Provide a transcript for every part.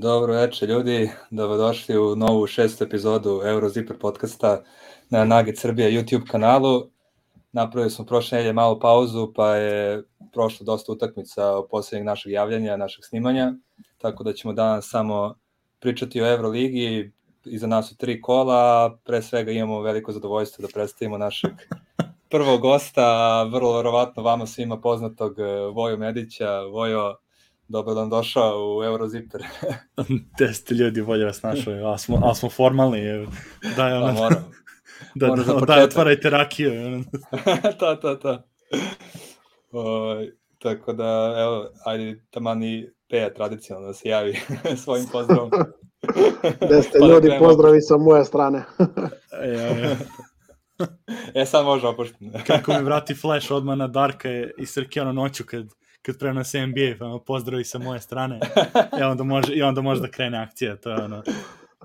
Dobro večer ljudi, dobrodošli u novu šestu epizodu Eurozipper podcasta na Nugget Srbija YouTube kanalu. Napravili smo prošle nedelje malu pauzu, pa je prošlo dosta utakmica o poslednjeg našeg javljanja, našeg snimanja, tako da ćemo danas samo pričati o Euroligi, iza nas su tri kola, pre svega imamo veliko zadovoljstvo da predstavimo našeg prvog gosta, vrlo verovatno vama svima poznatog Vojo Medića. Vojo, dobro nam došao u Eurozipper. Gde ste ljudi, bolje vas našao, a smo, a smo formalni. Da, ja, pa, moram. da, da, da, da, otvarajte rakiju. ta, ta, ta. O, tako da, evo, ajde, tamani Peja tradicionalno da se javi svojim pozdravom. Gde ste pa da ljudi, pozdravi sa moje strane. ja, ja. E, sad može opušteno. Kako mi vrati flash odmah na Darka i Srkijano noću kad kad prenose NBA, pa pozdravi sa moje strane. I onda može, i onda može da krene akcija, to je ono,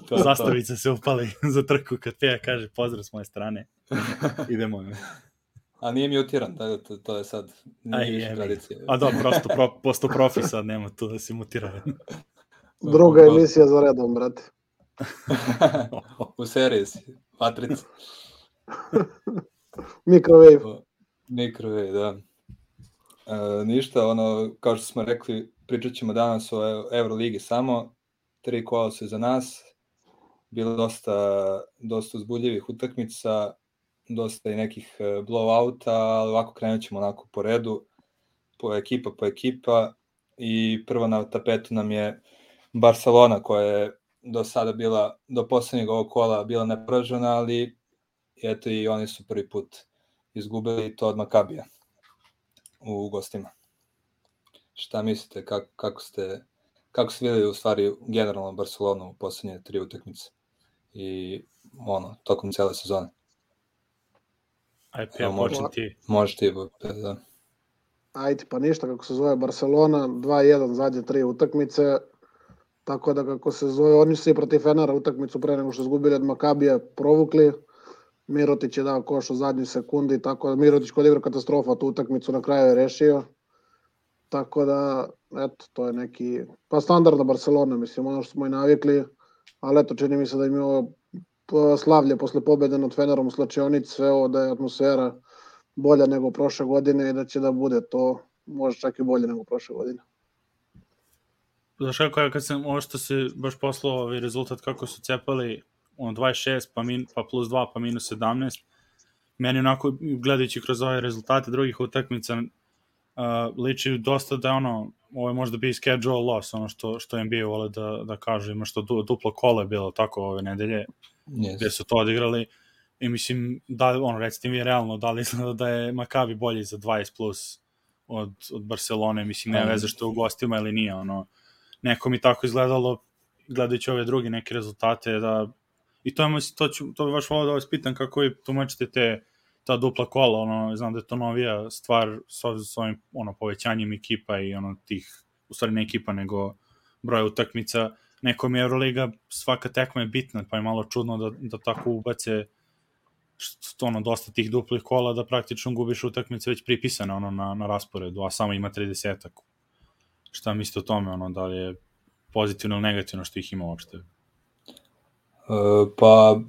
to, zastavica to. se upali za trku kad Peja kaže pozdrav s moje strane. Idemo. A nije mutiran, da, to, to je sad, nije više tradicija. A da, prosto, pro, posto profi sad, nema tu da si mutira. Druga emisija za redom, brate. U seriji si, Matrica. Microwave. Microwave, da. E, ništa, ono, kao što smo rekli, pričat ćemo danas o Euroligi samo, tri kola su za nas, bilo dosta, dosta uzbuljivih utakmica, dosta i nekih e, blowouta, ali ovako krenut ćemo onako po redu, po ekipa po ekipa. I prvo na tapetu nam je Barcelona koja je do sada bila, do poslednjeg ovog kola bila neporažena, ali eto i oni su prvi put izgubili to od Makabija u gostima. Šta mislite, kako, kako ste kako ste videli u stvari generalno Barcelonu u poslednje tri utakmice i ono, tokom cele sezone? Ajde, ja, može, ti. Može ti, da. Ajde, pa ništa, kako se zove Barcelona, 2-1 zadnje tri utakmice, tako da kako se zove, oni su i protiv Fenera utakmicu pre nego što izgubili od Makabija provukli, Mirotić je dao koš u zadnjoj sekundi, tako da Mirotić kod igra katastrofa tu utakmicu na kraju je rešio. Tako da, eto, to je neki, pa standardna Barcelona, mislim, ono što smo i navikli, ali eto, čini mi se da im je ovo slavlje posle pobede nad Fenerom u slačionici, sve ovo da je atmosfera bolja nego prošle godine i da će da bude to može čak i bolje nego prošle godine. Znaš kako je kad sam, ovo što se baš poslao ovaj rezultat kako su cepali on 26 pa, min, pa plus 2 pa minus 17. Meni onako, gledajući kroz ove rezultate drugih utakmica, uh, liči dosta da ono, ovo je možda bi schedule loss, ono što, što NBA vole da, da kažu, ima što du, duplo kole bilo tako ove nedelje, yes. gde su to odigrali, i mislim, da, ono, recite mi realno, da li izgleda da je Makabi bolji za 20 plus od, od Barcelone, mislim, ne veze što u gostima ili nije, ono, neko mi tako izgledalo, gledajući ove druge neke rezultate, da I to, je, to, ću, to bi baš volao da vas pitam kako vi tumačite te ta dupla kola, ono, znam da je to novija stvar s, s ovim ono, povećanjem ekipa i ono tih, u stvari ne ekipa, nego broja utakmica. Nekom je Euroliga, svaka tekma je bitna, pa je malo čudno da, da tako ubace što, ono, dosta tih duplih kola da praktično gubiš utakmice već pripisane ono, na, na rasporedu, a samo ima 30 -ak. Šta mislite o tome, ono, da li je pozitivno ili negativno što ih ima uopšte? E, pa,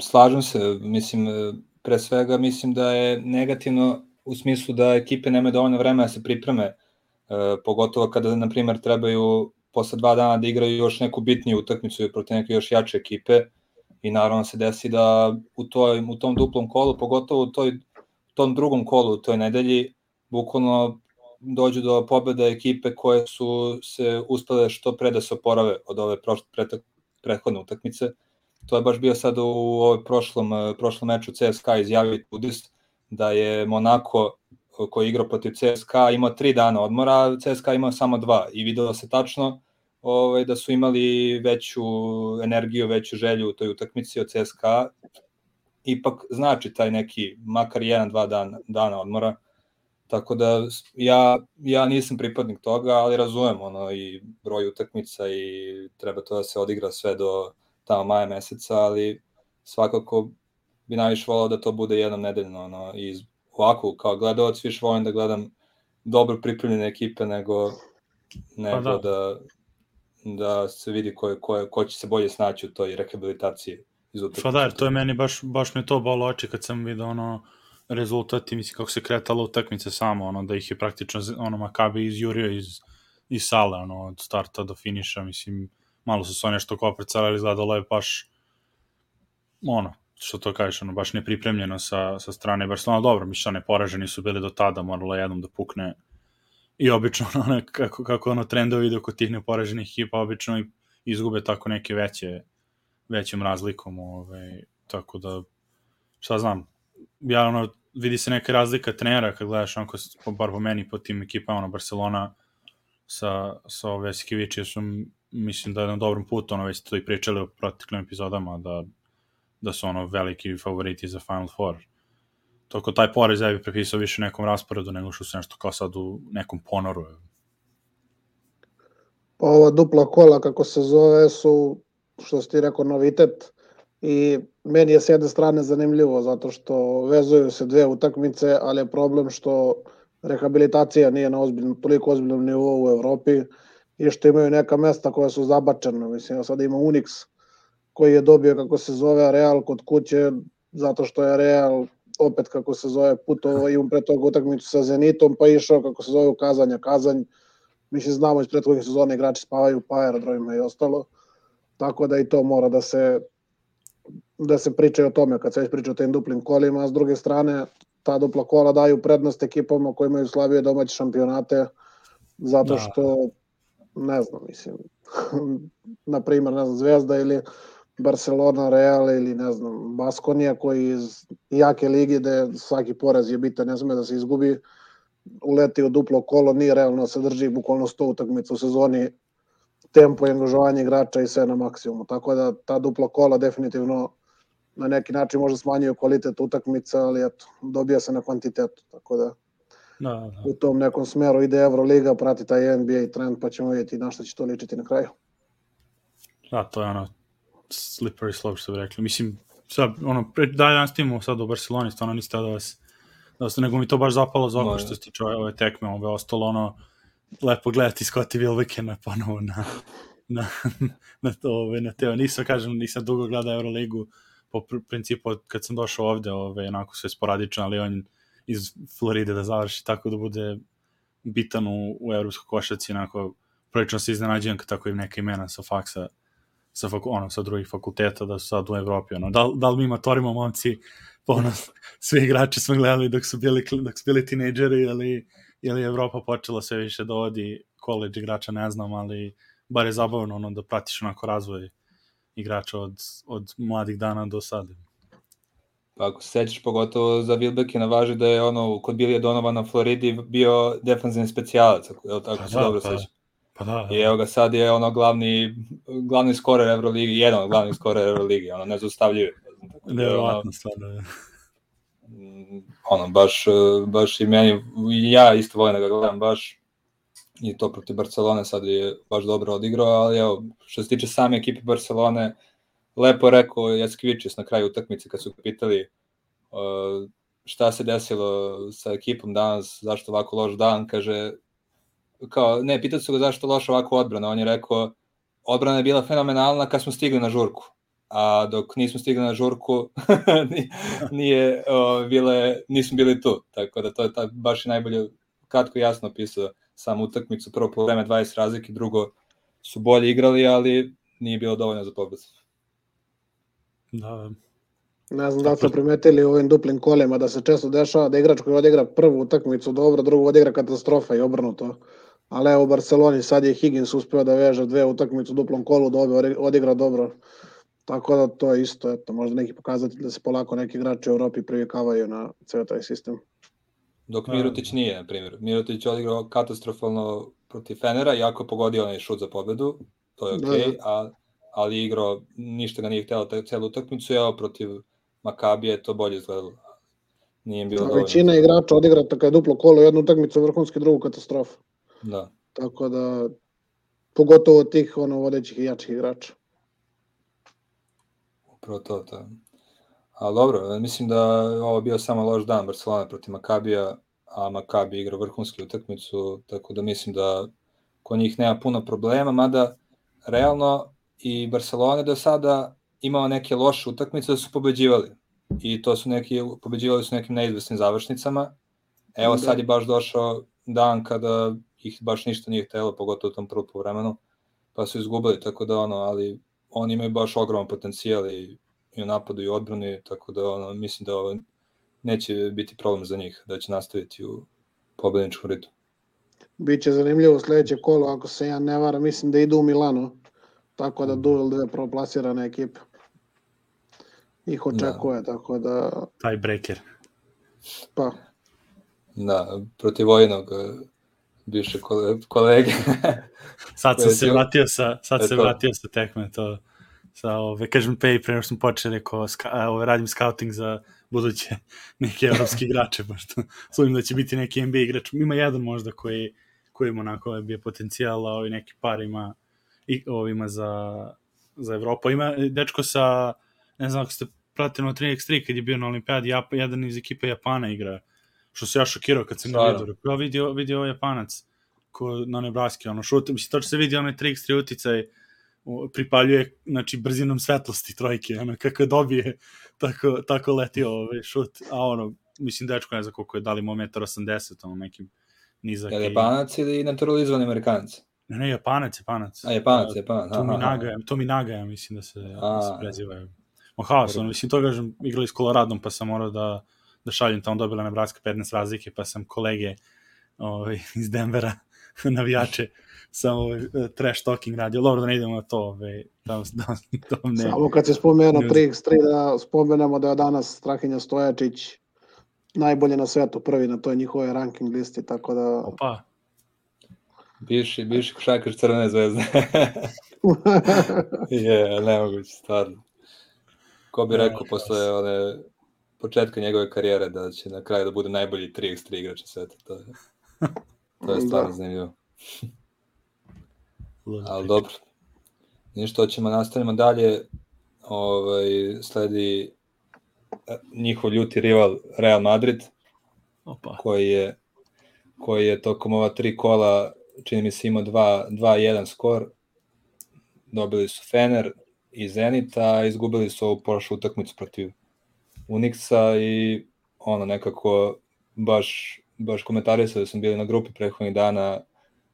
slažem se, mislim, e, pre svega mislim da je negativno u smislu da ekipe nemaju dovoljno vremena da se pripreme, e, pogotovo kada, na primjer, trebaju posle dva dana da igraju još neku bitniju utakmicu protiv neke još jače ekipe i naravno se desi da u, toj, u tom duplom kolu, pogotovo u toj, tom drugom kolu u toj nedelji, bukvalno dođu do pobeda ekipe koje su se uspele što pre da se oporave od ove prošle, prethodne utakmice. To je baš bio sad u ovoj prošlom, eh, prošlom meču CSKA izjavio Tudis da je Monako eh, koji je igrao protiv CSKA imao tri dana odmora, a CSKA imao samo dva i videlo se tačno ovaj, da su imali veću energiju, veću želju u toj utakmici od CSKA. Ipak znači taj neki, makar jedan, dva dana, dana odmora, Tako da ja, ja nisam pripadnik toga, ali razumem ono i broj utakmica i treba to da se odigra sve do tamo maja meseca, ali svakako bi najviše volao da to bude jednom nedeljno. Ono, I ovako, kao gledalac, više volim da gledam dobro pripremljene ekipe nego, nego pa da. da da se vidi ko, ko, ko će se bolje snaći u toj rehabilitaciji iz utakmice. Pa da, to je meni baš, baš me to bolo oči kad sam vidio ono rezultati, mislim kako se kretala utakmica samo, ono da ih je praktično ono Makabe izjurio iz, iz sale, ono od starta do finiša, mislim malo su se nešto kao predstavljali, izgledalo je baš ono, što to kažeš, ono, baš nepripremljeno sa, sa strane Barcelona, dobro, mišljane poraženi su bili do tada, moralo jednom da pukne i obično ono, kako, kako ono trendovi ide kod tih neporaženih ekipa, obično izgube tako neke veće većim razlikom, ovaj, tako da šta znam, ja ono, vidi se neka razlika trenera kad gledaš onako, bar po meni, po tim ekipama, ono, Barcelona sa, sa ove Skiviće su, mislim da je na dobrom putu, ono, već to i pričali u proteklim epizodama, da, da su ono veliki favoriti za Final Four. Toko taj porez ja bih prepisao više nekom rasporedu nego što se nešto kao sad u nekom ponoru. Ova dupla kola, kako se zove, su, što si ti rekao, novitet i meni je s jedne strane zanimljivo zato što vezuju se dve utakmice, ali je problem što rehabilitacija nije na ozbiljno, toliko ozbiljnom nivou u Evropi i što imaju neka mesta koja su zabačena. Mislim, sad ima Unix koji je dobio, kako se zove, Real kod kuće, zato što je Real opet kako se zove putovo i pre toga utakmicu sa Zenitom, pa išao kako se zove u Kazanja, Kazanj, mislim znamo iz prethodnih sezona igrači spavaju pa aerodromima i ostalo, tako da i to mora da se da se priča o tome kad se već priča o tim duplim kolima, a s druge strane ta dupla kola daju prednost ekipama koji imaju slabije domaće šampionate zato da. što ne znam, mislim na primer, ne znam, Zvezda ili Barcelona, Real ili ne znam, Baskonija koji iz jake ligi gde svaki poraz je bitan, ne sme da se izgubi, uleti u duplo kolo, nije realno da se drži bukvalno 100 utakmica u sezoni, tempo i angažovanje igrača i sve na maksimumu. Tako da ta dupla kola definitivno na neki način možda smanjuje kvalitet utakmica, ali eto, dobija se na kvantitetu. Tako da, da, da. u tom nekom smeru ide Euroliga, prati taj NBA trend, pa ćemo vidjeti na što će to ličiti na kraju. Da, to je ono slippery slope što bi rekli. Mislim, sad, ono, pre, daj danas timamo sad u Barceloni, stvarno niste da vas, da vas, nego mi to baš zapalo za oko što se tiče ove tekme, ovo je ostalo ono, lepo gledati Scottie Wilbeckena ponovo na, na, na to, ove, na teo. Nisam, kažem, nisam dugo gledao Euroligu, po principu kad sam došao ovde, ove, onako sve sporadično, ali on iz Floride da završi tako da bude bitan u, u evropskoj košaci, onako, prilično se iznenađujem kad tako im neka imena sa faksa sa, faku, ono, sa drugih fakulteta da su sad u Evropi. Ono. Da, da li mi matorimo momci, ponos, svi igrači smo gledali dok su bili, dok su bili tinejdžeri, ali je li Evropa počela sve više da odi college igrača, ne znam, ali bar je zabavno ono, da pratiš onako razvoj igrača od, od mladih dana do sada. Pa ako se sećaš, pogotovo za Wilbekina važi da je ono, kod Bilija Donova na Floridi bio defanzivni specijalac, ako, tako pa, se da, dobro pa, sećaš. Pa da, da. I evo ga sad je ono glavni, glavni skorer Euroligi, jedan od glavnih skorer Euroligi, ono ne zaustavljuje. Nevjerovatno stvarno je. Ono, baš, baš i meni, ja isto volim da ga gledam baš, i to protiv Barcelone sad je baš dobro odigrao, ali evo, što se tiče same ekipe Barcelone, lepo rekao Jaskivičius na kraju utakmice kad su pitali uh, šta se desilo sa ekipom danas, zašto ovako loš dan, kaže kao, ne, pitali su ga zašto loša ovako odbrana, on je rekao, odbrana je bila fenomenalna kad smo stigli na žurku, a dok nismo stigli na žurku, nije, o, bile, nismo bili tu, tako da to je ta, baš i najbolje, kratko i jasno opisao sam utakmicu, prvo po vreme 20 razlike, drugo su bolje igrali, ali nije bilo dovoljno za pobedu. Da, Ne znam da li ste primetili u ovim duplim kolima da se često dešava da igrač koji odigra prvu utakmicu dobro, drugu odigra katastrofa i obrnuto ali evo u Barceloni sad je Higgins uspeo da veže dve utakmice u duplom kolu, da ove odigra dobro. Tako da to je isto, eto, možda neki pokazatelj da se polako neki igrači u Evropi privikavaju na ceo taj sistem. Dok Mirotić nije, na primjer. Mirotić je odigrao katastrofalno protiv Fenera, jako pogodio onaj šut za pobedu, to je okej, okay, da, da. a, ali igrao, ništa ga nije htjelo celu utakmicu, evo protiv Makabije to bolje izgledalo. Nije bilo dovoljno. Većina igrača odigra tako je duplo kolo, jednu utakmicu vrhunski, drugu katastrofu. Da. Tako da, pogotovo tih ono, vodećih i jačih igrača. Upravo to, to. A dobro, mislim da ovo bio samo loš dan Barcelona protiv Makabija, a Makabi igra vrhunsku utakmicu, tako da mislim da kod njih nema puno problema, mada realno i Barcelona do sada imao neke loše utakmice da su pobeđivali. I to su neki, pobeđivali su nekim neizvesnim završnicama. Evo sad je baš došao dan kada ih baš ništa nije htelo, pogotovo u tom prvom vremenu, pa su izgubili, tako da ono, ali oni imaju baš ogroman potencijal i, i u napadu i u odbrani, tako da ono, mislim da ovo neće biti problem za njih, da će nastaviti u pobedničkom ritu. Biće zanimljivo sledeće kolo, ako se ja ne varam, mislim da idu u Milano, tako da duel dve proplasirane ekipe. Ih očekuje, da. tako da... Taj breaker. Pa. Da, protiv vojnog bivše kolege. sad sam se vratio sa, sad se vratio sa tekme, to sa ove, kažem pay, pre nego smo počeli, rekao, ska, ove, radim scouting za buduće neke evropske igrače, pošto sumim da će biti neki NBA igrač. Ima jedan možda koji, koji ima onako je bio potencijal, a ovi neki par ima i ovima za, za Evropu. Ima dečko sa, ne znam ako ste pratili na 3x3 kad je bio na olimpijadi, jedan iz ekipe Japana igra što se ja šokirao kad sam ga vidio. Ja vidio, vidio ovaj Japanac ko na Nebraski, ono šut, mislim, to se vidi onaj 3x3 uticaj, pripaljuje znači brzinom svetlosti trojke ono kako dobije tako tako leti ovaj šut. A ono mislim dečko ne znam koliko je dali mu 1.80 ono nekim nizak je Japanac ili naturalizovani Amerikanac? Ne ne Japanac Japanac. A Japanac Japanac to mi naga to mi naga mislim da se, da se preziva Ma haos, ono, mislim, to kažem, igrali s Koloradom, pa sam morao da, da šaljem tamo, dobila Nebraska 15 razlike, pa sam kolege ovaj, iz Denvera, navijače, samo ovaj, trash talking radio. Dobro da ne idemo na to, ovaj, da, da, da ne... Samo kad se spomenu 3x3, da spomenemo da je danas Strahinja Stojačić najbolje na svetu, prvi na toj njihove ranking listi, tako da... Opa. Bivši, bivši košakaš Crvene zvezde. je, nemoguće, stvarno. Ko bi rekao posle one početka njegove karijere da će na kraju da bude najbolji 3x3 igrač sveta. To je, to je stvarno da. zanimljivo. Ali dobro. Ništa, ćemo nastavimo dalje. Ovaj, sledi e, njihov ljuti rival Real Madrid, Opa. koji je koji je tokom ova tri kola čini mi se imao 2-1 skor. Dobili su Fener i Zenita, a izgubili su ovu prošlu utakmicu protiv Unixa i ono nekako baš baš komentarisao da sam bili na grupi prethodnih dana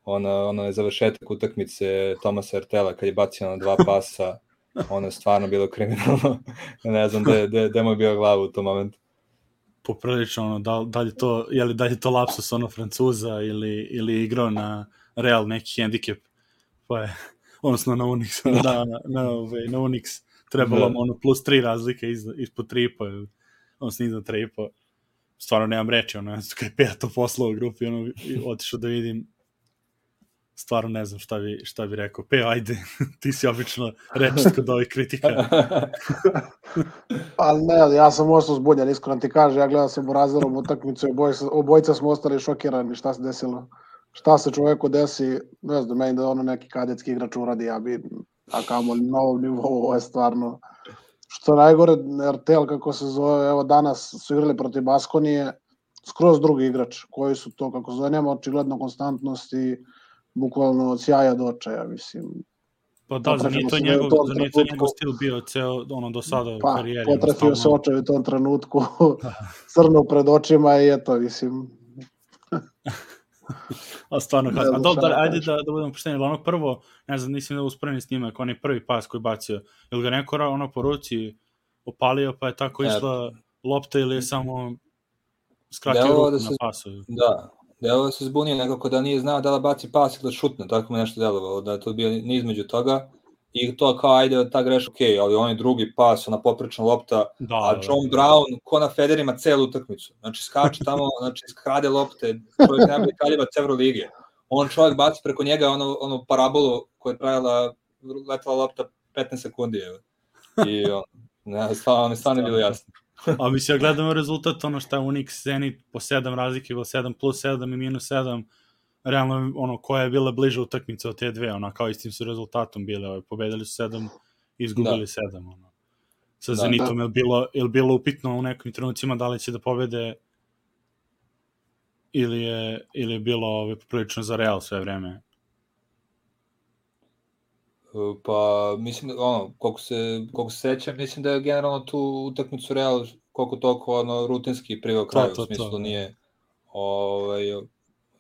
ono, ono je završetak utakmice Tomasa Ertela kad je bacio na dva pasa ono je stvarno bilo kriminalno ne znam da da da mu je bio glavu u tom momentu poprilično ono da, da li to je li da je to lapsus ono Francuza ili ili igrao na Real neki hendikep pa je odnosno na Unix da. na, na, na, na Unix trebalo da. ono plus 3 razlike iz, ispod 3,5, odnosno iznad 3,5. Stvarno nemam reči, ono, kada je peto poslao u grupi, ono, otišao da vidim, stvarno ne znam šta bi, šta bi rekao. Pe, ajde, ti si obično reči kod ovih kritika. pa ne, ja sam ostao zbunjan, iskreno ti kaže, ja gledam sam u razdelom utakmicu i obojica, obojica smo ostali šokirani šta se desilo. Šta se čoveku desi, ne znam, meni da ono neki kadetski igrač uradi, ja bi a kamo na ovom nivou, ovo je stvarno što najgore, RTL kako se zove, evo danas su igrali protiv Baskonije, skroz drugi igrač, koji su to, kako zove, nema očigledno konstantnost i bukvalno od sjaja do očaja, mislim. Pa da, za nije to njegov, za nije to njegov stil bio ceo, ono, do sada pa, u karijeri. Potrefio se očaj u tom trenutku, crno pred očima i eto, mislim. A stvarno, ne, a dobro, da, ajde da, da budemo pošteni, onog prvo, ne znam, nisam da usporeni snimak, onaj prvi pas koji bacio, ili ga neko ono po ruci opalio, pa je tako išla lopta ili je samo skratio ruku da se, na pasu? Da, delo da se zbunio nekako da nije znao da li baci pas ili da šutne, tako me nešto delovalo, da je to bio ni između toga, i to kao ajde ta greš ok, ali onaj drugi pas, ona poprečna lopta, da, a John da, da. Brown ko na Federima celu utakmicu. Znači skače tamo, znači skrade lopte, čovjek najbolji kaljevac Evrolige. On čovjek baci preko njega ono, ono parabolu koja je pravila, letala lopta 15 sekundi. Evo. I on, ne, stvarno, mi stvarno je bilo jasno. a mislim, ja gledamo rezultat, ono šta je Unix Zenit po 7 razlike, bilo 7 plus 7 i minus 7, realno ono koja je bila bliža utakmica od te dve, ona kao istim su rezultatom bile, ovaj, pobedili su sedam, izgubili da. sedam, ono. Sa da, Zenitom da. je bilo je bilo upitno u nekim trenucima da li će da pobede ili je ili je bilo ovaj prilično za Real sve vreme. Pa, mislim, ono, koliko se, koliko se sećam, mislim da je generalno tu utakmicu Real koliko toliko ono, rutinski priveo kraju, to, u smislu to. nije ovaj,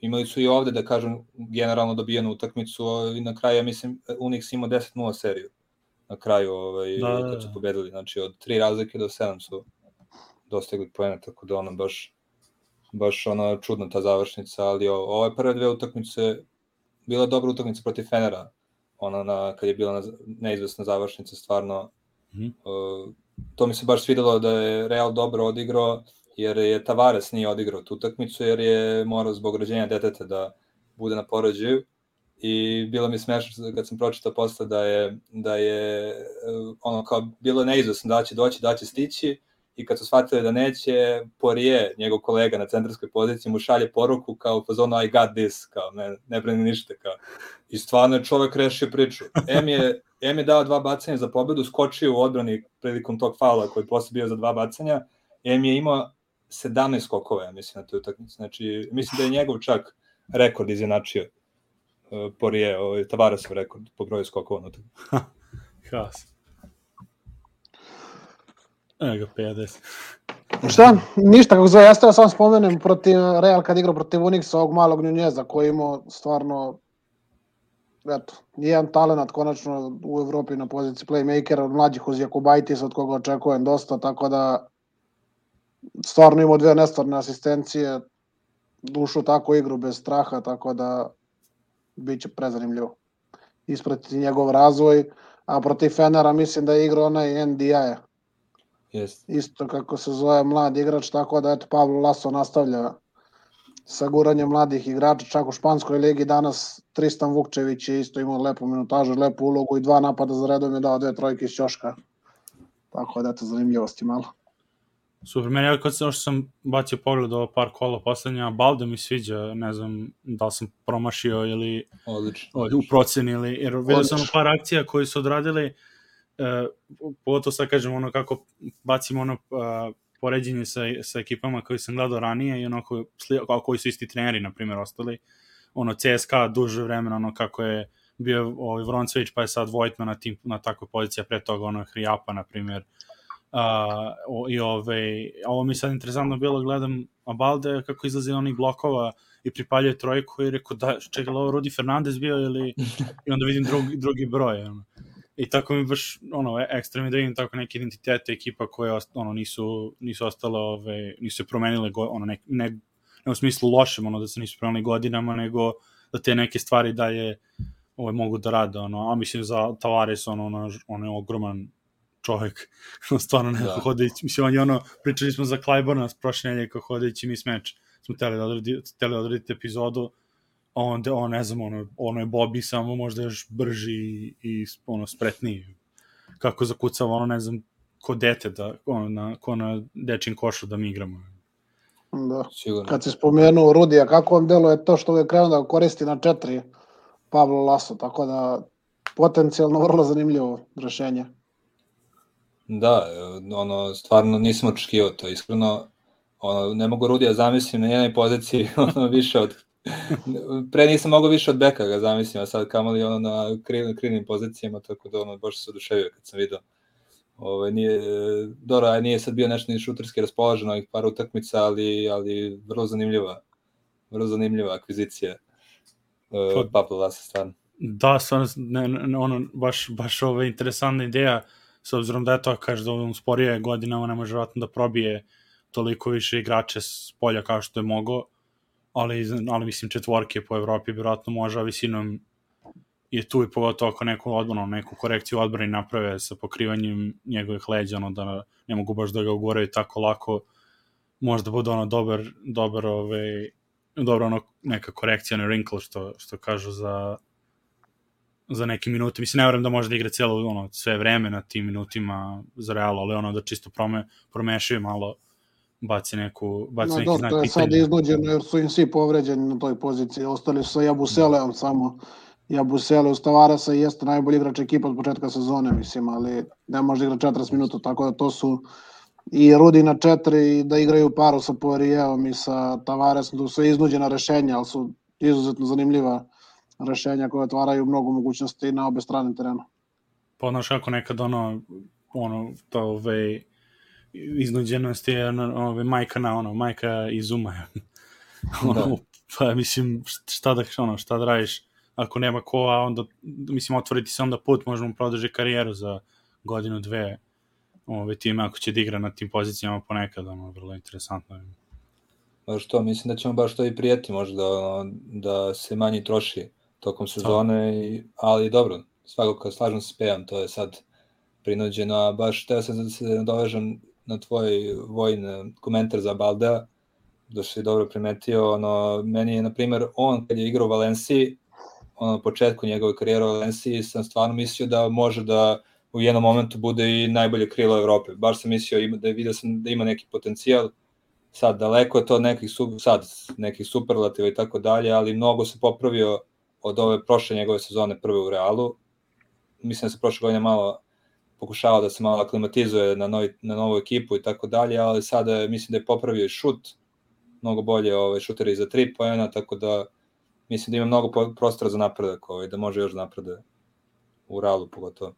imali su i ovde, da kažem, generalno dobijenu utakmicu i na kraju, ja mislim, Unix imao 10-0 seriju na kraju ovaj, da, da, kad su da. pobedili, znači od tri razlike do 7 su dostigli poena, tako da ono baš baš ona čudna ta završnica, ali ove prve dve utakmice bila dobra utakmica protiv Fenera, ona na, kad je bila na, neizvesna završnica, stvarno mm -hmm. uh, to mi se baš svidelo da je Real dobro odigrao, jer je Tavares nije odigrao tu utakmicu, jer je morao zbog rođenja deteta da bude na porođaju i bilo mi smešno kad sam pročitao posle da je, da je uh, ono kao bilo neizvesno da će doći, da će stići i kad su shvatili da neće, Porije, njegov kolega na centarskoj poziciji, mu šalje poruku kao po zonu I got this, kao ne, ne brani ništa, kao. I stvarno je čovek rešio priču. M je, M je dao dva bacanja za pobedu, skočio u odbrani prilikom tog faula koji je posle bio za dva bacanja, M je imao 17 skokova, ja mislim, na toj utakmici. Znači, mislim da je njegov čak rekord izjednačio uh, Porije, ovaj, Tavaresov rekord po broju skokova na utakmici. Haas. Evo ga, 50. Šta? Ništa, kako zove, ja ste sam spomenem protiv Real kad igrao protiv Unixa, ovog malog Nunjeza koji imao stvarno eto, nijedan talent konačno u Evropi na poziciji playmakera od mlađih uz Jakubajtis od koga očekujem dosta, tako da stvarno imao dve nestvarne asistencije, dušu tako igru bez straha, tako da bit će prezanimljivo. Ispratiti njegov razvoj, a protiv Fenera mislim da je igrao onaj NDI, Yes. Isto kako se zove mlad igrač, tako da eto Pablo Laso nastavlja sa guranjem mladih igrača, čak u Španskoj ligi danas Tristan Vukčević je isto imao lepu minutažu, lepu ulogu i dva napada za redom je dao dve trojke iz Ćoška. Tako da eto zanimljivosti malo. Super, meni je kad sam, sam bacio pogled ovo par kola poslednja, Balde mi sviđa, ne znam da li sam promašio ili odlično, u proceni ili, jer vidio sam par akcija koje su odradili, uh, uh, pogotovo sad kažem ono kako bacimo ono uh, poređenje sa, sa ekipama koje sam gledao ranije i ono koji, koji su isti treneri, na primjer, ostali. Ono, CSKA duže vremena, ono kako je bio ovaj Vroncvić, pa je sad Vojtman na, tim, na takvoj poziciji, a pre toga ono Hrijapa, na primjer. Uh, i ove, ovo mi sad interesantno bilo, gledam Abalde kako izlazi onih blokova i pripaljuje trojku i rekao da, čekaj, ovo Rudi Fernandez bio ili i onda vidim drugi, drugi broj. Ono. I tako mi baš, ono, ekstra mi da vidim tako neke identitete ekipa koje, ono, nisu, nisu ostale, ove, nisu se promenile, go, ono, ne, ne, ne u smislu lošem, ono, da se nisu promenili godinama, nego da te neke stvari dalje ovaj, mogu da rade, ono, a mislim za Tavares, ono, ono, ono je ogroman čovjek, stvarno neko da. mislim, on je ono, pričali smo za s prošle nedelje kao hodeći mi smeč, smo teli da, odredi, teli da odrediti epizodu, onda on ne znam ono ono je Bobby samo možda još brži i, i ono spretniji. Kako zakucava ono ne znam ko dete da ono na ko na dečin košu da mi igramo. Da. Sigurno. kad se spomenuo Rudija kako on deluje to što je krenuo da koristi na četiri Pablo Laso tako da potencijalno vrlo zanimljivo rešenje Da, ono, stvarno nisam očekivao to, iskreno, ono, ne mogu Rudija zamislim na jednoj poziciji ono, više od Pre nisam mogao više od beka ga zamislim, a sad kamali ono na krivnim, krivnim pozicijama, tako da ono baš se oduševio kad sam vidio. Ove, ovaj, nije, Dora nije sad bio nešto ni šuterski raspoložen ovih par utakmica, ali, ali vrlo zanimljiva, vrlo zanimljiva akvizicija uh, Pablo Lasa stvarno. Da, stvarno, ne, ne, ono, baš, baš ova interesantna ideja, s obzirom da je to, kaže, da on sporije godinama ne može vratno da probije toliko više igrače s polja kao što je mogao ali, ali mislim četvorke po Evropi vjerojatno može, a visinom je tu i pogotovo ako neku odbranu, neku korekciju odbrani naprave sa pokrivanjem njegovih leđa, ono da ne mogu baš da ga ugoraju tako lako, možda bude ono dobar, dobar ovaj, dobro ono neka korekcija, ono wrinkle što, što kažu za za neke minute. Mislim, ne verujem da može da igra cijelo, ono, sve vreme na tim minutima za Real, ali ono da čisto prome, promešaju malo baci neku baci no, neki znak pitanja. sad iznuđeno jer su im svi povređeni na toj poziciji. Ostali su sa Jabuseleom samo. Jabusele uz Tavarasa jeste najbolji igrač ekipa od početka sezone, mislim, ali ne može da igra 40 minuta, tako da to su i Rudi na četiri i da igraju paru sa Poirijevom i sa Tavaresom, to su iznuđena rešenja, ali su izuzetno zanimljiva rešenja koje otvaraju mnogo mogućnosti na obe strane terena. Pa znaš kako nekad ono, ono, to ove, iznuđenost je ono, ove, majka na ono, majka iz uma. ono, da. pa mislim, šta da, ono, šta da radiš ako nema ko, a onda, mislim, otvoriti se onda put, možemo prodrži karijeru za godinu, dve, ove time ako će da igra na tim pozicijama ponekad, ono, vrlo interesantno. Pa što, mislim da ćemo baš to i prijeti možda, ono, da se manje troši tokom sezone, i, ali dobro, svakako slažem se s Pejam, to je sad prinuđeno, a baš teo sam da se nadovežem na tvoj vojn komentar za Baldea, da si dobro primetio, ono, meni je, na primer, on kad je igrao u Valenciji, ono, na početku njegove karijere u Valenciji, sam stvarno mislio da može da u jednom momentu bude i najbolje krilo Evrope. Baš sam mislio ima, da vidio sam da ima neki potencijal, sad daleko je to nekih, sad, nekih superlativa i tako dalje, ali mnogo se popravio od ove prošle njegove sezone prve u Realu. Mislim da se prošle godine malo pokušavao da se malo aklimatizuje na, novi, na novu ekipu i tako dalje, ali sada mislim da je popravio i šut, mnogo bolje ovaj, šuteri za tri pojena, tako da mislim da ima mnogo prostora za napredak, ovaj, da može još naprede u Realu pogotovo.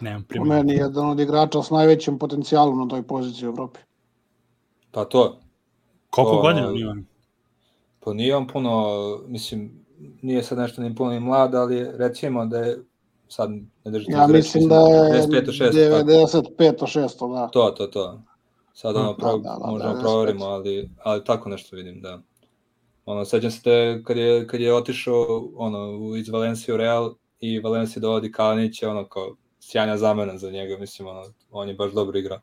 Nemam primjer. Po meni je jedan od igrača s najvećim potencijalom na toj poziciji u Evropi. Pa to. Koliko godina nije on? Pa nije on puno, mislim, nije sad nešto ni puno ni mlad, ali recimo da je sad ne držite ja mislim da je 95 6 da. To, to, to. Sad ono, da, da, da, možemo da, proverimo, ali, ali tako nešto vidim, da. Ono, sećam se te, kad je, kad je otišao ono, iz Valencije u Real i Valencija dovodi Kalinića, ono, kao sjajna zamena za njega, mislim, ono, on je baš dobro igra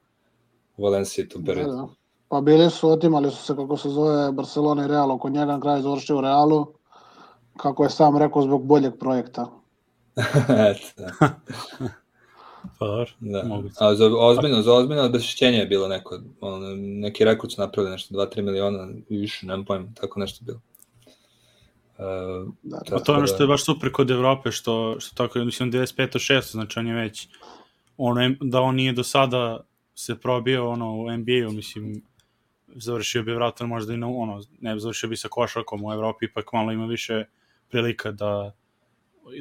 u Valenciji tu period. Da, da. Pa bili su, otimali su se, kako se zove, Barcelona i Real, oko njega na kraju završio u Realu, kako je sam rekao, zbog boljeg projekta. Da. Pa, da. Moguće. A za ozbiljno, za ozbiljno obešćenje je bilo neko, ono, neki rekord su napravili nešto, 2-3 miliona i više, nemam pojma, tako nešto bilo. Uh, da, pa to je ono što je baš super kod Evrope, što, što tako je, mislim, 95 6 znači on je već, ono, da on nije do sada se probio ono, u NBA-u, mislim, završio bi vratno možda i na, ono, ne završio bi sa košarkom u Evropi, ipak malo ima više prilika da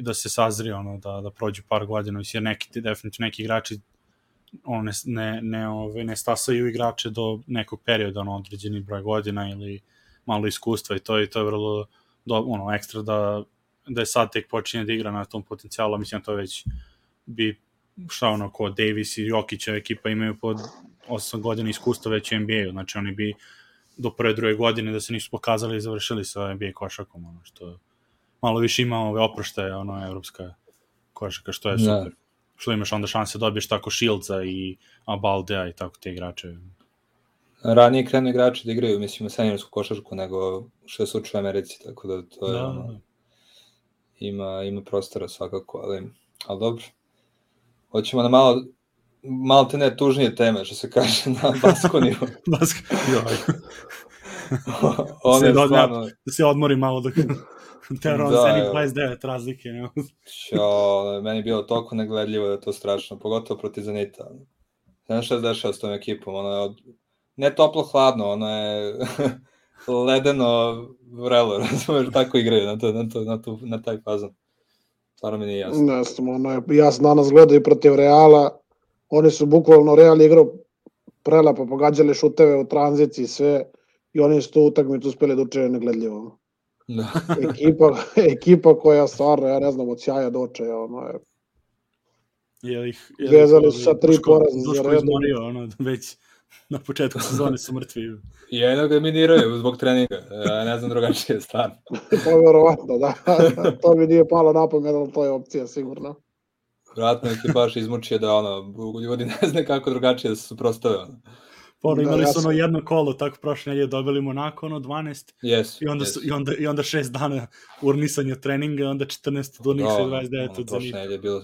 da se sazri, ono, da, da prođu par godina, mislim, neki, definitivno neki igrači ono, ne, ne, ne, ove, ne stasaju igrače do nekog perioda, ono, određeni broj godina ili malo iskustva i to, i to je vrlo do, ono, ekstra da, da je sad tek počinje da igra na tom potencijalu, mislim to već bi šta ono, ko Davis i Jokića ekipa imaju pod 8 godina iskustva već u NBA-u, znači oni bi do prve druge godine da se nisu pokazali i završili sa NBA košakom, ono što malo više ima ove oproštaje, ono, evropska košaka, što je da. super. Da. Što imaš onda šanse da dobiješ tako Shieldsa i Abaldea i tako te igrače. Ranije krenu igrači da igraju, mislim, seniorsku košarku nego što je slučaj u Americi, tako da to je da. ono, da. ima, ima prostora svakako, ali, ali dobro. Hoćemo na malo, malo te ne tužnije teme, što se kaže, na Baskoniju. Baskoniju, On je stvarno... Da se odmori malo dok... Teron da, Zenit 29 razlike. Ne? Čo, meni je bilo toliko negledljivo da je to strašno, pogotovo protiv Zenita. Znaš šta se dešava s tom ekipom, ono je od... ne toplo hladno, ono je ledeno vrelo, razumeš, tako igraju na, to, na, to, na, to, na taj fazon. Stvarno mi nije jasno. Ne znam, ono je, ja sam danas gledao i protiv Reala, oni su bukvalno Real igrao prelepo, pogađali šuteve u tranziciji sve i oni su tu utakmicu uspeli da učine negledljivo. Da. ekipa, ekipa koja stvarno, ja ne znam, od sjaja do očaja, ono je... Je ih, je Vezali su sa tri poraza za redom. izmorio, ono, već na početku sezone su mrtvi. I jedno ga miniraju zbog treninga, ja ne znam drugačije stvarno. to je verovatno, da. to mi nije palo na pamet, ali to je opcija, sigurno. Vratno je baš izmučio da ono, ljudi ne zna kako drugačije da se suprostave. Ono. Pa ono, imali da, su ono jedno kolo, tako prošle nedelje dobili Monako, ono 12, yes, i, onda yes. su, i, onda, i onda šest dana urnisanja treninga, onda 14 od Unixa i 29 od Zenita. Prošle bilo...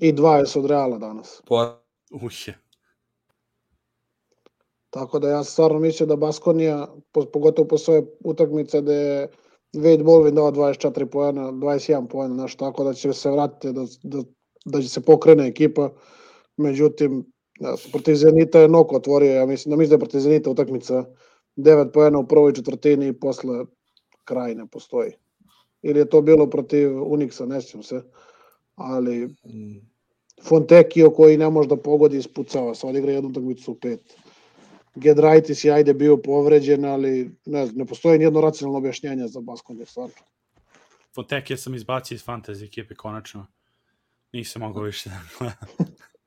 I 20 od Reala danas. Po... Uje. Tako da ja stvarno mislim da Baskonija, pogotovo po svoje utakmice da je Wade Bolvin dao 24 poena, 21 poena, znaš, tako da će se vratiti, da, da, da će se pokrene ekipa. Međutim, Da, protiv Zenita je Noko otvorio, ja mislim da mislim da je protiv Zenita utakmica 9 poena u prvoj četvrtini i posle kraj ne postoji. ili je to bilo protiv Unixa, ne sjećam se. Ali Mm, Fontekio koji ne može da pogodi ispucava, sad igra jednu utakmicu u pet. Gedraitis je ajde bio povređen, ali ne, znam, ne postoji nijedno racionalno objašnjenje za Baskonje, stvarno. Foteke sam izbacio iz fantasy ekipe konačno. Nisam mogao više da gledam.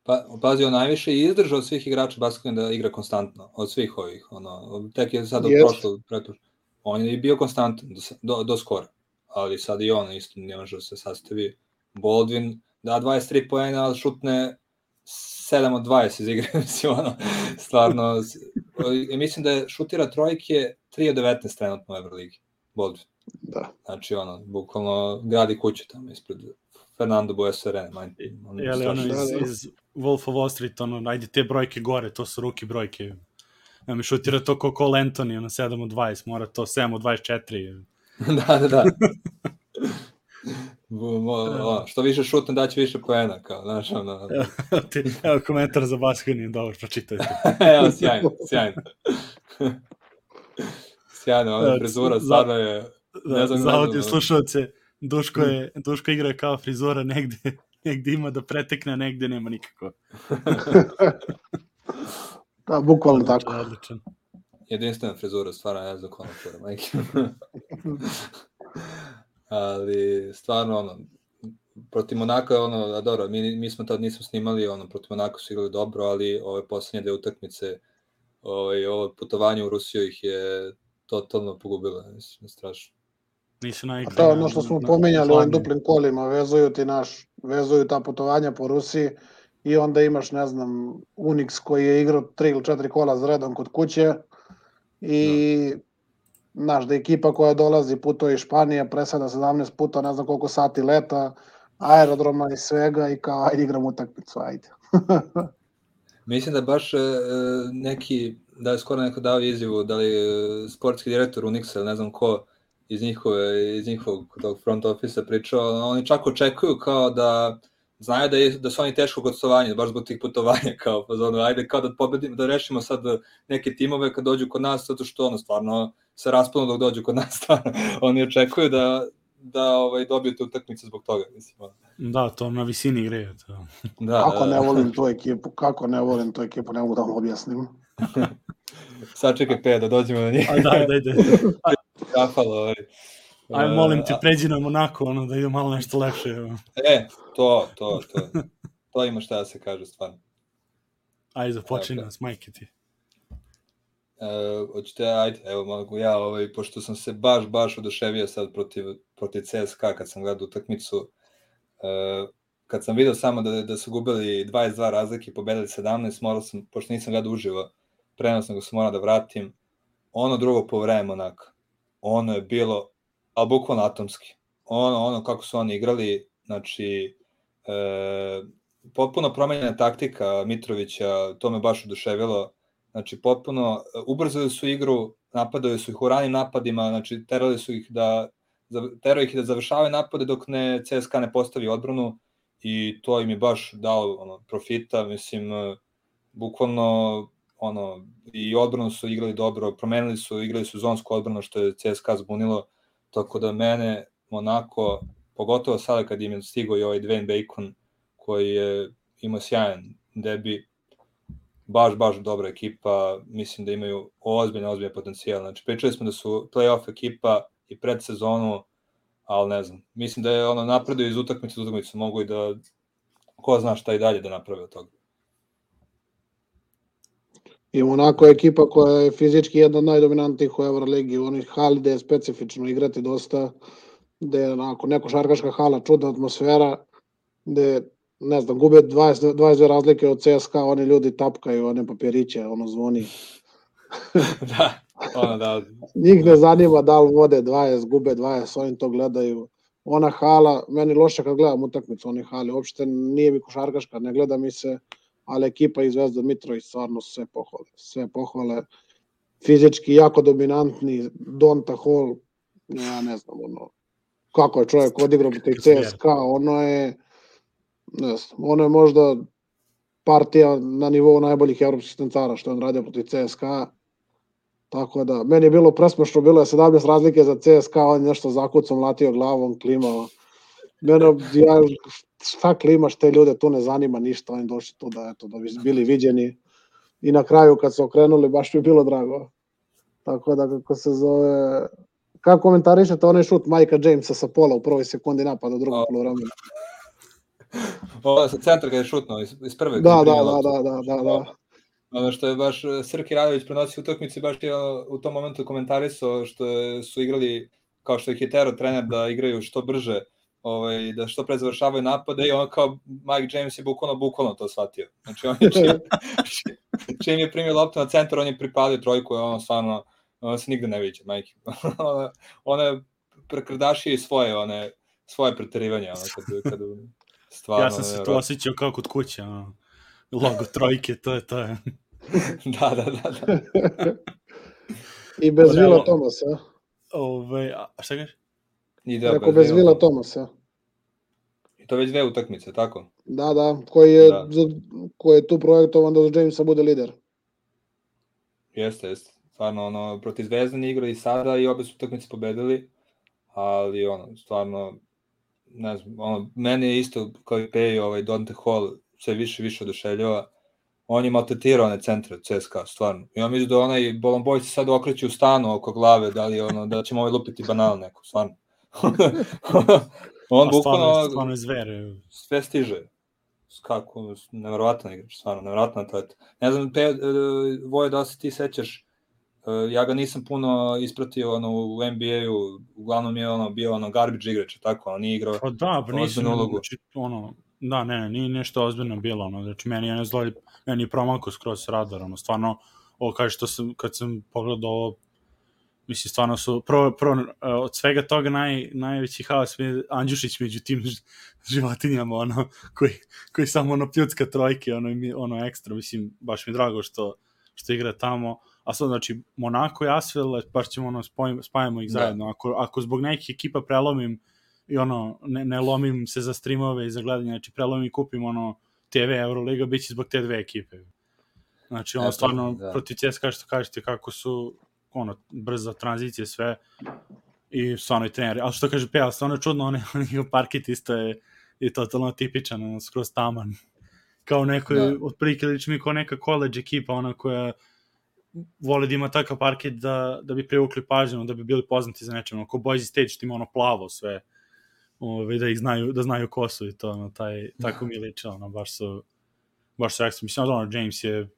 Pa, pazi, on najviše i izdržao od svih igrača Baskona da igra konstantno, od svih ovih, ono, tek je sad od Jeste. prošlog, pretu, on je bio konstantan do, do, do skora, ali sad i on isto ne može da se sastavi. Baldwin da 23 poena, ali šutne 7 od 20 iz igre, mislim, ono, stvarno, mislim da je šutira trojke 3 od 19 trenutno u Euroligi, Baldwin. Da. Znači, ono, bukvalno gradi kuću tamo ispred Fernando Bojas Arena. Man, ono, Je li ono iz, iz Wolf of Wall Street, ono, ajde te brojke gore, to su ruki brojke. Ja mi šutira to ko Cole Anthony, ono 7 od 20, mora to 7 od 24. da, da, da. Mo- ono, što više šutne daće više poena, kao, znaš, ono, Ti, evo komentar za Baskoni, dobro, pročitajte. evo, sjajno, sjajno. sjajno, ona Evo, frizura za- stvarno je, Da, Ne znam, za ne audio znam, slušalce, Duško, je, Duško igra kao frizura negde, negde ima da pretekne, negde nema nikako. Da, bukvalno tako. Odličan. jedinstvena frizura, stvarno ne znam ko na čura, majke. Ali, stvarno, ono, protiv Monaka, ono, a dobro, mi, mi smo tad nismo snimali, ono, protiv Monaka su igrali dobro, ali ove poslednje dve utakmice, ovaj, ovo putovanje u Rusiju ih je totalno pogubilo, mislim, strašno. Nisu A naigrali. to je ono što smo na- pomenjali u ovim duplim kolima, vezuju ti naš, vezuju ta putovanja po Rusiji i onda imaš, ne znam, Unix koji je igrao tri ili četiri kola za redom kod kuće i znaš da ekipa koja dolazi putuje iz Španije, presada 17 puta, ne znam koliko sati leta, aerodroma i svega i kao ajde igram utakmicu, ajde. Mislim da baš e, neki, da je skoro neko dao izjavu, da li e, sportski direktor Unixa, ili ne znam ko, iz njihove, iz njihovog tog front office pričao, oni čak očekuju kao da znaju da, je, da su oni teško gostovanje, baš zbog tih putovanja, kao, pa ono, ajde kao da pobedimo, da rešimo sad neke timove kad dođu kod nas, zato što ono, stvarno se raspanu dok dođu kod nas, stvarno, oni očekuju da, da ovaj, dobiju te utakmice zbog toga, mislim, ono. Da, to na visini igre. To. Da, Kako da, ne da. volim tu ekipu, kako ne volim tu ekipu, ne mogu da vam objasnim. Sad čekaj, pe, da dođemo na njih. Aj, daj, daj, daj. Kafalo, ovaj. Aj, molim te, pređi na Monako, ono, da ide malo nešto lepše. evo. E, to, to, to. To ima šta da se kaže, stvarno. Aj, započni Ok. nas, majke ti. E, hoćete, ajde, evo mogu ja, ovaj, pošto sam se baš, baš oduševio sad protiv, protiv CSKA kad sam gledao utakmicu, e, kad sam video samo da, da su gubili 22 razlike i pobedili 17, morao sam, pošto nisam gledao uživo, prenos nego sam morao da vratim, ono drugo po vreme onako, ono je bilo, ali bukvalno atomski. Ono, ono kako su oni igrali, znači, e, potpuno promenjena taktika Mitrovića, to me baš oduševilo, Znači, potpuno ubrzali su igru, napadali su ih u ranim napadima, znači, terali su ih da, terao ih da završavaju napade dok ne CSKA ne postavi odbranu i to im je baš dao ono, profita, mislim, bukvalno ono, i odbranu su igrali dobro, promenili su, igrali su zonsku odbranu što je CSKA zbunilo, tako da mene Monako, pogotovo sada kad im je stigao i ovaj Dwayne Bacon, koji je imao sjajan debi, baš, baš dobra ekipa, mislim da imaju ozbiljno, ozbiljno potencijal. Znači, pričali smo da su playoff ekipa i pred sezonu, ali ne znam. Mislim da je ono napreduju iz utakmice u utakmicu, mogu i da ko zna šta i dalje da naprave od toga. I Monako je ekipa koja je fizički jedna od najdominantnijih u Euroligi. Oni hali da je specifično igrati dosta, da je onako neko šarkaška hala, čudna atmosfera, gde ne znam, gube 20, 22 razlike od CSKA, oni ljudi tapkaju one papiriće, ono zvoni. da, ono da, Njih ne zanima da li vode 20, gube 20, oni to gledaju. Ona hala, meni loše kad gledam utakmicu, oni hali, uopšte nije mi košarkaška, ne gleda mi se, ali ekipa iz Zvezda Mitrović stvarno sve pohvale, sve pohvale. Fizički jako dominantni, Donta Hall, ja ne znam, ono, kako je čovjek odigrao protiv CSKA, ono je, ne znam, ono je možda partija na nivou najboljih evropskih centara što je on radio protiv CSKA. Tako da, meni je bilo presmešno, bilo je 17 razlike za CSKA, on je nešto zakucom latio glavom, klimao. Mene, ja, šta klimaš te ljude, tu ne zanima ništa, oni došli tu da, eto, da bi bili viđeni. I na kraju kad se okrenuli, baš mi je bilo drago. Tako da, kako se zove, kako komentarišete onaj šut Majka Jamesa sa pola u prvoj sekundi napada u drugom polovremenu? Ovo sa centra kada je šutno iz, iz prve. Da, da, da, da, da, da, da. Ono što je baš e, Srki Radović prenosio utakmicu baš je u tom momentu komentarisao što su igrali kao što je Hitero trener da igraju što brže ovaj, da što pre završavaju napade i ono kao Mike James je bukvalno, bukvalno to shvatio. Znači on je čim, čim je primio loptu na centar, on je pripalio trojku, je ono stvarno, ono se nigde ne viđe, majke. ona, ona prekrdašio i svoje, one, svoje preterivanje, ono, kad, kad stvarno... Ja sam se tu osjećao kao kod kuće, ono, logo trojke, to je to. Je. da, da, da. da. I bez Vila Tomasa. Ove, a šta kažeš? Ide Rekao bez Vila Tomasa. To već dve utakmice, tako? Da, da, koji je, da. koji je tu projektovan da uz Jamesa bude lider. Jeste, jeste. Stvarno, ono, protiv Zvezdan igra i sada i obe su utakmice pobedili, ali ono, stvarno, ne znam, ono, meni je isto kao i Pejo, ovaj Dante Hall sve više više oduševljava. On je maltetirao one centre CSKA, stvarno. I on misli da onaj Bolon Boy se sad okreće u stanu oko glave, da li ono, da ćemo ovaj lupiti banal neko, stvarno. on bukvalno... Stvarno je zver. Sve stiže. Kako, nevjerovatan igrač, stvarno, nevjerovatna atleta. Ne znam, pe, uh, Voje, da se ti sećaš, uh, ja ga nisam puno ispratio ono, u NBA-u, uglavnom je ono, bio ono garbage igrač, tako, on nije igrao pa da, pa nisam, ulogu. Znači, ono, da, ne, ne, nije nešto ozbiljno bilo, ono, znači, meni je ne zlo, meni je promako skroz radar, ono, stvarno, ovo kaže što sam, kad sam pogledao ovo Mislim, stvarno su, pro, pro, od svega toga naj, najveći haos je Andjušić među tim životinjama, ono, koji, koji samo ono pljucka trojke, ono, ono ekstra, mislim, baš mi drago što, što igra tamo, a sad, znači, Monako i Asvel, baš ćemo, ono, spojim, spajamo ih da. zajedno, ako, ako zbog nekih ekipa prelomim i, ono, ne, ne lomim se za streamove i za gledanje, znači, prelomim i kupim, ono, TV Euroliga, bit će zbog te dve ekipe. Znači, ono, stvarno, da. protiv CSKA što kažete, kako su, ono, brza tranzicija, sve, i stvarno i trener. Ali što kaže Pea, stvarno je čudno, on je parket isto je, je totalno tipičan, ono, skroz taman. Kao neko, da. otprilike liči mi kao neka college ekipa, ona koja vole da ima takav parket da, da bi privukli pažnju, da bi bili poznati za nečem, ono, kao Boise State što ima ono plavo sve, ove, da ih znaju, da znaju ko su i to, ono, taj, tako mi liče, ono, baš su, baš su ekstra. Mislim, ono, James je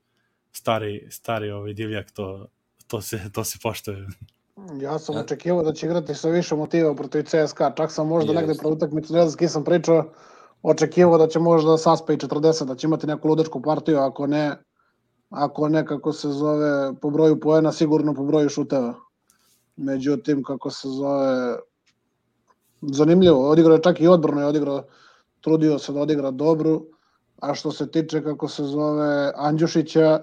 stari, stari ovaj divljak, to, to se, to se poštuje. Ja sam ja. očekivao da će igrati sa više motiva protiv CSKA, čak sam možda yes. negde pro utakmicu, ne znam s kim sam pričao, očekivao da će možda saspe i 40, da će imati neku ludačku partiju, ako ne, ako ne, kako se zove, po broju poena, sigurno po broju šuteva. Međutim, kako se zove, zanimljivo, odigrao je čak i odbrano, je odigrao, trudio se da odigra dobru, a što se tiče, kako se zove, Andjušića,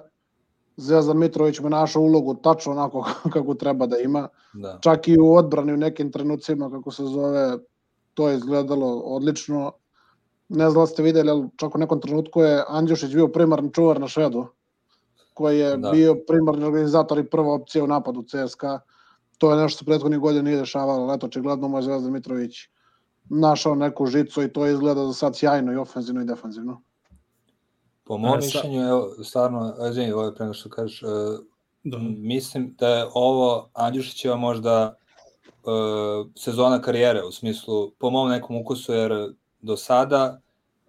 Zvezdan Mitrović mu našao ulogu tačno onako kako treba da ima. Da. Čak i u odbrani u nekim trenucima, kako se zove, to je izgledalo odlično. Ne znam da ste videli, ali čak u nekom trenutku je Andjušić bio primarni čuvar na švedu, koji je da. bio primarni organizator i prva opcija u napadu CSKA. To je nešto se prethodnih godina nije dešavalo, ali eto, očigledno mu je Zvezdan Mitrović našao neku žicu i to izgleda za sad sjajno i ofenzivno i defanzivno. Po mom mišljenju, evo, stvarno, izvini, ovo je prema što kažeš, uh, da. mislim da je ovo Andjušićeva možda uh, sezona karijere, u smislu, po mom nekom ukusu, jer do sada,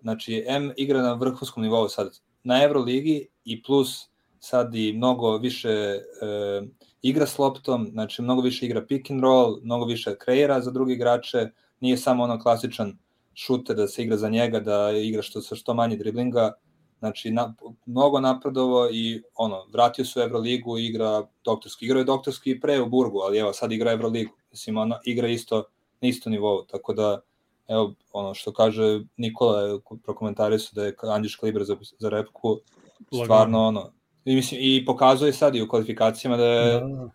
znači, M igra na vrhunskom nivou sad, na Euroligi i plus sad i mnogo više uh, igra s loptom, znači mnogo više igra pick and roll, mnogo više kreira za drugi igrače, nije samo ono klasičan šuter da se igra za njega, da igra što sa što manje driblinga, Znači, na, mnogo napredovo i ono, vratio se u Euroligu i igra doktorski. Igrao je doktorski pre u Burgu, ali evo, sad igra Euroligu. Mislim, ona igra isto na isto nivou, tako da, evo, ono što kaže Nikola je prokomentarisao da je Andjiš Kaliber za, za repku, stvarno ono, i, mislim, i pokazuje sad i u kvalifikacijama da je, da.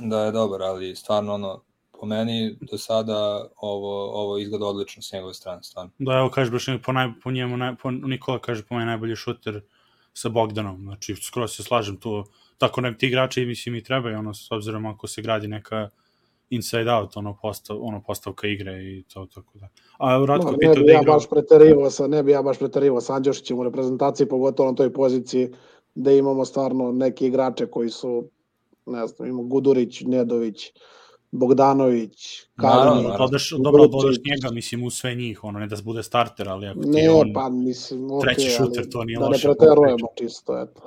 da je dobar, ali stvarno ono, po meni do sada ovo, ovo izgleda odlično s njegove strane, stvarno. Da, evo kažeš baš po, naj, po njemu, naj, po, Nikola kaže po meni najbolji šuter sa Bogdanom, znači skoro se slažem tu, tako nek ti igrači mislim i trebaju, ono, s obzirom ako se gradi neka inside out, ono, postav, ono postavka igre i to tako da. A Ratko no, pitao da ja igra... baš preterivao sa, ne bi ja baš preterivao sa Andjošićem u reprezentaciji, pogotovo na toj poziciji da imamo stvarno neke igrače koji su, ne znam, imamo Gudurić, Nedović, Bogdanović, Kalinić, naravno. Dodaš, dobro, dodaš njega, mislim, u sve njih, ono, ne da bude starter, ali ako ti Ne, je on... pa mislim, ok, treći šuter, to nije da loše. ne preterujemo čisto, eto.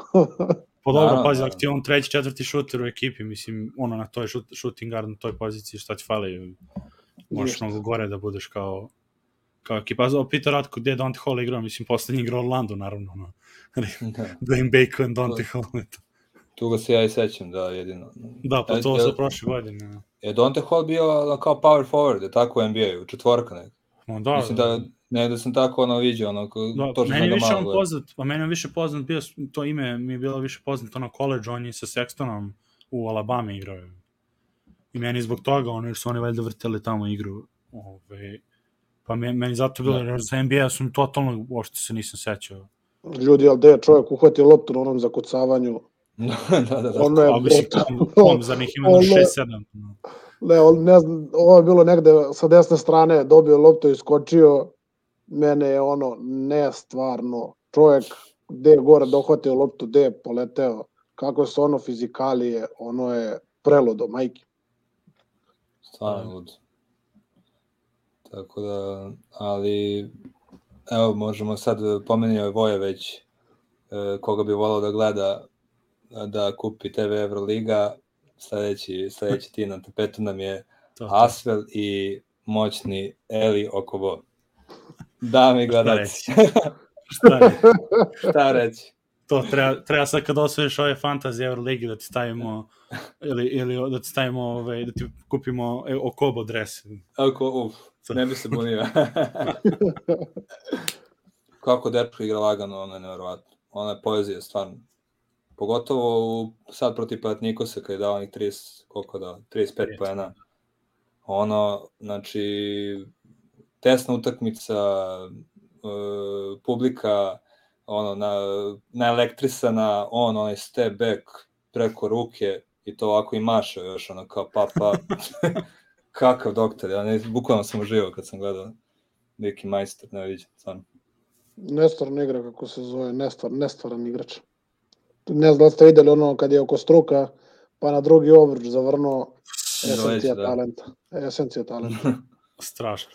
Pa dobro, Naravno, pazi, naravno. ako ti je on treći, četvrti šuter u ekipi, mislim, ono, na toj šut, shooting guard, na toj poziciji, šta ti fali? Možeš Ništa. mnogo gore da budeš kao kao ekipa. A Peter Ratko, gde je Dante Hall igrao? Mislim, poslednji igrao Orlando, naravno. No. Da. Dwayne Bacon, Dante Hall. eto. Tu ga se ja i sećam, da, jedino. Da, pa to e, sa prošle godine. Je Dante Hall bio ono, kao power forward, je tako u NBA-u, četvorka neka. No, da, Mislim da, ne da sam tako ono vidio, ono, ko, Da, to što meni više malo on poznat, a meni je više poznat bio, to ime mi je bilo više poznato na college, on je sa Sextonom u Alabama igrao. I meni zbog toga, ono, jer su oni valjda vrteli tamo igru. Ove, pa me, meni zato bilo, Da. jer za NBA sam totalno, uopšte se nisam sećao. Ljudi, ali da je čovjek uhvatio loptu na onom zakucavanju, da, da, da. ono je mislim, kom za njih ima Ono- 6-7. no. Ne, on, ne znam, ovo je bilo negde sa desne strane, dobio loptu i skočio, mene je ono nestvarno, čovjek gde je gore dohvatio loptu, gde je poleteo, kako su ono fizikalije, ono je preludo, majke. Stvarno lud. Tako da, ali, evo, možemo sad, pomenio je Voje već, e, koga bi volao da gleda, da kupi TV Euroliga, sledeći, sledeći ti na tapetu nam je To, to. Asvel i moćni Eli Okobo. Dame i gledalci, Šta je? šta reći? To treba, treba sad kad osvojiš ove fantasy Euroligi da ti stavimo ili, ili da ti stavimo ove, da ti kupimo e, Okobo dres. Ako, uf, ne bi se bunio. Kako dečko igra lagano, ono je nevjerovatno. Ona je poezija, stvarno. Pogotovo u, sad protiv Palatnikosa, kada je dao onih 30, koliko da, 35 poena. Ono, znači, tesna utakmica, e, publika, ono, na, naelektrisana, on, onaj step back preko ruke i to ovako i mašao još, ono, kao pa, pa. Kakav doktor, ja ne, bukvalno sam uživao kad sam gledao neki majstor, ne vidim, stvarno. Nestvarno igra, kako se zove, nestvar, nestvaran igrač. Ne znam da ste videli ono kad je oko struka, pa na drugi obruč zavrnuo esencija da. talenta. Esencija talenta. Strašno.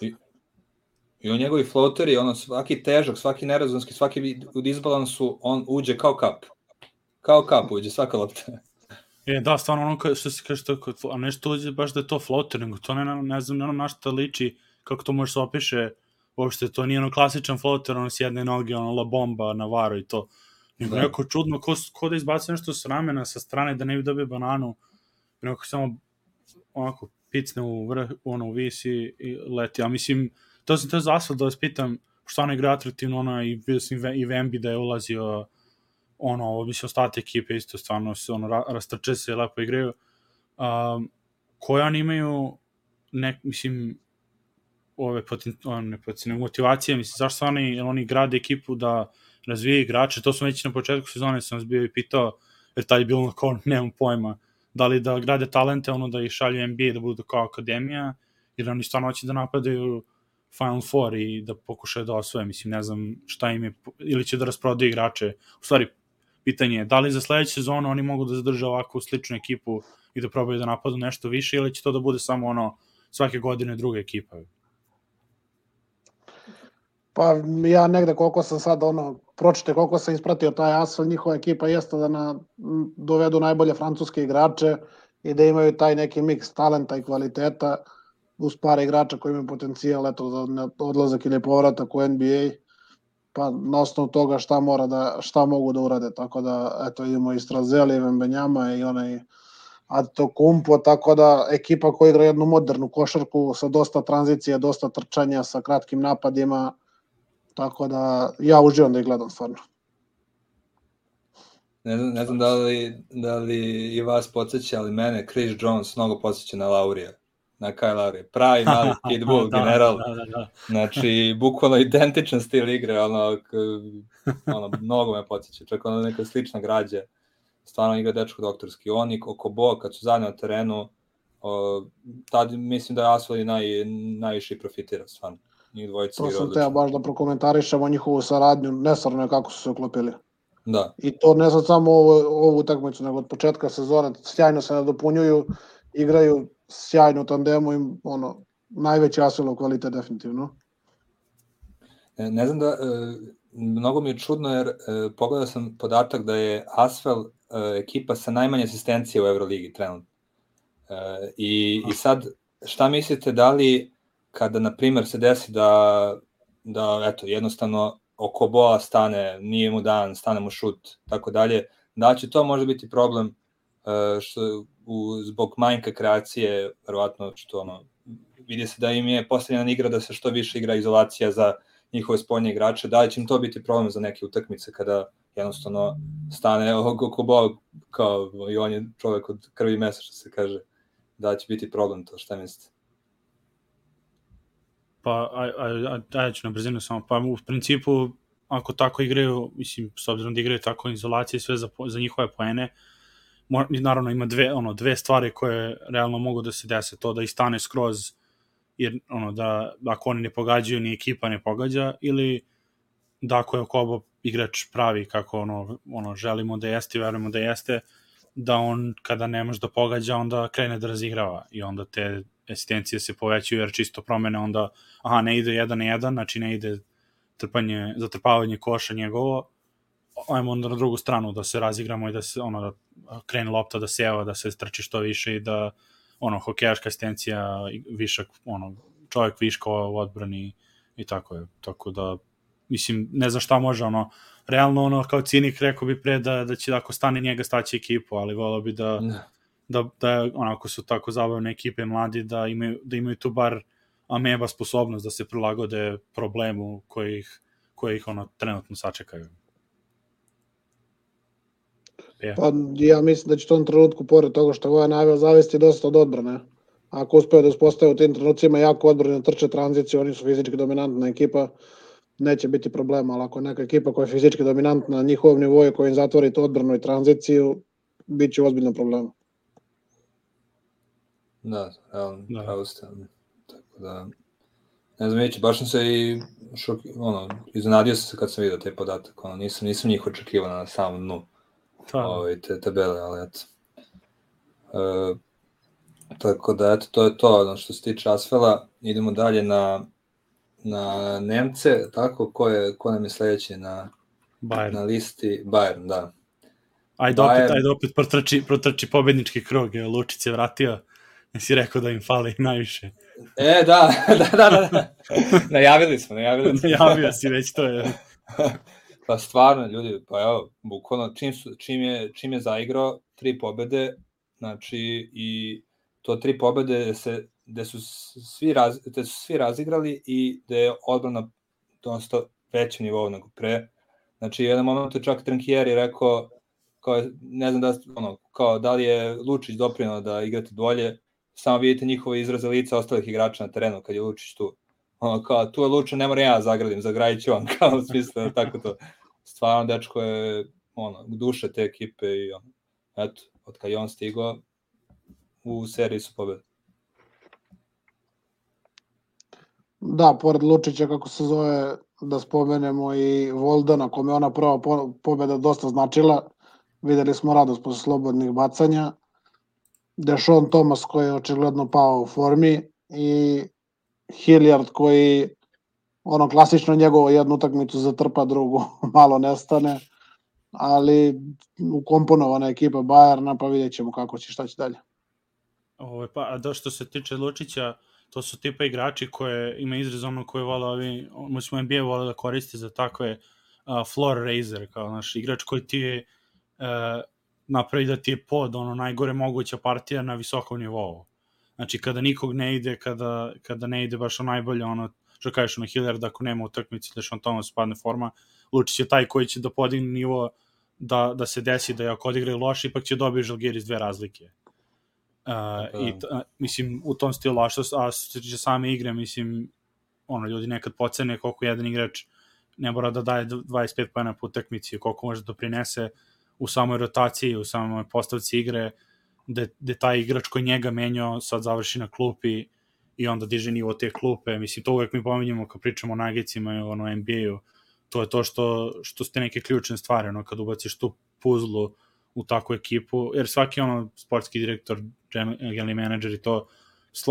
I on njegovi floateri, ono, svaki težak, svaki nerazumski, svaki vid- u disbalansu, on uđe kao kap. Kao kap uđe, svaka lopta. E, da, stvarno ono što se kaže, to, kod- a nešto uđe baš da je to floater, nego to ne, ne znam, ne ono na šta liči, kako to može se opiše, uopšte to nije ono klasičan floater, ono s jedne noge, ono la bomba na varu i to. Nego Da. neko čudno, ko, ko da izbaci nešto s ramena, sa strane, da ne bi dobio bananu, neko samo onako picne u vrh, ono, u visi i leti. A mislim, to sam te za Asfalt da vas pitam, što ono igra atraktivno, ono, i vidio sam i Ve- i Vembi da je ulazio, ono, ovo mislim, ostatak ekipe isto stvarno se, ono, ra, rastrče se, lepo igraju. Um, koje oni imaju, nek, mislim, ove poten, one, poten, motivacije, mislim, zašto oni, oni grade ekipu da razvije igrače, to sam već na početku sezone sam vas bio i pitao, jer tad je bilo kao, nemam pojma, da li da grade talente, ono da ih šalju NBA, da budu kao akademija, ili oni stvarno hoće da napadaju Final Four i da pokušaju da osvoje, mislim, ne znam šta im je, ili će da rasprodaju igrače, u stvari, pitanje je, da li za sledeću sezonu oni mogu da zadrže ovakvu sličnu ekipu i da probaju da napadu nešto više, ili će to da bude samo ono, svake godine druga ekipa? Pa ja negde koliko sam sad ono, pročite koliko sam ispratio taj Asfel, njihova ekipa jeste da na, dovedu najbolje francuske igrače i da imaju taj neki miks talenta i kvaliteta uz par igrača koji imaju potencijal eto, za odlazak ili povratak u NBA pa na osnovu toga šta mora da šta mogu da urade tako da eto idemo i Strazeli, Vembenjama i onaj Kumpo, tako da ekipa koja igra jednu modernu košarku sa dosta tranzicije, dosta trčanja, sa kratkim napadima, Tako da ja uživam da ih gledam stvarno. Ne znam, ne znam da, li, da li i vas podsjeća, ali mene Chris Jones mnogo podsjeća na Laurija. Na Kyle Laurija. Pravi mali pitbull, da, general. Da, da, da. Znači, bukvalno identičan stil igre, ono, ono mnogo me podsjeća, čak ono neka slična građa. stvarno igra dečko doktorski. Oni oko Boa kad su zajedno na terenu, o, tad mislim da je Asfali naj, najviše profitira, stvarno. Njih dvojica To sam teo baš da prokomentarišemo njihovu saradnju, nesarno je kako su se uklopili. Da, I to ne sad samo ovo, ovu utakmicu, nego od početka sezone sjajno se nadopunjuju, igraju sjajno tandemu i ono, najveći Asvelov kvalitet definitivno. ne, ne znam da, e, mnogo mi je čudno jer e, pogledao sam podatak da je Asvel e, ekipa sa najmanje asistencije u Euroligi trenutno. E, i, I sad, šta mislite, da li kada, na primer, se desi da, da eto, jednostavno oko boa stane, nije mu dan, stane mu šut, tako dalje, da će to možda biti problem e, što, u, zbog manjka kreacije, verovatno što ono, vidi se da im je postavljena igra da se što više igra izolacija za njihove spoljne igrače, da će im to biti problem za neke utakmice kada jednostavno stane oko boa kao i on je čovek od krvi mesa što se kaže, da će biti problem to, šta mislite? Pa, aj, aj, aj, aj ću na brzinu samo. Pa, u principu, ako tako igraju, mislim, s obzirom da igraju tako izolacije sve za, za njihove poene, mo, naravno ima dve, ono, dve stvari koje realno mogu da se dese. To da istane skroz, jer ono, da, ako oni ne pogađaju, ni ekipa ne pogađa, ili da ako je Okobo igrač pravi kako ono, ono želimo da jeste i verujemo da jeste, da on kada ne može da pogađa, onda krene da razigrava i onda te asistencije se povećaju jer čisto promene onda, aha, ne ide jedan na jedan, znači ne ide trpanje, zatrpavanje koša njegovo, ajmo onda na drugu stranu da se razigramo i da se ono da krene lopta da seva, da se trči što više i da ono hokejaška asistencija višak ono čovjek viška u odbrani i tako je. Tako da mislim ne znam šta može ono realno ono kao cinik rekao bi pre da da će ako stane njega staći ekipu, ali voleo bi da Ne. Da, da onako su tako zabavne ekipe mladi da imaju, da imaju tu bar ameba sposobnost da se prilagode problemu koji ih, koji ih ono trenutno sačekaju. Je. Pa ja mislim da će tom trenutku, pored toga što Voja naveo, zavesti dosta od odbrane. Ako uspeju da uspostave u tim trenucima jako odbrane, trče tranziciju, oni su fizički dominantna ekipa, neće biti problema, ali ako je neka ekipa koja je fizički dominantna na njihovom nivou koja im zatvori tu odbranu i tranziciju, bit će ozbiljno problema. Da, realno, Da. pravo ste. Tako da, ne znam, Mići, baš sam se i šok, ono, iznenadio sam se kad sam vidio taj podatak, ono, nisam, nisam njih očekivao na samom dnu Da, ovaj, te tabele, ali eto. E, tako da, eto, to je to, ono, što se tiče Asfela, idemo dalje na, na Nemce, tako, ko, je, ko nam je sledeći na, Bayern. na listi? Bayern, da. Ajde opet, Bayern. ajde opet protrči, protrči pobednički evo Lučić je vratio, jesi rekao da im fali najviše. E, da, da, da, da, da. najavili smo, najavili smo. Javio si već to je. Pa stvarno, ljudi, pa evo, bukvalno, čim, su, čim, je, čim je zaigrao tri pobede, znači, i to tri pobede se, gde su svi, raz, gde su svi razigrali i gde je odbrana dosta većem nivou nego pre. Znači, jedan moment je čak Trankieri rekao, kao, ne znam da, ono, kao, da li je Lučić doprinao da igrate bolje, samo vidite njihove izraze lica ostalih igrača na terenu kad je Lučić tu. Ono, kao, tu je Lučić, ne moram ja da zagradim, zagradit ću on, kao, u smislu, tako to. Stvarno, dečko je, ono, duše te ekipe i, ono, eto, od kad je on stigao, u seriji su pobede. Da, pored Lučića, kako se zove, da spomenemo i Voldana, kome ona prva po- pobeda dosta značila. Videli smo radost posle slobodnih bacanja. Dešon Thomas koji je očigledno pao u formi i Hilliard koji ono klasično njegovo jednu utakmicu zatrpa, drugu malo nestane, ali ukomponovana ekipa Bajerna, pa vidjet ćemo kako će, šta će dalje. Ovo, pa, a da što se tiče Lučića, to su tipa igrači koje ima izraz ono koje vole ovi, mislim NBA vole da koriste za takve uh, floor raiser, kao naš igrač koji ti je uh, napravi da ti je pod ono najgore moguća partija na visokom nivou. Znači kada nikog ne ide, kada, kada ne ide baš o najbolje, ono, što kažeš ono Hilliard ako nema utakmice da Sean Thomas padne forma, Lučić je taj koji će da podigne nivo da, da se desi da je ako odigraju loše, ipak će dobiti Žalgiris dve razlike. Uh, i t, a, mislim u tom stilu a što a što se tiče same igre mislim ono ljudi nekad pocene koliko jedan igrač ne mora da daje 25 poena po utakmici koliko može da doprinese u samoj rotaciji, u samoj postavci igre, da, da taj igrač koji njega menjao sad završi na klupi i onda diže nivo te klupe. Mislim, to uvek mi pominjamo kad pričamo o Nagicima i ono NBA-u. To je to što, što ste neke ključne stvari, ono, kad ubaciš tu puzlu u takvu ekipu, jer svaki ono sportski direktor, generalni menadžer i to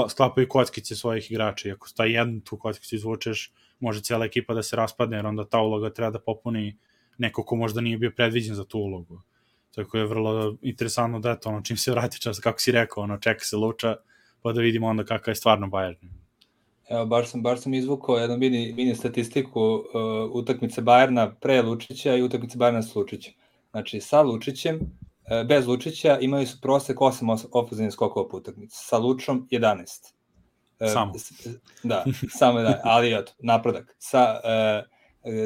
sklapaju kockice svojih igrača i ako sta jednu tu kockicu izvučeš, može cijela ekipa da se raspadne, jer onda ta uloga treba da popuni neko ko možda nije bio predviđen za tu ulogu. Tako je vrlo interesantno da to, ono, čim se vrati čas, kako si rekao, ono, čeka se luča, pa da vidimo onda kakav je stvarno Bayern. Evo, baš sam, baš sam izvukao jednu mini, mini statistiku uh, utakmice Bajerna pre Lučića i utakmice Bajerna s Lučićem. Znači, sa Lučićem, uh, bez Lučića imali su prosek 8 ofenzivnih skokova po utakmici, sa Lučom 11. Uh, samo. Da, samo da, ali eto, napredak. Sa uh,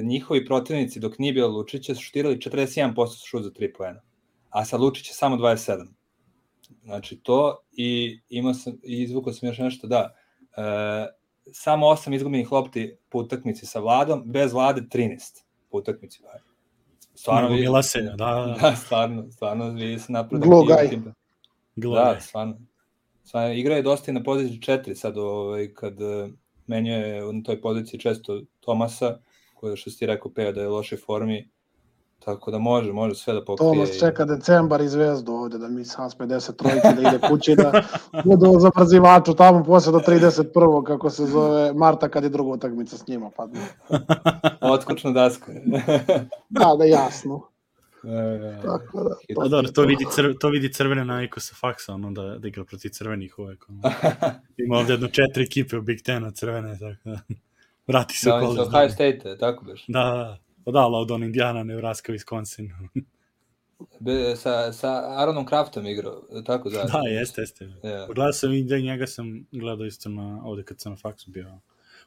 njihovi protivnici dok nije bilo Lučića su šutirali 41% šut za 3 poena, a sa Lučića samo 27. Znači to i imao sam, i izvukao sam još nešto, da, e, samo 8 izgubljenih lopti po utakmici sa Vladom, bez Vlade 13 po utakmici. Stvarno vidi se, da, da. da, stvarno, stvarno vidi se napredak. Glogaj. Da, stvarno. Stvarno, igra je dosta i na poziciji 4 sad, ovaj, kad e, menjuje na toj poziciji često Tomasa, koji je što si ti rekao, peo da je u lošoj formi, Tako da može, može sve da pokrije. To nas čeka decembar i zvezdu ovde, da mi sa 50 trojke da ide kući, da budu za brzivaču tamo posle do 31. kako se zove Marta kad je druga utakmica s njima padne. Otkočna daska. da, da, jasno. E, Tako da. To, A dobro, to vidi, crv, to vidi crvene naviku sa faksa, ono da, da igra protiv crvenih uvek. Ono. Ima ovde jedno četiri ekipe u Big Tenu crvene, tako da vrati se da, u koleđ. Da, Ohio State, tako biš. Da, da. Da, ali od on Indiana, Nebraska, Wisconsin. Be, sa, sa Aaronom Craftom igrao, tako da? Da, jeste, jeste. Yeah. Gledao sam i da njega sam gledao isto na, ovde kad sam na faksu bio.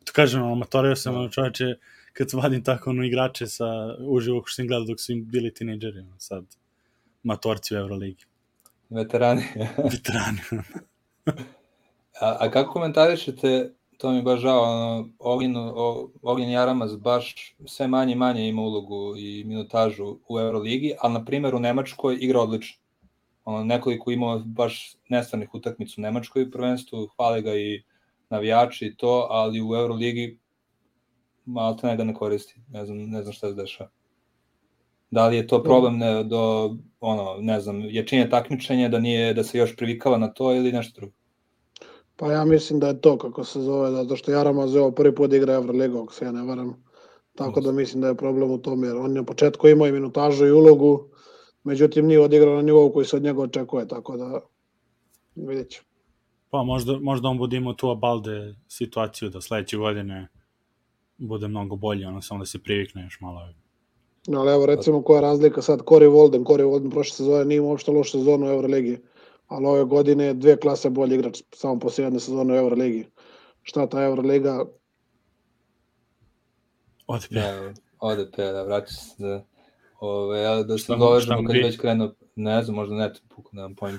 To kažem, amatorio sam, ono čoveče, kad vadim tako ono igrače sa uživo što sam gledao dok su im bili tinejdžeri, sad matorci u Euroligi. Veterani. Veterani. a, a kako komentarišete to mi baš žao, ono, Ognjen, Ognjen Jaramaz baš sve manje i manje ima ulogu i minutažu u Euroligi, ali na primjer u Nemačkoj igra odlično. Ono, nekoliko imao baš nestvarnih utakmica u Nemačkoj prvenstvu, hvale ga i navijači i to, ali u Euroligi malo te ga ne koristi, ne znam, ne znam šta se dešava. Da li je to problem ne, do, ono, ne znam, jačine takmičenja, da nije, da se još privikava na to ili nešto drugo? Pa ja mislim da je to kako se zove, zato što Jaramaz je ovo prvi put igra Euroliga, ako se ja ne varam. Tako da mislim da je problem u tome, jer on je u početku imao i minutažu i ulogu, međutim nije odigrao na nivou koji se od njega očekuje, tako da vidjet ću. Pa možda, možda on bude imao tu Abalde situaciju da sledeće godine bude mnogo bolje, ono samo da se privikne još malo. No, ali evo recimo koja je razlika sad, Corey Walden, Corey Walden prošle sezone nije imao uopšte lošu sezonu u Euroligi ali ove godine dve klase bolji igrač samo posle jedne sezone u Euroligi. Šta ta Euroliga? Ode Da, ode pe, da vraća se da, ove, ja, da se dovežemo kad već krenu, ne znam, možda ne puku, nemam pojma.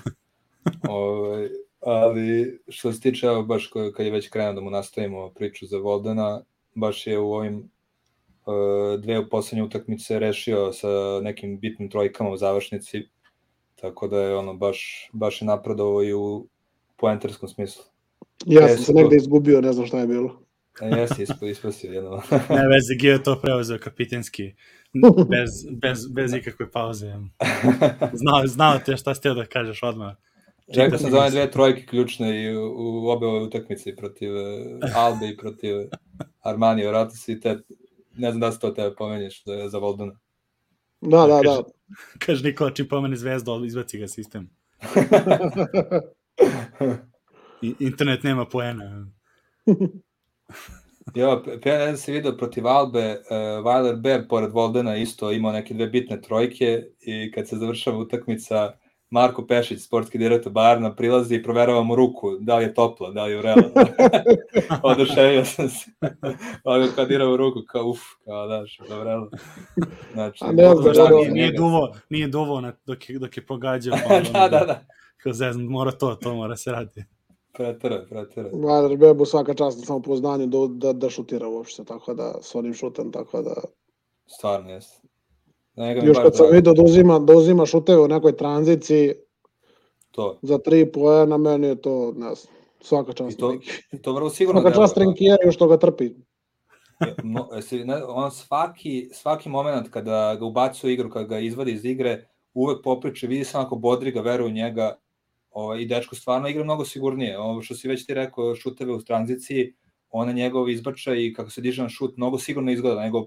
ove, ali što se tiče, evo, baš kad je već krenuo da mu nastavimo priču za Voldena, baš je u ovim dve u poslednje utakmice rešio sa nekim bitnim trojkama u završnici, Tako da je ono baš, baš je napredovao i u poenterskom smislu. Ja sam se negde izgubio, ne znam šta je bilo. E, jesi ispasio jedno. ne, veze, Gio to preuzeo kapitenski, bez, bez, bez ikakve pauze. Znao, znao te šta ste da kažeš odmah. Čekao sam za one dve trojke ključne i u, u obe ove utakmice protiv e, Albe i protiv Armani, vratno si te, ne znam da se to tebe pomenješ za, za Voldona. Da, da, da. Kaže Nikola, čim pomene zvezdu, izbaci ga sistem. I, internet nema poena. Jo, pre se vidio protiv Albe, uh, Weiler Bear pored Voldena isto imao neke dve bitne trojke i kad se završava utakmica, Marko Pešić, sportski direktor Bajerna, prilazi i proverava mu ruku, da li je topla, da li je urela. Oduševio sam se. Ovo kad dira u ruku, kao uf, kao daš, dobro. Znači, A ne znam, da, nije, nije duvo, nije duvo na, dok, je, dok je pogađao. Pa, da, da, da. Kao zezam, mora to, to mora se raditi. Pretera, pretera. Valer Bebu svaka čast na samopouzdanje da, da, da šutira uopšte, tako da, s onim šutem, tako da... Stvarno, jes. Njega mi Još kad sam drago. vidio da uzima, da uzima šuteve u nekoj tranziciji To. za tri poena, meni je to, ne znam, svaka I čast. to, Miki. i to vrlo sigurno Svaka čast deluje. Trinkjeriju što ga trpi. On svaki, svaki moment kada ga ubacuje u igru, kada ga izvadi iz igre, uvek popriče, vidi se onako bodri ga, veruje u njega ovaj, i dečko stvarno igra mnogo sigurnije. Ovo što si već ti rekao, šuteve u tranziciji, one njegov izbačaj i kako se diže na šut, mnogo sigurno izgleda nego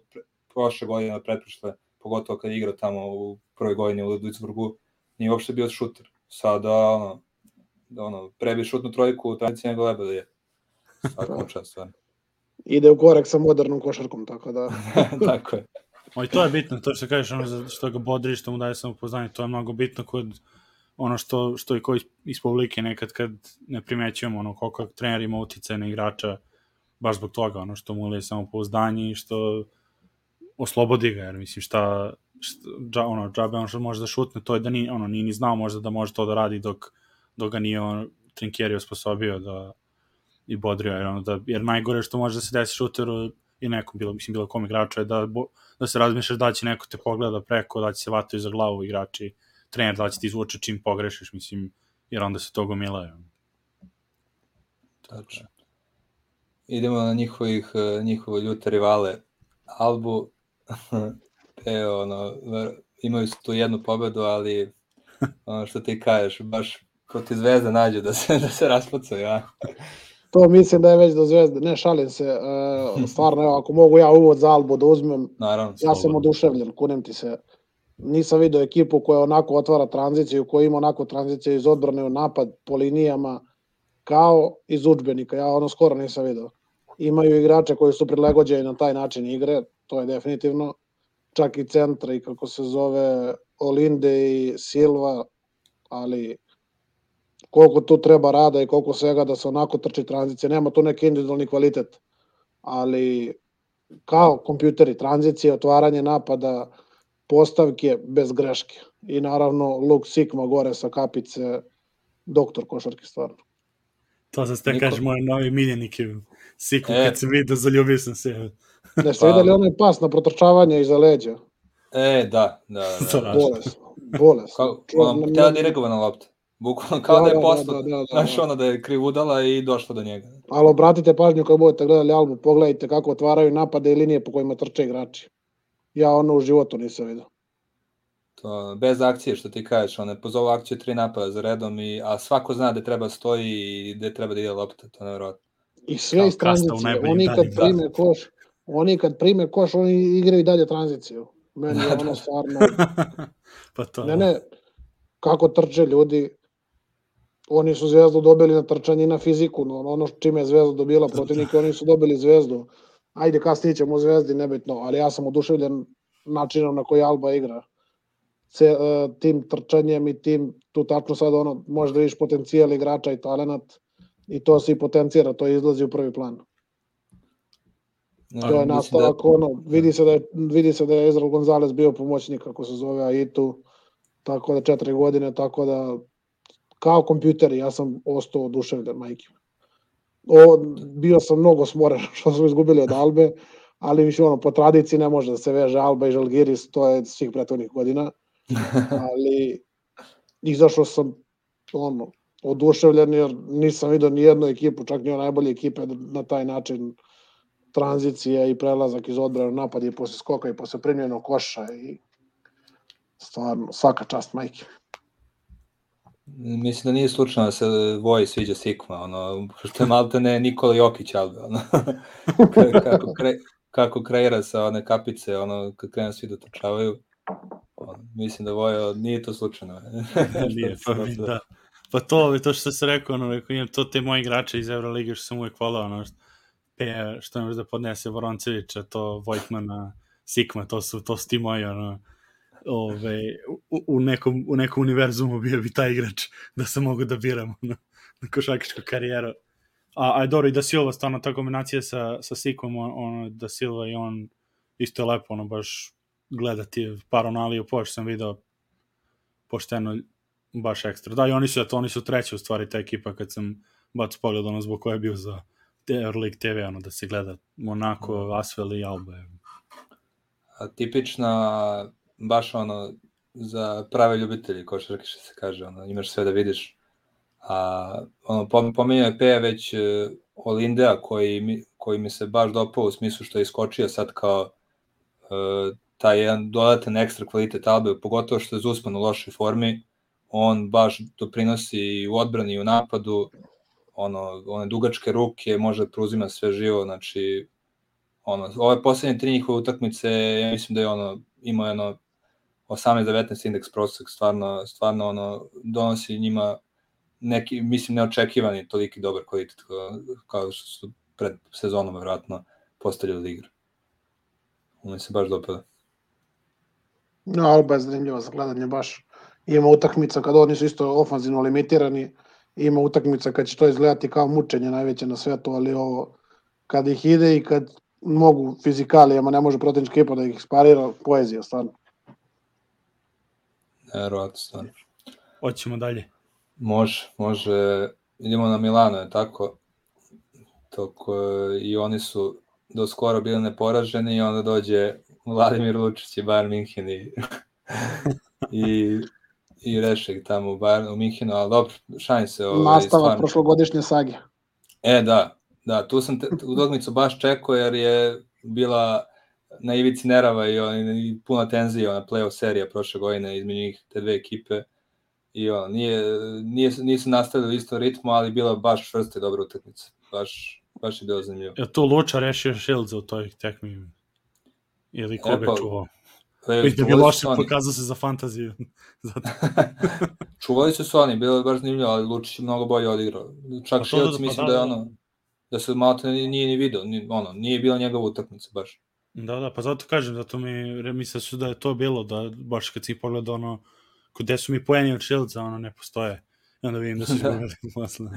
prošle godine, pretprošle, pogotovo kad je igrao tamo u prvoj godini u Duisburgu, nije uopšte bio šuter. Sada, ono, ono prebi šutnu trojku u tranziciji nego leba da je. Svaka mu čast, stvarno. Ide u korek sa modernom košarkom, tako da... Tako je. O, i to je bitno, to što kažeš, ono za- što ga bodri, što mu daje samopoznanje, to je mnogo bitno kod ono što, što i koji iz publike nekad kad ne primećujemo ono koliko trener ima utice na igrača baš zbog toga, ono što mu je samopouzdanje i što oslobodi ga, jer mislim šta, šta dža, ono, džabe ono što može da šutne, to je da ni, ono, nije ni znao možda da može to da radi dok, dok ga nije on, Trinkjeri osposobio da i bodrio, jer, ono, da, jer najgore što može da se desi šuteru i nekom, bilo, mislim, bilo kom igraču je da, bo, da se razmišljaš da će neko te pogleda preko, da će se vataju za glavu igrači, trener da će ti izvuče čim pogrešiš, mislim, jer onda se to gomila. je. Tačno. Idemo na njihovih, eh, njihove ljute rivale. Albu, e, ono, imaju su tu jednu pobedu, ali ono što ti kažeš, baš protiv zvezde nađu da se, da se raspucaju, a? To mislim da je već do zvezde. Ne, šalim se. E, stvarno, evo, ako mogu ja uvod za Albu da uzmem, Naravno. ja sam oduševljen, kunem ti se. Nisam video ekipu koja onako otvara tranziciju, koja ima onako tranziciju iz odbrane u napad po linijama, kao iz udžbenika. Ja ono skoro nisam video. Imaju igrače koji su prilagođeni na taj način igre, to je definitivno. Čak i centra i kako se zove Olinde i Silva, ali koliko tu treba rada i koliko svega da se onako trči tranzicija. Nema tu neki individualni kvalitet, ali kao kompjuteri, tranzicije, otvaranje napada, postavke bez greške. I naravno Luke Sikma gore sa kapice, doktor košarke stvarno. To sam ste Niko- kaže moj novi miljenik je Siku, E. kad sam vidio, zaljubio sam se. Ne ste Pa- videli onaj pas na protrčavanje iza leđa? E, da, da, da. To da. radi. Bolesno. Bolesno. Kao, ne- tela ne- dirigovana lopta. Bukvalno kao da, Da, je da, posla, da, da, da, znaš da. ono da je kriv udala i došla do njega. Ali obratite pažnju kad budete gledali albu, pogledajte kako otvaraju napade i linije po kojima trče igrači. Ja ono u životu nisam vidio. To, bez akcije, što ti kažeš, one pozovu akciju tri napada za redom, i, a svako zna gde treba stoji i gde treba da ide lopta, to je nevjerojatno. I sve iz tranzicije. Oni kad prime koš, oni kad prime koš, oni igraju dalje tranziciju. Meni je ono stvarno... pa to. Ne, ne, kako trče ljudi, oni su zvezdu dobili na trčanje i na fiziku, no, ono čime je zvezda dobila protivnike, oni su dobili zvezdu. Ajde, kasnije ćemo zvezdi, nebitno, ali ja sam oduševljen načinom na koji Alba igra. Ce, e, tim trčanjem i tim, tu tačno sad ono, možda vidiš potencijal igrača i talenat i to se i potencijera, to izlazi u prvi plan. Ne, To je nastavak, ono, vidi se da je, vidi se da je Ezra Gonzalez bio pomoćnik, kako se zove Aitu, tako da četiri godine, tako da kao kompjuteri, ja sam ostao oduševljen, majke. O, bio sam mnogo smoren što smo izgubili od Albe, ali mislim, ono, po tradiciji ne može da se veže Alba i Žalgiris, to je svih prethodnih godina, ali izašao sam ono, oduševljen jer nisam vidio ni jednu ekipu, čak ni najbolje ekipe na taj način tranzicija i prelazak iz odbrane u napad i posle skoka i posle primljenog koša i stvarno svaka čast majke. Mislim da nije slučajno da se Voji sviđa Sikma, ono, što je malte ne Nikola Jokić, ali ono, kako, kre, kako kreira sa one kapice, ono, kad krenu svi da trčavaju, ono, mislim da Voja, nije to slučajno. Nije, pa da. Pa to, to što se rekao, ono, rekao, imam to te moje igrače iz Euroligi što sam uvijek volao, ono, što, pe, što ne može da podnese Voroncevića, to Vojtmana, Sikma, to su, to su ti moji, ono, ove, u, u, nekom, u nekom univerzumu bio bi taj igrač da se mogu da biram ono, na košarkašku karijeru. A, a dobro, i da Silva, stvarno ta kombinacija sa, sa Sikom, on, ono, da Silva i on isto je lepo, ono, baš gledati par onaliju pošto sam video pošteno baš ekstra. Da, i oni su, eto, oni su treći u stvari ta ekipa kad sam bac pogled ono zbog koje je bio za Euroleague TV, ono da se gleda Monaco, Asvel i Alba. A tipična baš ono, za prave ljubitelji košarke što se kaže, ono, imaš sve da vidiš. A ono, pominjao je Peja već uh, Olindea koji mi, koji mi se baš dopao u smislu što je iskočio sad kao uh, taj jedan dodatan ekstra kvalitet Albe, pogotovo što je Zusman u lošoj formi, on baš doprinosi i u odbrani i u napadu, ono, one dugačke ruke, može da preuzima sve živo, znači, ono, ove poslednje tri njihove utakmice, ja mislim da je ono, imao jedno 18-19 indeks prosek, stvarno, stvarno ono, donosi njima neki, mislim, neočekivani toliki dobar kvalitet kao, kao što su pred sezonom vjerojatno postavljali da igra. Ono se baš dopada. No, Alba je zanimljiva za gledanje baš. Ima utakmica kad oni su isto ofanzivno limitirani, ima utakmica kad će to izgledati kao mučenje najveće na svetu, ali ovo kad ih ide i kad mogu fizikalijama, ne može protivnička ekipa da ih sparira, poezija stvarno. Verovatno stvarno. Hoćemo dalje. Može, može. Idemo na Milano, je tako? Toko, I oni su do skoro bili neporaženi i onda dođe Vladimir Lučić i Bayern Minhen i, i, i Rešek tamo u, Bayern, u Minhenu, ali dobro, šalim se. Ovaj, Nastava stvarno. prošlogodišnje sage. E, da, da, tu sam te, utakmicu baš čekao jer je bila na ivici nerava i, on, i puna tenzija na play-off serija prošle godine između njih te dve ekipe i on, nije, nije, nisu nastavili isto ritmu, ali bila baš čvrsta i dobra utakmica. Baš, baš je bilo zanimljivo. Je to Luča rešio Shields u toj tekmi? Ili koga e, pa, čuvao? Već da bi loše pokazao se za fantaziju. Zato. čuvali su se oni, bilo je baš zanimljivo, ali Lučić je mnogo bolje odigrao. Čak pa Shields da, mislim da, da, je ono, da se malo nije, nije ni video, ni, ono, nije bila njegova utakmica baš. Da, da, pa zato kažem, zato mi misle su da je to bilo, da baš kad si pogleda ono, gde su mi poeni od Shieldsa, ono, ne postoje. I onda vidim da su izgubili posle.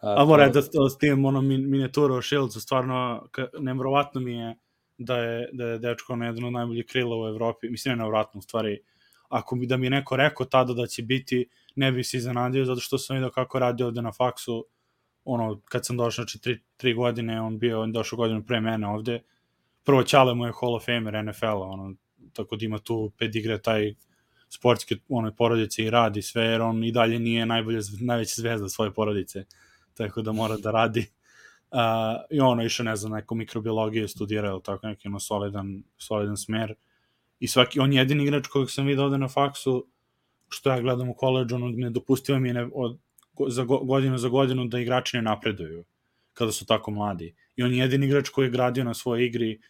A, A mora da, da s tim ono minijatura o Shieldsu, stvarno, nevrovatno mi je da je, da je dečko ono jedan od najboljih krila u Evropi, mislim ne nevrovatno, u stvari, ako bi da mi je neko rekao tada da će biti, ne bi se iznenadio, zato što sam vidio kako radi ovde na faksu, ono, kad sam došao, znači, tri, tri godine, on bio, on došao godinu pre mene ovde, prvo Ćale mu je Hall of Famer NFL-a, ono, tako da ima tu pedigre taj sportske one porodice i radi sve, jer on i dalje nije najbolja, najveća zvezda svoje porodice, tako da mora da radi. Uh, I ono išao, ne znam, neko mikrobiologiju studirao, tako neki ono solidan, solidan smer. I svaki, on je jedini igrač kojeg sam vidio ovde na faksu, što ja gledam u koleđu, ono, ne dopustio mi je ne, od, za go, godinu za godinu da igrači ne napreduju kada su tako mladi. I on je jedini igrač koji je gradio na svojoj igri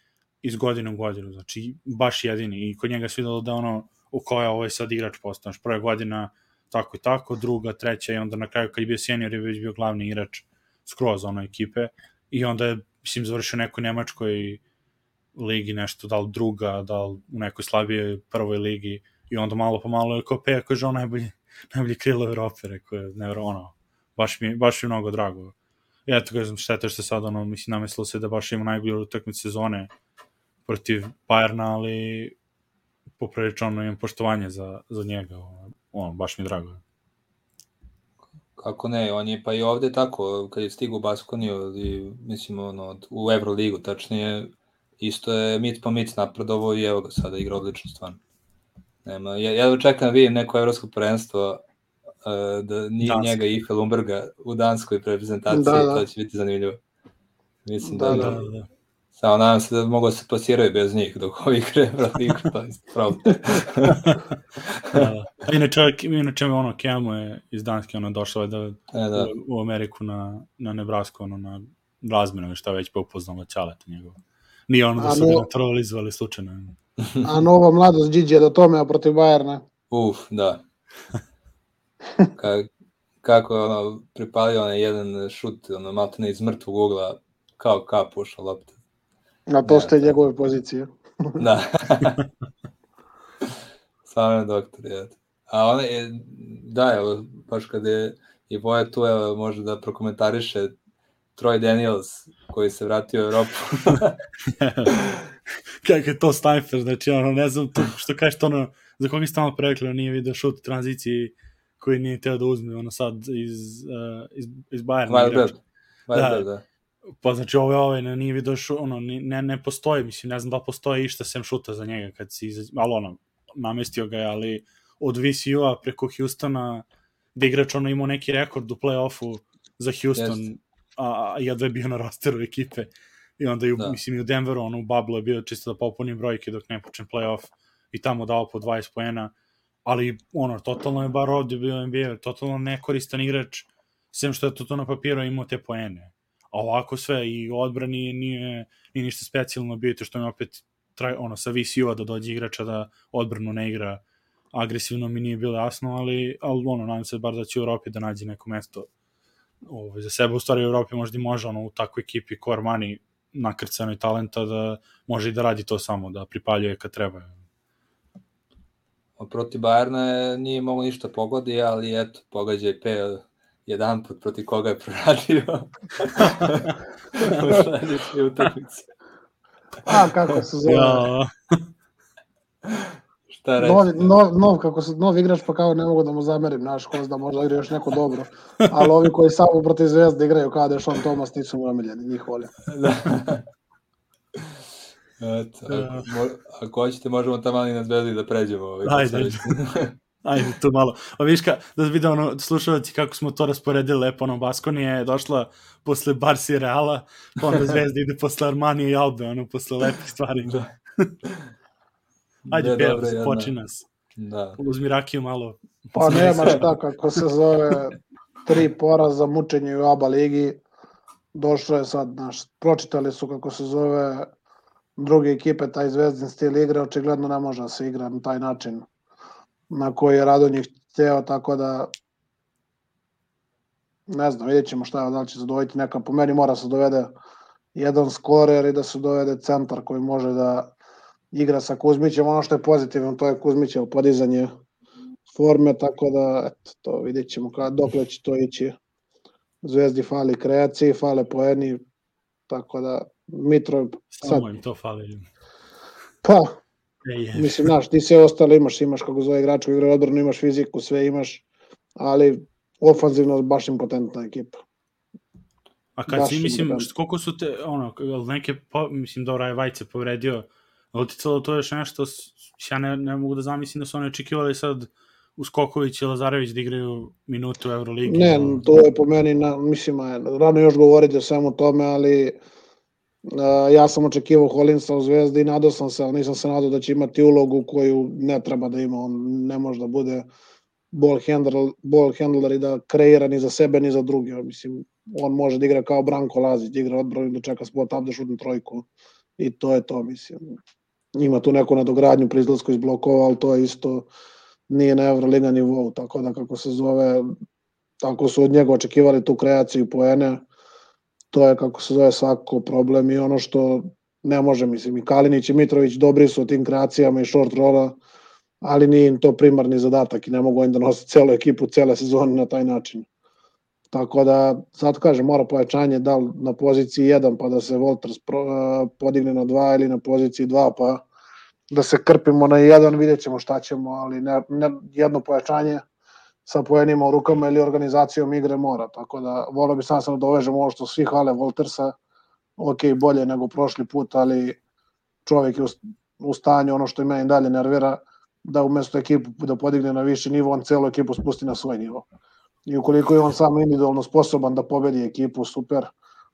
iz godine u godinu, znači baš jedini. I kod njega se videlo da ono, u kojoj ovaj sad igrač postaneš. Prva godina tako i tako, druga, treća i onda na kraju kad je bio senior je već bio glavni igrač skroz ono ekipe i onda je, mislim, završio nekoj Nemačkoj ligi nešto, da li druga, da li u nekoj slabijoj prvoj ligi i onda malo po malo je kao Peja koji je on najbolji, najbolji krilo Evrope, rekao je, ne, ono, baš mi, baš mi mnogo drago. I eto, kažem, šteta što sad, ono, mislim, namislilo se da baš ima najbolju utakmicu sezone protiv Bayerna, ali poprilično imam poštovanje za, za njega, ono, baš mi drago. Kako ne, on je pa i ovde tako, kad je stigu u Baskoniju, i, mislim, ono, u Euroligu, tačnije, isto je mic po mic napredovo i evo ga sada igra odlično stvarno. Nema, ja, ja čekam da vidim neko evropsko prvenstvo uh, da nije Dansk. njega i Felumberga u danskoj reprezentaciji, da, da. to će biti zanimljivo. Mislim da, da, da, da. Da. Samo nadam se da mogu da se plasiraju bez njih dok ovi igre Euroligu, to je problem. da, da. Inače, inače ono, Kemo je iz Danske, ono, došao da, e, da. U, u, Ameriku na, na Nebrasku, ono, na razmenu, šta već pa upoznalo Ćaleta njegov. Nije ono da su ga naturalizovali slučajno. a nova mladost Gigi do tome, a protiv Bajerna. Uf, da. Ka, kako je ono, pripalio onaj jedan šut, ono, maltene iz mrtvog ugla, kao kap ušao lopta. Na to ste njegove pozicije. da. Samo doktor, je. A ona je, da, evo, baš kada je i Boja tu, evo, može da prokomentariše Troy Daniels, koji se vratio u Europu. Kako je to Steinfer, znači, ono, ne znam, to, što kažeš, ono, za koga je stalno prerekli, nije video šut tranziciji koji nije teo da uzme, ono, sad iz, uh, iz, iz Bayern. Wildberg. da, da. Pa znači ovo je ovaj, ne, nije vidio šu, ono, ne, ne postoji, mislim, ne znam da postoji išta sem šuta za njega kad si, ali ono, namestio ga je, ali od VCU-a preko Houstona, gde igrač ono imao neki rekord u play-offu za Houston, yes. a, a jedva je bio na rosteru ekipe. I onda i, da. mislim, i u Denveru, ono, u Bablu je bio čisto da popunim brojke dok ne počne play-off i tamo dao po 20 poena, ali ono, totalno je bar ovde bio NBA, totalno nekoristan igrač, sem što je to, to na papiru imao te poene. A ovako sve i odbrani nije, nije ništa specijalno bio, to što je opet traj, ono, sa VCU-a da dođe igrača da odbranu ne igra agresivno mi nije bilo jasno, ali, ali ono, nadam se bar da će u Europi da nađe neko mesto ovaj, za sebe, u stvari u Europi možda i može ono, u takvoj ekipi core money nakrcanoj talenta da može i da radi to samo, da pripaljuje kad treba. Proti Bajerna je, nije mogo ništa pogodi, ali eto, pogađaj P jedan put proti koga je proradio u sledećoj utakmici. A, kako se zove? Ja. Šta reći? Nov, nov, nov, kako se, nov igrač, pa kao ne mogu da mu zamerim, znaš, ko da možda igra još neko dobro. Ali ovi koji samo protiv zvezde igraju kao da je Sean Thomas, nisu mu omiljeni, njih volim. da. Eto, ako, ako hoćete, možemo tamo ali na zvezdi da pređemo. Ovaj, ajde, ajde. Ajde, tu malo. A viš ka, da vidi ono, slušalci kako smo to rasporedili lepo, ono, Baskonija je došla posle Barsi Reala, pa onda zvezda ide posle Armanije i Albe, ono, posle lepih stvari. Da. Ajde, da, Bela, poči nas. Da. Uzmi rakiju malo. Pa nema šta, kako se zove, tri poraza, mučenje u oba ligi. Došlo je sad, naš, pročitali su kako se zove druge ekipe, taj zvezdin stil igre, očigledno ne može da se igra na taj način na koji je Radonjih hteo, tako da ne znam, vidjet ćemo šta je, da li će se dovojiti neka, po meni mora se dovede jedan skorer i da se dovede centar koji može da igra sa Kuzmićem, ono što je pozitivno, to je Kuzmićevo podizanje forme, tako da, eto, to vidjet ćemo kada, dokle će to ići. Zvezdi fali kreaciji, fale poeni, tako da Mitro... Sad... Samo im to fali. Pa, e, mislim, znaš, ti sve ostalo imaš, imaš kako zove igrač koji igra odbranu, imaš fiziku, sve imaš, ali ofanzivno baš impotentna ekipa. A kad baš si, mislim, koliko su te, ono, neke, po, mislim, dobro je Vajce povredio, uticalo to još nešto, ja ne, ne mogu da zamislim da su oni očekivali sad Uskoković i Lazarević da igraju minutu u Euroligi. Ne, to je po meni, na, mislim, rano još govoriti o svemu tome, ali ja sam očekivao Holinsa u Zvezdi i nadao sam se, ali nisam se nadao da će imati ulogu koju ne treba da ima, on ne može da bude ball handler, ball handler i da kreira ni za sebe ni za druge. Mislim, on može da igra kao Branko Lazić, da igra odbranu da čeka spot up da šutne trojku. I to je to, mislim. Ima tu neku nadogradnju pri izlasku iz blokova, ali to je isto nije na Euroliga nivou, tako da kako se zove, tako su od njega očekivali tu kreaciju poene, to je kako se zove svako problem i ono što ne može, mislim, i Kalinić i Mitrović dobri su o tim kreacijama i short rola, ali nije im to primarni zadatak i ne mogu im da nose celu ekipu cele sezone na taj način. Tako da, sad kažem, mora pojačanje da li na poziciji 1 pa da se Wolters pro, uh, podigne na 2 ili na poziciji 2 pa da se krpimo na 1, vidjet ćemo šta ćemo, ali ne, ne, jedno pojačanje sa pojenima u rukama ili organizacijom igre mora. Tako da, volio bi sam sam da dovežem ovo što svi hvale Woltersa, ok, bolje nego prošli put, ali čovjek je u, stanju, ono što i dalje nervira, da umesto ekipu da podigne na viši nivo, on celu ekipu spusti na svoj nivo i ukoliko je on sam individualno sposoban da pobedi ekipu, super.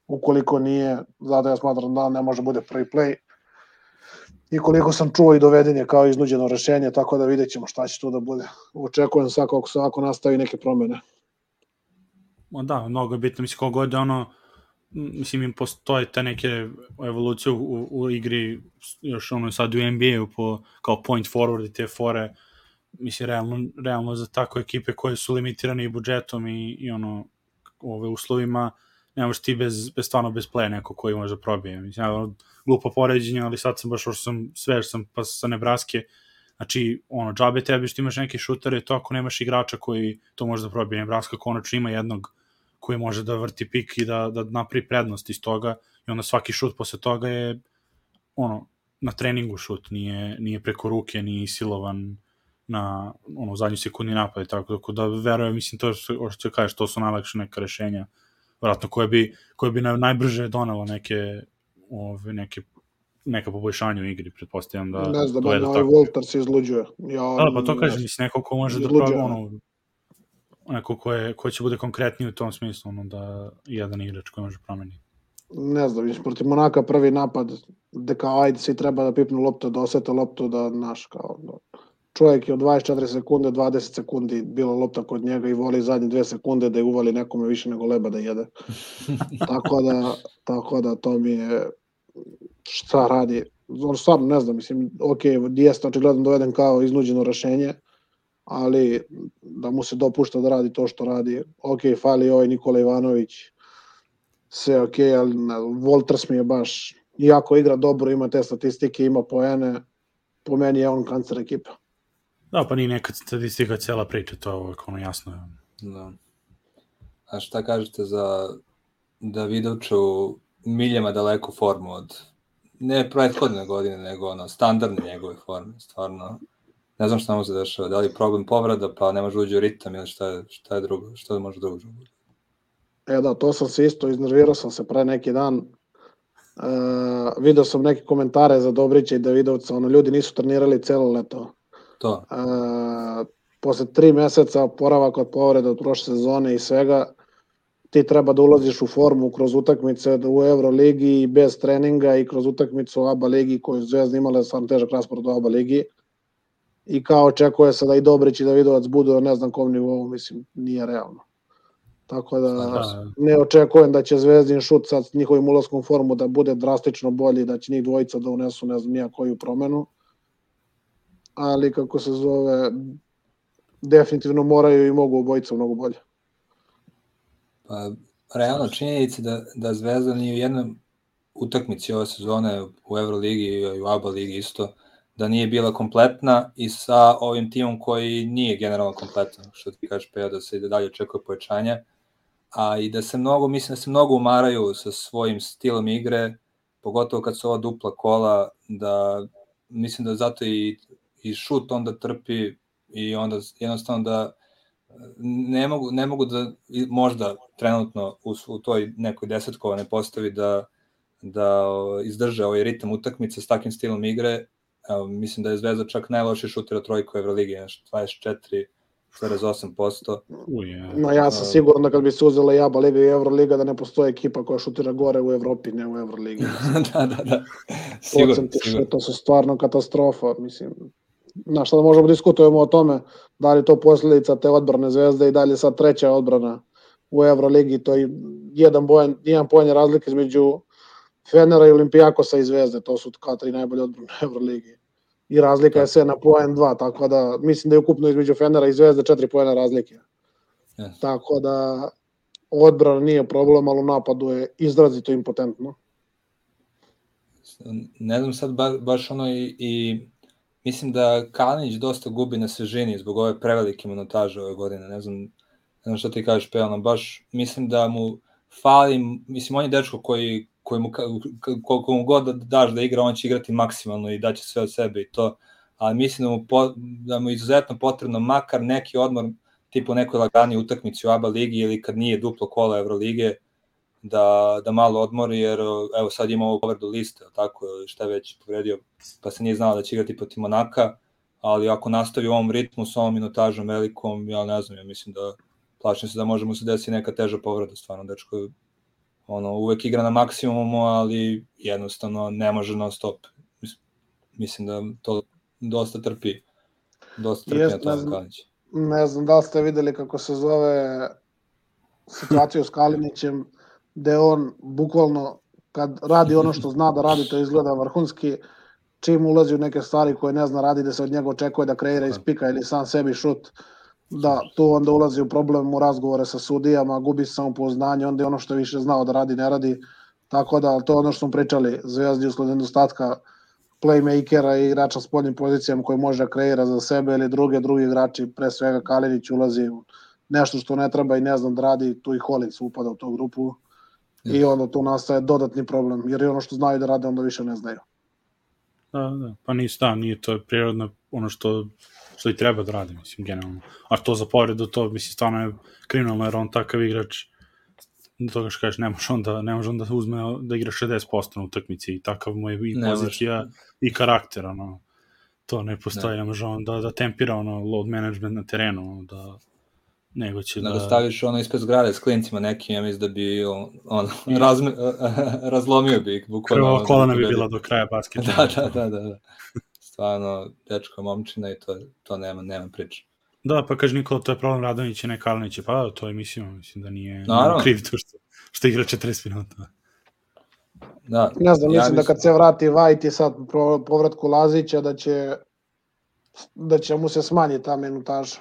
Ukoliko nije, zato ja smatram da ne može bude prvi play. I koliko sam čuo i doveden je kao iznuđeno rešenje, tako da vidjet ćemo šta će to da bude. Očekujem svako ako ovako nastavi neke promene. Ma da, mnogo je bitno, mislim, kogod ono, mislim, im postoje te neke evolucije u, u igri, još ono sad u NBA-u po, kao point forward i te fore, mislim, realno, realno za tako ekipe koje su limitirane i budžetom i, i ono, ove uslovima, ne možeš ti bez, bez stvarno bez play neko koji može da probije. Mislim, ja, glupo poređenje, ali sad sam baš, što sam svež sam pa sa Nebraske, znači, ono, džabe tebi što imaš neke šutere, to ako nemaš igrača koji to može da probije. Nebraska konačno ima jednog koji može da vrti pik i da, da napravi prednost iz toga i onda svaki šut posle toga je ono, na treningu šut, nije, nije preko ruke, nije silovan, na ono, zadnji sekundi napad i tako, da verujem, mislim, to što, što kažeš, to su najlakše neka rešenja, vratno, koje bi, koje bi najbrže donalo neke, ove, neke neka poboljšanja u igri, pretpostavljam da... Ne znam, to je da da ovaj. Walter se izluđuje. Ja, Da, pa to kažem, mislim, neko ko može da Izluđuje. pravi ono, neko ko, je, ko će bude konkretniji u tom smislu, ono, da jedan igrač koji može promeniti. ne znam, mislim, protiv Monaka prvi napad, gde kao ajde svi treba da pipnu loptu, da osete loptu, da naš kao, da, čovjek je od 24 sekunde, 20 sekundi bila lopta kod njega i voli zadnje dve sekunde da je uvali nekome više nego leba da jede. tako da, tako da to mi je šta radi. On stvarno ne znam, mislim, ok, jeste očigledno doveden kao iznuđeno rešenje, ali da mu se dopušta da radi to što radi. Ok, fali ovaj Nikola Ivanović, sve ok, ali ne, Wolters mi je baš, iako igra dobro, ima te statistike, ima poene, po meni je on kancer ekipa. Da, pa nije neka statistika cela priča, to je uvek ono jasno. Da. A šta kažete za Davidovču miljama daleku formu od ne prethodne godine, nego ono, standardne njegove forme, stvarno. Ne znam šta mu se dešava, da li je problem povrada, pa ne može da uđe u ritam ili šta je, šta je drugo, šta da može drugo. E da, to sam se isto, iznervirao sam se pre neki dan. E, video sam neke komentare za Dobrića i Davidovca, ono, ljudi nisu trenirali celo leto. To, E, posle tri meseca poravak od povreda od prošle sezone i svega, ti treba da ulaziš u formu kroz utakmice da u Euroligi i bez treninga i kroz utakmicu u ABA ligi koju Zvezda imala sam težak raspored u ABA ligi i kao očekuje se da i Dobrić i Davidovac budu na ne znam kom nivou, mislim, nije realno. Tako da Da. ne očekujem da će Zvezdin šut sa njihovim ulaskom u formu da bude drastično bolji, da će njih dvojica da unesu ne znam nija koju promenu. Ali kako se zove, definitivno moraju i mogu obojica mnogo bolje. pa realno činjenica da, da Zvezda nije u jednom utakmici ove sezone u Euroligi i u ABA ligi isto, da nije bila kompletna i sa ovim timom koji nije generalno kompletan, što ti kažeš Peo, da se i dalje očekuje pojačanje, a i da se mnogo, mislim da se mnogo umaraju sa svojim stilom igre, pogotovo kad su ova dupla kola, da mislim da zato i, i šut onda trpi i onda jednostavno da ne mogu, ne mogu da možda trenutno u, u toj nekoj desetkova ne postavi da, da izdrže ovaj ritam utakmice s takvim stilom igre. Evo, mislim da je Zvezda čak najloši šuter od trojka u Euroligi, znaš, 24,8%. Uje. No, ja sam siguran da kad bi se uzela i ABA liga i Euroliga da ne postoji ekipa koja šutira gore u Evropi, ne u Euroligi. da, da, da. Sigurno, Procenti sigurno. šuta su stvarno katastrofa, mislim. Na šta da možemo da diskutujemo o tome, da li je to posledica te odbrane Zvezde i dalje sad treća odbrana u Euroligi, to je jedan, bojan, jedan poen razlike između Fenera i Olimpijakosa i Zvezde, to su kao tri najbolje odbrane u Euroligi. I razlika je sve na poen 2, tako da mislim da je ukupno između Fenera i Zvezde četiri poena razlike. Yes. Tako da odbrana nije problem, ali u napadu je izrazito impotentno. ne znam sad ba, baš ono i, i mislim da Kalinić dosta gubi na svežini zbog ove prevelike minutaže ove godine, ne znam, ne znam šta ti kažeš Pelano, baš mislim da mu fali, mislim on je dečko koji, koji mu, koliko mu god da daš da igra, on će igrati maksimalno i daće sve od sebe i to, ali mislim da mu, po, da mu izuzetno potrebno makar neki odmor tipu nekoj lagani utakmici u ABA ligi ili kad nije duplo kola Evrolige, da, da malo odmori, jer evo sad ima ovu povredu liste, tako, šta je već povredio, pa se nije znao da će igrati protiv Monaka, ali ako nastavi u ovom ritmu s ovom minutažom velikom, ja ne znam, ja mislim da plašim se da može mu se desiti neka teža povreda, stvarno, dečko ono, uvek igra na maksimumu, ali jednostavno ne može non stop. Mis- Mislim da to dosta trpi, dosta trpi Jest, na ne znam. Kalinić. Ne znam da li ste videli kako se zove situaciju s Kalinićem, gde on bukvalno kad radi ono što zna da radi, to izgleda vrhunski, čim ulazi u neke stvari koje ne zna radi, da se od njega očekuje da kreira iz pika ili sam sebi šut, da tu onda ulazi u problem u razgovore sa sudijama, gubi samopouznanje, onda je ono što više znao da radi, ne radi, tako da to je ono što smo pričali, Zvezdi usled nedostatka playmakera i igrača s poljnim pozicijama koji može da kreira za sebe ili druge, drugi igrači, pre svega Kalinić ulazi u nešto što ne treba i ne znam da radi, tu i Holic upada u tu grupu i onda tu nastaje dodatni problem, jer je ono što znaju da rade onda više ne znaju. Da, da, pa nije stav, nije to prirodno ono što, što i treba da radi, mislim, generalno. A to za povredu, to, mislim, stvarno je kriminalno, jer on takav igrač do toga što kažeš, ne može onda, ne može onda uzme da igra 60% na utakmici i takav mu je i pozicija i karakter, ono, to ne postoji, Ne. ne, može on da, da tempira ono load management na terenu, ono, da nego će Da da... staviš ono ispred zgrade s klincima nekim, ja mislim da bi on, on razme, razlomio bi ih, bukvalno. Krvava kolana bi pobedio. bila do kraja basketa. Da, da, da, da. da. Stvarno, dečko momčina i to, to nema, nema priče. Da, pa kaže Nikola, to je problem Radonjića, ne Kalinića. Pa da, to je mislim, mislim da nije, Naravno. kriv to što, što igra 40 minuta. Da, Ne znam, ja mislim da kad se vrati Vajt i sad povratku Lazića, da će da će mu se smanji ta minutaža.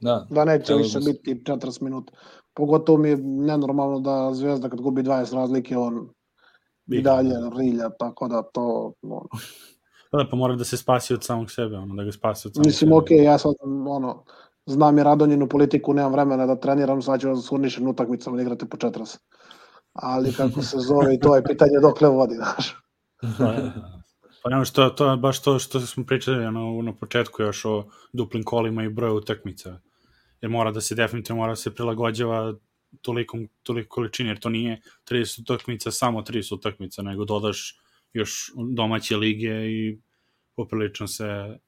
Da, Da neće više s- biti 40 minuta. Pogotovo mi je nenormalno da Zvezda kad gubi 20 razlike, on i dalje da. rilja, tako da to... ono, Pa da, pa mora da se spasi od samog sebe, ono, da ga spasi od samog Mislim, sebe. ok, ja sad, ono, znam i Radonjinu politiku, nemam vremena da treniram, sad ću s urnišenim utakmicama da igrate po 40. Ali kako se zove, i to je pitanje dokle vodi, znaš. Pa nema što, to je baš to što smo pričali ono, na početku još o duplim kolima i broju utakmica. Jer mora da se definitivno mora da se prilagođava tolikom, toliko količini, jer to nije 30 utakmica, samo 30 utakmica, nego dodaš još domaće lige i poprilično se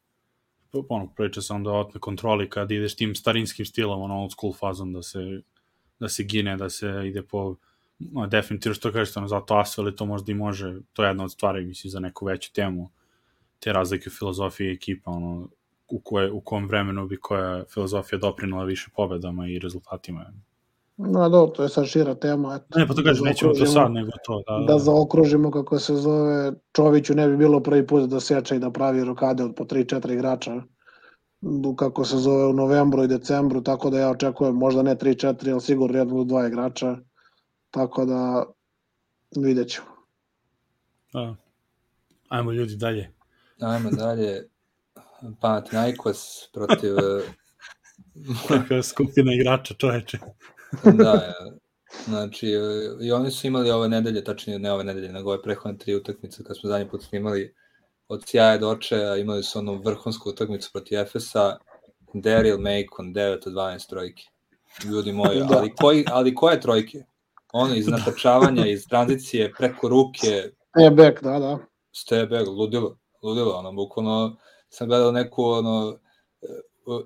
ono, poprilično se onda otme kontroli kad ideš tim starinskim stilom, ono old school fazom da se, da se gine, da se ide po ma, definitivno što kažete, ono, zato Asvel to možda i može, to je jedna od stvari, mislim, za neku veću temu, te razlike u filozofiji ekipa, ono, u, koje, u kom vremenu bi koja filozofija doprinula više pobedama i rezultatima. No, do, to je sad šira tema. Eto, Ne, pa to kažem, Da nećemo to sad, nego to. Da, Da zaokružimo kako se zove, Čoviću ne bi bilo prvi put da seče i da pravi rokade od po 3-4 igrača kako se zove u novembru i decembru, tako da ja očekujem možda ne 3-4, ali sigurno jedno do dva igrača, tako da vidjet ćemo. da. Ajmo ljudi dalje. ajmo dalje. Panathinaikos protiv... eh, Kakva skupina igrača, čoveče. da, eh, znači, eh, i oni su imali ove nedelje, tačnije ne ove nedelje, nego ove prehodne tri utakmice, kad smo zadnji put snimali od sjaja do očaja, imali su onu vrhunsku utakmicu protiv Efesa, Daryl Macon, 9 od 12 trojke. Ljudi moji, Da. ali, koji, ali koje trojke? Ono iz natačavanja, iz tranzicije, preko ruke, E, back, da, da. stebe, ludilo, ludilo, ono, bukvalno sam gledao neku, ono,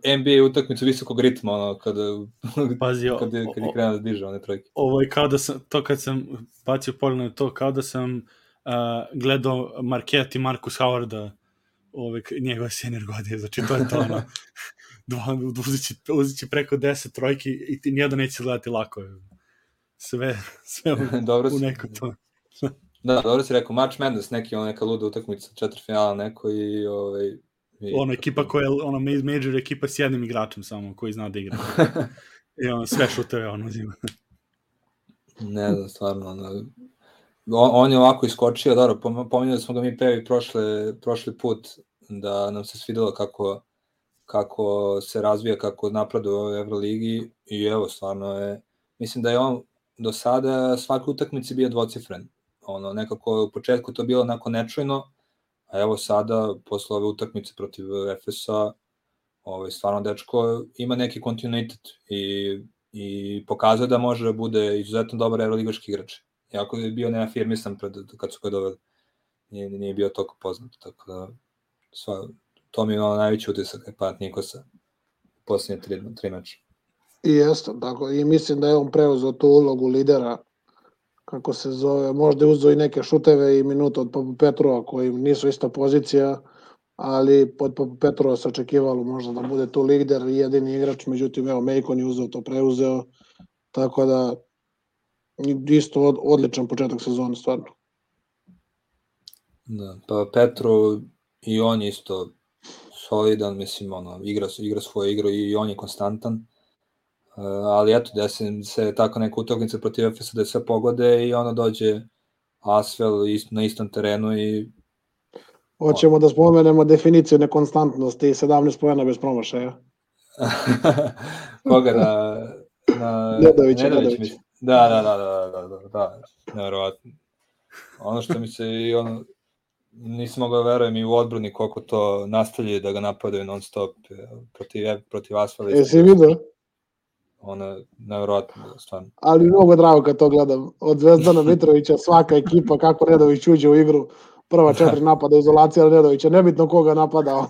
eh, NBA utakmicu visokog ritma, ono, kada, Pazi, o- kad, je, kad je krenuo da diže one trojke. ovo je kao da sam, to kad sam bacio pogled na to, kao da sam uh, gledao Marquette i Marcus Howarda ove, njegove senior godine, znači to je to ono, dva, uzići, uzići preko 10 trojki i ti nijedan neće gledati lako. Sve, sve u, dobro u neko to. da, dobro si rekao, March Madness, neki, ono, neka luda utakmica, četiri finala neko i, ovaj, Ono ekipa koja je, ono major ekipa s jednim igračem samo, koji zna da igra. I ono, sve šuteve on uzima. ne znam, stvarno, ono, on, on je ovako iskočio, dobro, pom- pominjali smo ga mi pevi prošle, prošli put, da nam se svidelo kako, kako se razvija, kako napreduje u Euroligi i evo, stvarno je, mislim da je on do sada svake utakmice bio dvocifren. Ono, nekako u početku to bilo onako nečujno, a evo sada, posle ove utakmice protiv Efesa, ovaj, stvarno dečko ima neki kontinuitet i, i pokazuje da može da bude izuzetno dobar evroligaški igrač. Iako je bio neafirmisan pred, kad su ga doveli. Nije, nije bio toliko poznat, tako da sva, to mi je ono najveći utisak je Pat Nikosa posljednje tri, tri meča. I jeste, tako, i mislim da je on preuzeo tu ulogu lidera, kako se zove, možda je uzeo i neke šuteve i minuta od Papu Petrova, koji nisu ista pozicija, ali pod Papu Petrova se očekivalo možda da bude tu lider i jedini igrač, međutim, evo, Mejkon je uzeo to, preuzeo, tako da isto od, odličan početak sezone, stvarno. Da, pa Petro i on je isto solidan, mislim, ono, igra, igra svoju igru i on je konstantan. Uh, ali eto, desi se tako neka utakmica protiv Efesa da sve pogode i ono dođe Asvel ist, na istom terenu i Hoćemo da spomenemo definiciju nekonstantnosti, 17 pojena bez promašaja. koga na na Nedović, Nedović. Da, da, da, da, da, da, da, nevjerovatno. Ono što mi se i ono nisam mogao da verujem i u odbrani koliko to nastavljaju da ga napadaju non stop protiv protiv Asfala. Jesi vidio? Ono, nevjerojatno, stvarno. Ali mnogo drago kad to gledam. Od Zvezdana Mitrovića svaka ekipa, kako Nedović uđe u igru, prva četiri napada izolacija Nedovića, nebitno koga napada.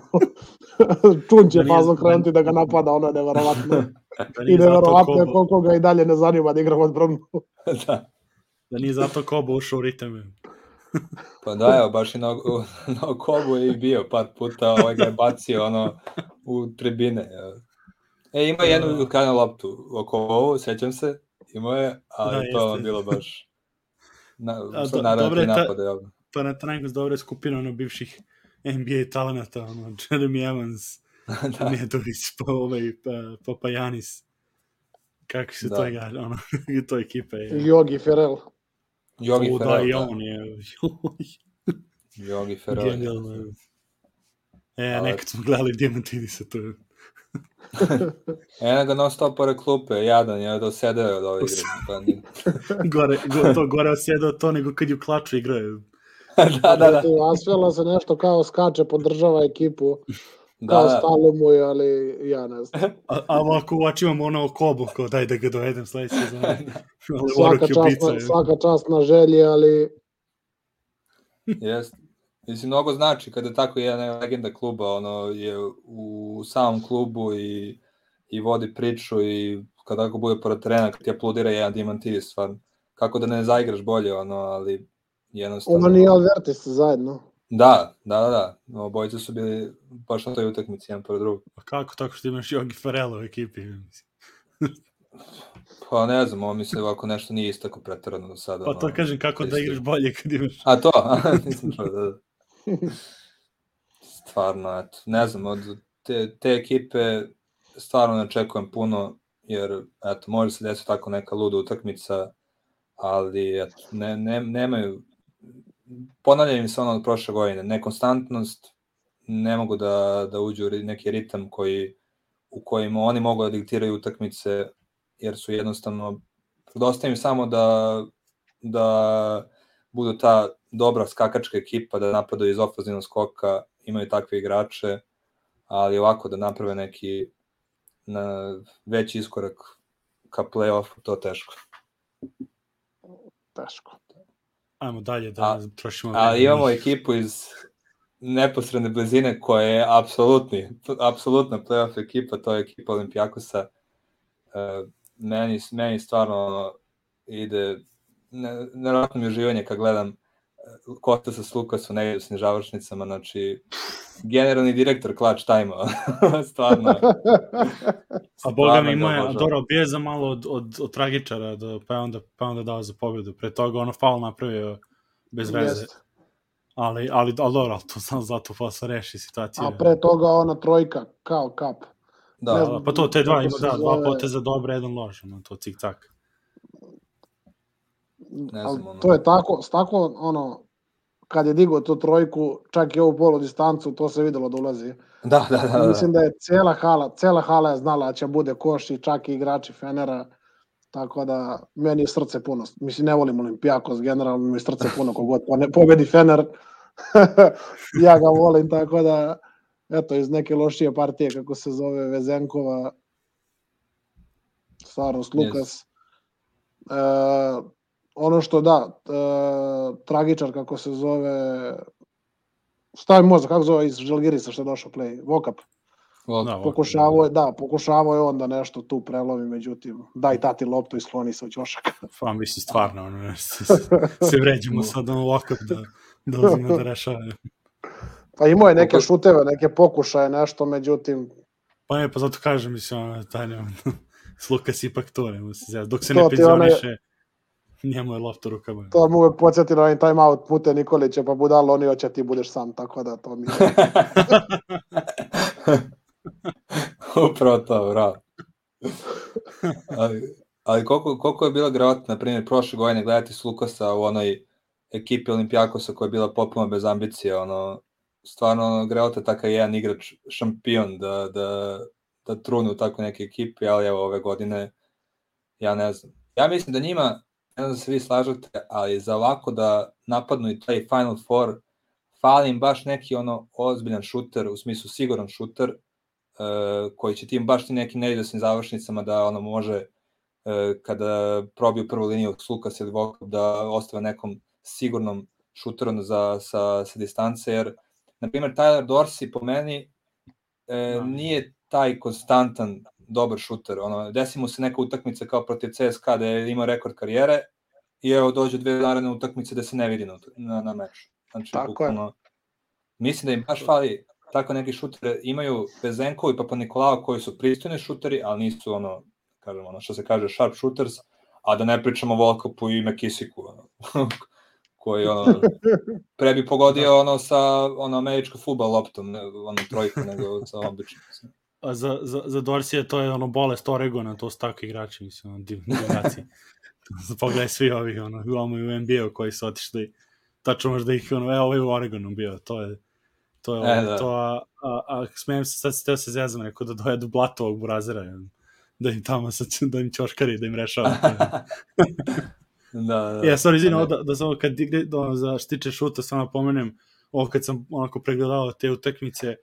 Čun će Da fazno krenuti da ga napada, ono je neverovatno. Da I neverovatno je koliko ga i dalje ne zanima da igra odbranu. da. da nije zato Kobo ušao u ritam. Pa da, evo, baš i na, na kobu je i bio par puta, ovaj ga je bacio ono, u tribine. evo. E, ima jednu ukrajnu loptu oko ovu, sećam se, imao je, ali Da, to jeste. bilo baš... Na, A, do- naravno je ta- napade, jel? Pa na Triangles dobra je skupina ono bivših NBA talenata, ono, Jeremy Evans, da, Nedović, pa ovaj, pa, pa, pa Janis. Kako se Da. to igra, ono, i to ekipe je. Jogi Ferel. Jogi O, da, i da. on je. Jogi Ferrell. Genijalno. E, nekad smo gledali Diamantidisa, to je. Eno ga non stop pored klupe, jadan je do sedeo od ove igre. Pa, Gore, go, to gore osjedao to nego kad je u klaču igraju. da, da, da. Asvela se nešto kao skače, podržava ekipu, da, kao da. stalo mu je, ali ja ne znam. A, a ovako uvači imamo ono kobu, kao daj da ga dovedem sledeće sezone. Ali Svaka čast, na, svaka čast na želji, ali Jeste. Mislim, mnogo znači kada tako jedna legenda kluba ono, je u samom klubu i, i vodi priču i kada tako bude pored terena, kad ti aplaudira jedan Diamantidis, stvarno. Kako da ne zaigraš bolje, ono, ali jednostavno... on i Alvertis zajedno. Da, da, da, da. Obojice su bili baš na toj utakmici, jedan pored drugog. Pa kako tako što imaš Jogi Farrell u ekipi? mislim. Pa ne znam, ovo mislim ovako nešto nije istako pretarano do sada. Pa ono, to kažem kako da isto. igraš bolje kad imaš. A to? Nisam čuo, da, da. Stvarno, eto, ne znam, od te, te ekipe stvarno ne očekujem puno, jer, eto, može se desiti tako neka luda utakmica, ali, eto, ne, ne, nemaju, ponavljaju im se ono od prošle godine, nekonstantnost, ne mogu da, da uđu u neki ritam koji, u kojima oni mogu da diktiraju utakmice, jer su jednostavno, predostaje im samo da, da budu ta dobra skakačka ekipa, da napadaju iz ofenzivnog skoka, imaju takve igrače, ali ovako da naprave neki na veći iskorak ka play-offu, to teško. Teško. Ajmo dalje da A- trošimo. Ali imamo ekipu iz neposredne blizine koja je apsolutni, apsolutna playoff ekipa, to je ekipa Olimpijakosa. E, meni, meni stvarno ide, ne, nevjerojatno mi je uživanje kad gledam Kostasa s Lukasom negdje u snižavršnicama, znači generalni direktor Clutch Time-a, stvarno. A boga mi ima je, obožavam. dobro, bio je za malo od, od, od tragičara, da, pa, je onda, pa je onda dao za pobjedu. Pre toga ono faul napravio bez veze. Jeste. Ali, ali, ali dobro, ali to sam zato posle reši situaciju. A pre toga ona trojka, kao kap. Da, ne znam, pa to, te dva, ima da, dva poteza dobra, jedan loš, ono, to cik-cak. Ne Ali znam, ono. to je tako, s tako, ono, kad je digao tu trojku, čak i ovu polu distancu, to se videlo da ulazi. da, da, da, da. Mislim da je cela hala, cela hala je znala da će bude koš i čak i igrači Fenera, tako da meni je srce puno. Mislim, ne volim Olimpijakos, generalno mi je srce puno kogod ne pobedi Fener. ja ga volim, tako da, eto, iz neke lošije partije, kako se zove Vezenkova, Saros Lukas. E, ono što da, e, tragičar kako se zove, stavi mozak, kako zove iz Žalgirisa što je došao play, Vokap. Da, Pokušavao je, da, pokušavao je on da nešto tu prelomi, međutim, daj tati loptu i skloni se od ćošaka. Pa mislim, stvarno, ono, se, se vređamo sad ono ovako da, da uzimo da rešava. Pa imao je neke šuteve, neke pokušaje, nešto, međutim, Pa ne, pa zato kažem, mislim, ono, taj ne, s Lukas ipak to, ne se zezati. Dok se To ne ti onaj- penzioniše, njemu je lopta rukama. to mu uvek podsjeti na time out Mute Nikolića, pa budalo, oni hoće ti budeš sam, tako da to mi je. Upravo to, bravo. ali, ali koliko, koliko je bila greota, na primjer, prošle godine gledati s Lukasa u onoj ekipi Olimpijakosa koja je bila potpuno bez ambicije, ono, stvarno ono, greota takav jedan igrač šampion da, da, da trune u tako neke ekipi, ali evo ove godine, ja ne znam. Ja mislim da njima, ne znam da se vi slažete, ali za ovako da napadnu i taj Final Four, fali im baš neki ono ozbiljan šuter, u smislu siguran šuter, koji će tim baš ti nekim neidesnim završnicama da ono može uh, kada probiju prvu liniju Slukas ili Vokop da ostave nekom sigurnom šuterom za, sa, sa distance, jer na primjer Tyler Dorsey po meni e, nije taj konstantan dobar šuter. Ono, desi mu se neka utakmica kao protiv CSKA da je imao rekord karijere i evo dođe dve naredne utakmice da se ne vidi na, na, na meču. Znači, Tako bukvalno, je. Mislim da im baš fali tako neki šutere. Imaju Bezenko i Papa Nikolao koji su pristojni šuteri, ali nisu ono, kažemo, ono što se kaže sharp shooters, a da ne pričamo o Volkopu i Mekisiku, ono, koji ono, pre bi pogodio ono sa ono američko futbol loptom, ne, ono trojku, nego sa običnim. A za, za, za Dorsija to je ono bolest Oregona, to su takvi igrači, mislim, ono, divnaci. Pogledaj svi ovi, ono, imamo i u NBA-u koji su otišli, tačno možda ih, ono, evo, ovaj u Oregonu bio, to je, to je, e, da. to, a, a, a smijem se, sad se teo se zezam, rekao da dojedu blatovog burazera, da im tamo, sad, da im čoškari, da im rešava. da, da. Ja, sorry, izvino, da, da samo kad da, za štiče šuta, samo pomenem, ovo kad sam onako pregledao te utakmice,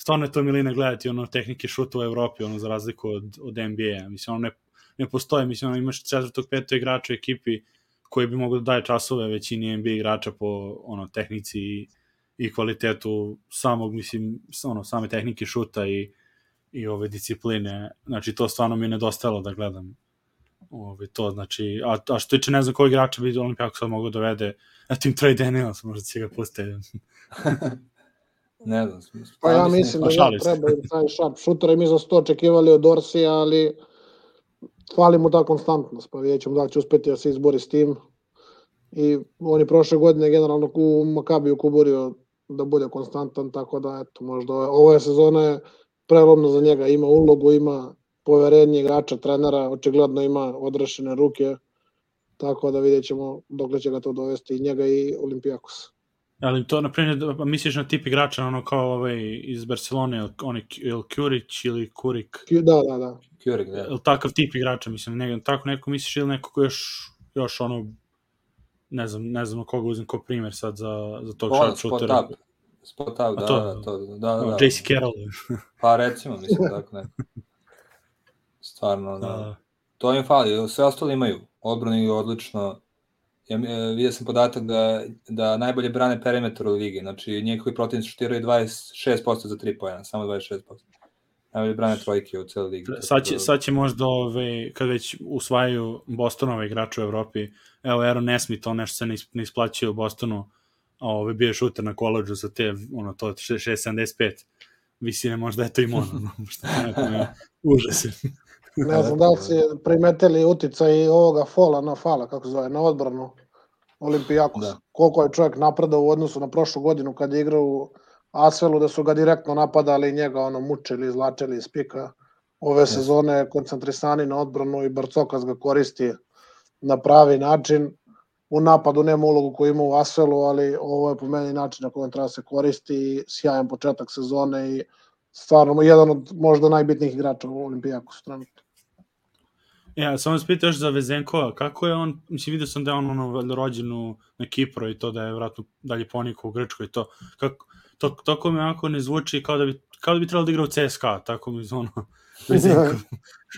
stvarno je to milina gledati ono tehnike šuta u Evropi, ono za razliku od, od NBA-a. Mislim, ono ne, ne postoje, mislim, ono imaš četvrtog, petog igrača u ekipi koji bi mogo da daje časove većini NBA igrača po ono tehnici i, i kvalitetu samog, mislim, ono, same tehnike šuta i, i ove discipline. Znači, to stvarno mi je nedostajalo da gledam Ove, to znači, a, a što tiče ne znam kojeg igrača bi Olimpijako sad mogu dovede na tim Trey Daniels, možda će ga puste. ne znam. Pa ja mislim da ja treba taj šap šuter i mi za sto očekivali od Orsija, ali fali mu ta konstantnost, pa vidjet ćemo da će uspeti da se izbori s tim. I on je prošle godine generalno u Makabiju kuburio da bude konstantan, tako da eto, možda ove, ove sezone prelomno za njega, ima ulogu, ima poverenje igrača, trenera, očigledno ima odrešene ruke, tako da vidjet ćemo dok će ga to dovesti i njega i Olimpijakos. Ali to, na primjer, da, misliš na tip igrača, ono kao ovaj iz Barcelone, on ili Kurić ili Kurik? Da, da, da. Kurik, da. Ili takav tip igrača, mislim, ne, tako neko misliš ili neko ko još, još ono, ne znam, ne znam koga uzem kao primer sad za, za tog shot shootera. Spot up, spot up, da, to, da, to, da, da, da. JC Carroll. pa recimo, mislim, tako neko. Stvarno, da. da. To im fali, sve ostalo imaju. Odbrani odlično. Ja, e, vidio sam podatak da, da najbolje brane perimetar u ligi. Znači, njihovi protivnici šutiraju 26% za 3 pojena, samo 26%. Najbolje brane trojke u celoj ligi. Sad će, da... sad će možda, ove, kad već usvajaju Bostonove igrače u Evropi, evo Aaron Nesmith, on nešto se ne, ne isplaćuje u Bostonu, ove, bio je šuter na koleđu za te, ono, to 6.75 visine, možda je to i mono, što je užas. Ne znam da li si primetili uticaj ovoga fola na fala, kako se zove, na odbranu Olimpijakos. Da. Koliko je čovjek napredao u odnosu na prošlu godinu kad je igrao u Asvelu, da su ga direktno napadali i njega ono mučili, izlačili iz pika. Ove sezone koncentrisani na odbranu i Barcokas ga koristi na pravi način. U napadu nema ulogu koju ima u Asvelu, ali ovo je po meni način na kojem treba se koristi. Sjajan početak sezone i stvarno jedan od možda najbitnijih igrača u Olimpijakosu trenutno. Ja, samo se pitaš za Vezenkova, kako je on, mislim, vidio sam da je on ono, rođen u, na Kipru i to da je vratno dalje ponikao u Grčkoj i to, kako, to, tako mi onako ne zvuči kao da bi, kao da bi trebalo da igra u CSKA, tako mi ono, Vezenkov.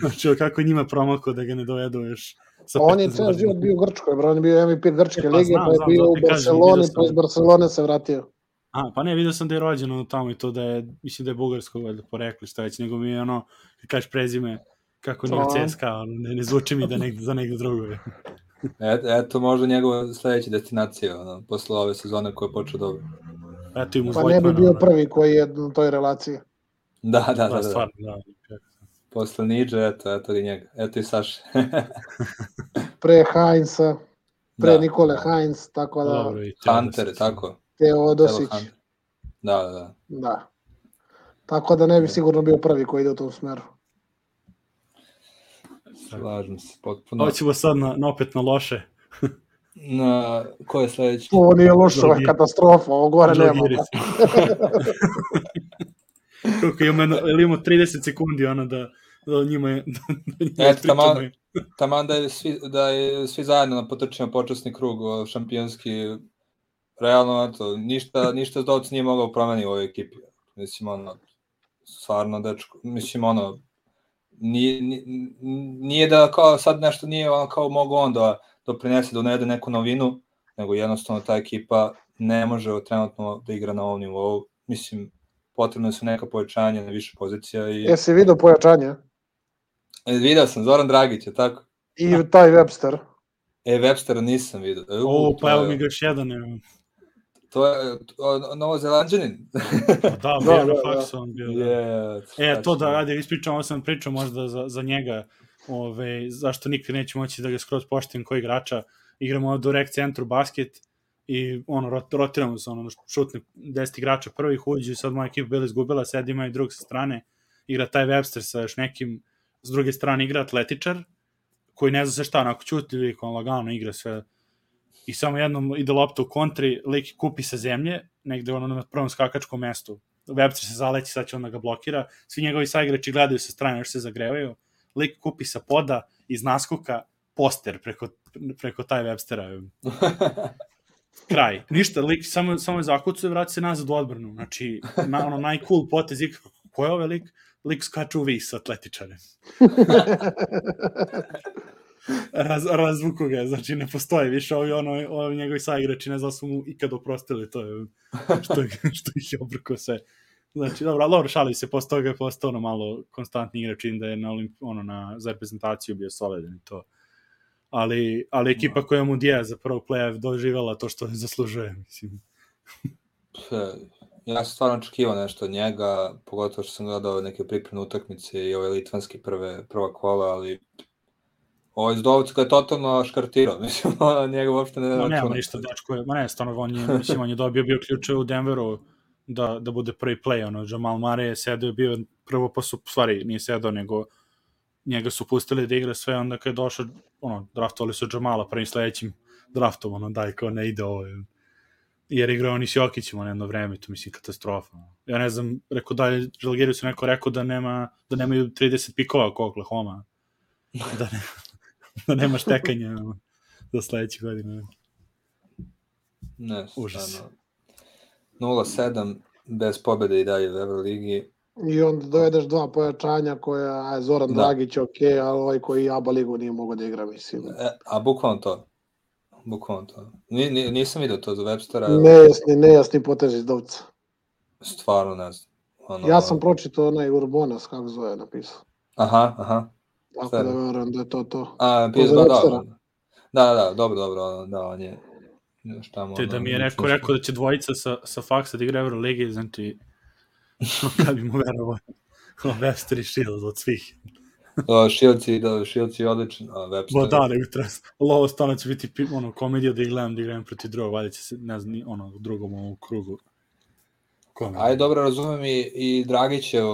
znači, kako je njima promakao da ga ne dovedu još Sa on je ceo život bio u Grčkoj, bro, on je bio MVP Grčke e, pa, lige, znam, pa je znam, bio u Barceloni, pa iz Barcelone se vratio. A, pa ne, vidio sam da je rođen ono tamo i to da je, mislim da je bugarsko valjda porekli, šta već, nego mi je ono, kad kažeš prezime, kako nije CSKA, ono, ne, ne zvuči mi da nek, za negde drugo je. Et, eto možda njegova sledeća destinacija, ono, posle ove sezone koja je počeo dobro. Eto im pa ne bi bio prvi koji je na toj relaciji. Da, da, da. da, da. Stvarno, da. Posle Niđe, eto, eto i njega. Eto i Saše. pre Heinza, pre da. Nikole Heinz, tako da... Dobro, Hunter, tako. Teodosić. Da, da, da. Da. Tako da ne bi sigurno bio prvi koji ide u tom smeru. Slažem se, potpuno. Hoćemo sad na, na opet na loše. na, ko je sledeći? Ovo nije loše, ovo je katastrofa, ovo gore nema. Kako imamo, ili imamo 30 sekundi, ono da, da njima je... Da, da Eto, taman, taman da, je svi, da je svi zajedno na potrčimo počasni krug šampionski realno, eto, ništa, ništa Zdovc nije mogao promeniti u ovoj ekipi. Mislim, ono, stvarno, dečko, mislim, ono, nije, nije, da kao sad nešto nije ono kao mogu on da doprinese da unede neku novinu, nego jednostavno ta ekipa ne može trenutno da igra na ovom nivou. Mislim, potrebno su neka pojačanja na više pozicija. I... Jesi vidio pojačanja? E, video sam, Zoran Dragić, je tako? I taj Webster. E, Webstera nisam vidio. E, o, pa evo mi ga još jedan. Evo. To je Novozelandjanin. da, da, da, da. on bio. Da. Yeah, e, to da, ajde, ispričam, ovo sam pričao možda za, za njega, ove, zašto nikad neće moći da ga skroz poštim koji igrača. Igramo do rek centru basket i ono, rotiramo se, ono, šutne 10 igrača prvih uđe, sad moja ekipa bila izgubila, sad ima i drug sa strane, igra taj Webster sa još nekim, s druge strane igra atletičar, koji ne zna se šta, onako čuti, on lagano igra sve i samo jednom ide lopta u kontri, lik kupi sa zemlje, negde ono na prvom skakačkom mestu. Webster se zaleći, sad će on da ga blokira. Svi njegovi saigrači gledaju sa strane, još se zagrevaju. Lik kupi sa poda, iz naskoka, poster preko, preko taj Webstera. Kraj. Ništa, lik samo, samo je zakucuje, vrati se nazad u odbranu. Znači, na, ono, najcool potez ikako. Ko je ovaj lik? Lik skače u vis atletičare. Raz, razvuku ga, znači ne postoje više ovi, ono, ovi njegovi saigrači, ne znam da su mu ikad oprostili to, je, što, što ih je obrko sve. Znači, dobro, dobro, šali se, posle toga je postao ono malo konstantni igrač, da je na, Olimp, ono, na, za reprezentaciju bio solidan i to. Ali, ali ekipa no. koja mu dija za prvo play doživela to što zaslužuje, mislim. Ja sam stvarno očekivao nešto od njega, pogotovo što sam gledao neke pripremne utakmice i ove litvanske prve, prva kola, ali Ovo iz Dovca je totalno škartirao, mislim, njega uopšte ne računa. Nema ništa, dečko je, ma ne, stvarno, on je, mislim, on je dobio bio ključe u Denveru da, da bude prvi play, ono, Jamal Mare je sedeo bio prvo pa su, stvari, nije sedeo, nego njega su pustili da igra sve, onda kad je došao, ono, draftovali su Jamala prvim sledećim draftom, ono, daj, kao ne ide ovo, jer igrao oni s Jokićima na jedno vreme, to mislim katastrofa. Ja ne znam, rekao da je Žalgiriju se neko rekao da nema da nemaju 30 pikova oko Oklahoma. Da ne, da nema štekanja za sledeće godine. Ne, Užas. 0-7 bez pobede i dalje u Euroligi. I onda dovedeš dva pojačanja koja, aj, Zoran da. Dragić ok, ali ovaj koji Aba ligu nije mogao da igra, mislim. E, a bukvalno to. Bukvalno to. Ni, ni, nisam vidio to za Webstera. Nejasni, nejasni potez iz Dovca. Stvarno ne znam. Ono, ja sam pročitao onaj Urbonas, kako zove, napisao. Aha, aha. Tako da verujem da je to to. A, pis, da, da, da, da, dobro, dobro, da, on je šta mu... Te da mi je rekao, rekao da će dvojica sa, sa faksa da igra Euroligi, znači, kad bi mu verovao, Webster i Shields od svih. Da, Shields i, da, Shields je odličan, a Webster... Ba da, nego treba, ovo stano će biti ono, komedija da ih gledam, da gledam protiv drugog, valjda će se, ne znam, ono, u drugom ovom krugu. Komedija. Ajde, dobro, razumem i, i Dragićev,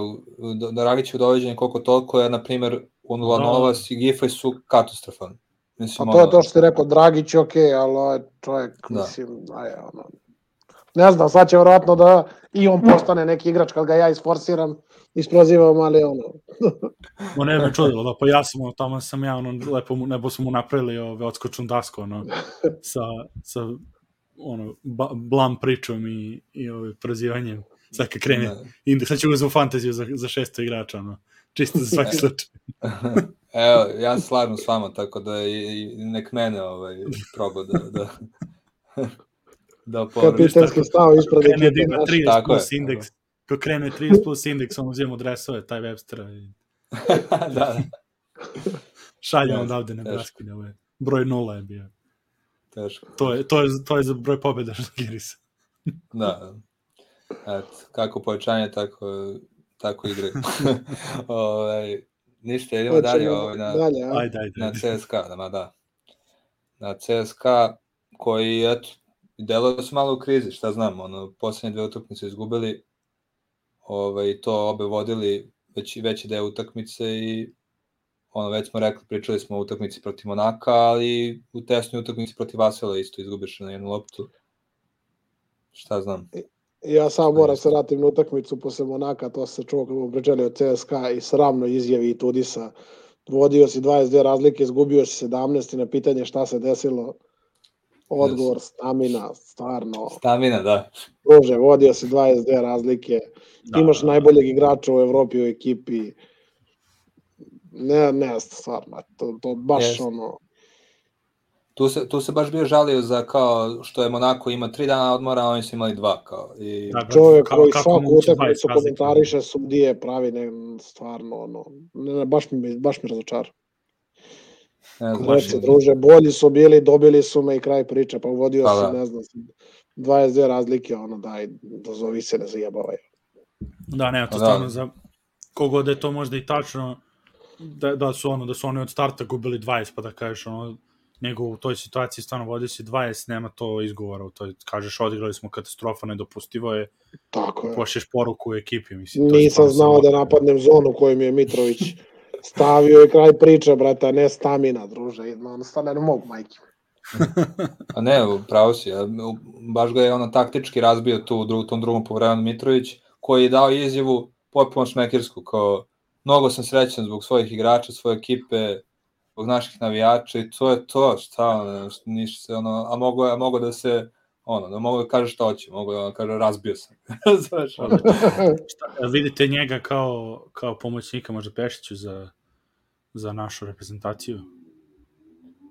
Dragićev doveđenje koliko toliko je, na primer, Da. Novas i Gifaj su katastrofalni. Mislim, pa to je to što ti rekao, Dragić je okej, okay, ali ovaj čovjek, da. mislim, aj, ono, ne znam, sad će vjerojatno da i on postane neki igrač kad ga ja isforsiram, isprozivam, ali ono. Mo ne me čudilo, da, pa ja sam, ono, tamo sam ja, ono, lepo, nebo smo mu napravili ove odskočnu dasku, ono, sa, sa ono, ba, blam pričom i, i ove, prozivanjem. Sad kad krene, ne. sad ću uzeti fantaziju za, za šesto igrača, ono čisto za svaki slučaj. Evo, ja se slažem s vama, tako da i, nek mene ovaj, proba da, da, da površi. Kapitanski stav ispred ekipe. Da ima 30 plus je, indeks, ko krene 30 plus indeks, on uzima dresove, taj Webstera. I... da, da. Šaljamo odavde Nebraska, ovo je broj nula je bio. Teško. To je, to je, to je za broj pobjeda Žalgirisa. da. Eto, kako povećanje, tako tako igre. ovaj, ništa, idemo dalje, ovaj, na, dalje, ajde, ajde, na CSKA, da, da. Na CSKA koji, eto, delo da su malo u krizi, šta znam, ono, poslednje dve utakmice izgubili, ovaj, to obe vodili već, veći deo utakmice i ono, već smo rekli, pričali smo o utakmici protiv Monaka, ali u tesnoj utakmici protiv Vasela isto izgubiš na jednu loptu. Šta znam. Ja sam moram se vratim na utakmicu posle Monaka, to se čuo kako pričali od CSKA i sramno izjavi i Tudisa. Vodio si 22 razlike, izgubio si 17 i na pitanje šta se desilo, odgovor stamina, stvarno. Stamina, da. Druže, vodio si 22 razlike, Da, imaš da, najboljeg igrača u Evropi u ekipi. Ne, ne, stvarno, to, to baš Jeste. ono... Tu se, tu se baš bio žalio za kao što je Monako ima tri dana odmora, a oni su imali dva kao. I, Da, Čovjek Kako- koji svaku moguće 20 utakmicu komentariše sudije pravi ne, stvarno ono, ne, ne, baš mi, baš mi razočara. ne znam, baš Reci, im- druže, bolji su bili, dobili su me i kraj priče, pa vodio Pa si, da. ne znam, 22 razlike, ono, daj, dozovi se, ne zajebavaj. Da, ne, to Da. stvarno za kogod da je to možda i tačno da, da su ono da su oni od starta gubili 20 pa da kažeš ono nego u toj situaciji stvarno vodi si 20 nema to izgovora u toj kažeš odigrali smo katastrofa nedopustivo je Tako je. pošlješ poruku u ekipi mislim to je Nisam znao da napadnem zonu koju mi je Mitrović stavio i kraj priče, brate, a ne stamina, druže. No, stvarno ne mogu, majke. A ne, pravo si, baš ga je ono taktički razbio tu u dru, tom drugom povremenu Mitrović, koji je dao izjavu potpuno šmekirsku, kao mnogo sam srećan zbog svojih igrača, svoje ekipe, zbog naših navijača i to je to, šta, ništa se, ono, a mogo, a mogo da se, ono, da mogu da kaže šta hoće, mogu da kaže razbio sam. Znaš, ono, Šta, vidite njega kao, kao pomoćnika možda Pešiću za, za našu reprezentaciju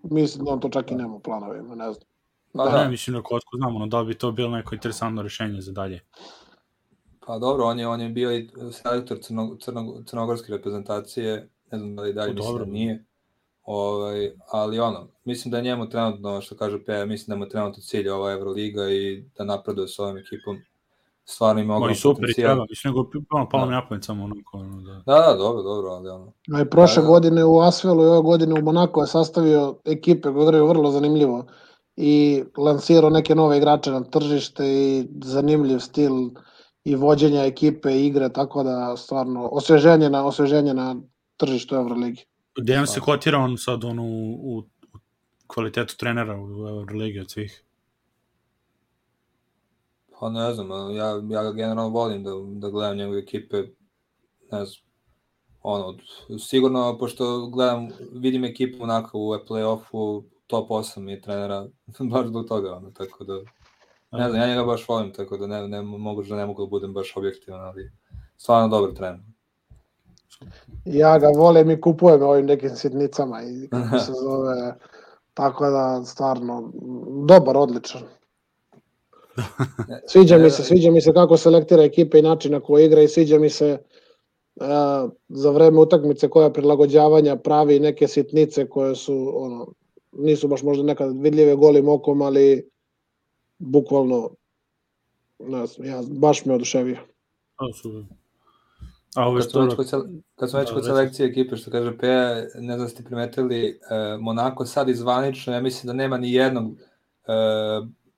Mislim da on to čak i nema u planovima, ne znam. pa da. da, ne mislim da kotko znamo no, da bi to bilo neko interesantno rešenje za dalje pa dobro, on je, on je bio i selektor crno, crno, crnogorske reprezentacije, ne znam da li dalje, Pa mislim da dobro. nije. Ovaj, ali ono, mislim da je njemu trenutno, što kaže Peja, mislim da mu je trenutno cilj ova Euroliga i da napreduje s ovom ekipom. Stvarno ima Ma i ogroman super i potencijal. treba mislim nego ono, palo Da. mi na pamet samo onako ono, da Da, da, dobro, dobro, ali ono. A i prošle Da, da. godine u Asvelu i ove godine u Monako je sastavio ekipe koje igraju vrlo zanimljivo i lansirao neke nove igrače na tržište i zanimljiv stil i vođenja ekipe i igre, tako da stvarno osveženje na, osveženje na tržištu Euroligi. Gde on se Pa. kotira on sad ono u, u, u kvalitetu trenera u Euroligi od svih? Pa ne znam, ja, ja ga generalno volim da, da gledam njegove ekipe, ne znam, ono, sigurno, pošto gledam, vidim ekipu onako u play-offu, top 8 je trenera, baš zbog toga, ono, tako da, ne znam, ja njega baš volim, tako da ne, ne mogu da ne mogu da budem baš objektivan, ali stvarno dobar trener. Ja ga volim i kupujem ovim nekim sitnicama i kako se zove, tako da stvarno dobar, odličan. Sviđa mi se, sviđa mi se kako selektira ekipe i način na koji igra i sviđa mi se uh, za vreme utakmice koja prilagođavanja pravi neke sitnice koje su ono nisu baš možda nekad vidljive golim okom, ali bukvalno ne znam, ja baš me oduševio. A, super. A ovo Kad smo već kod, kad smo već Da, kod selekcije ekipe, što kaže Peja, ne znam da ste primetili, e, Monako sad izvanično, ja mislim da nema ni jednog e,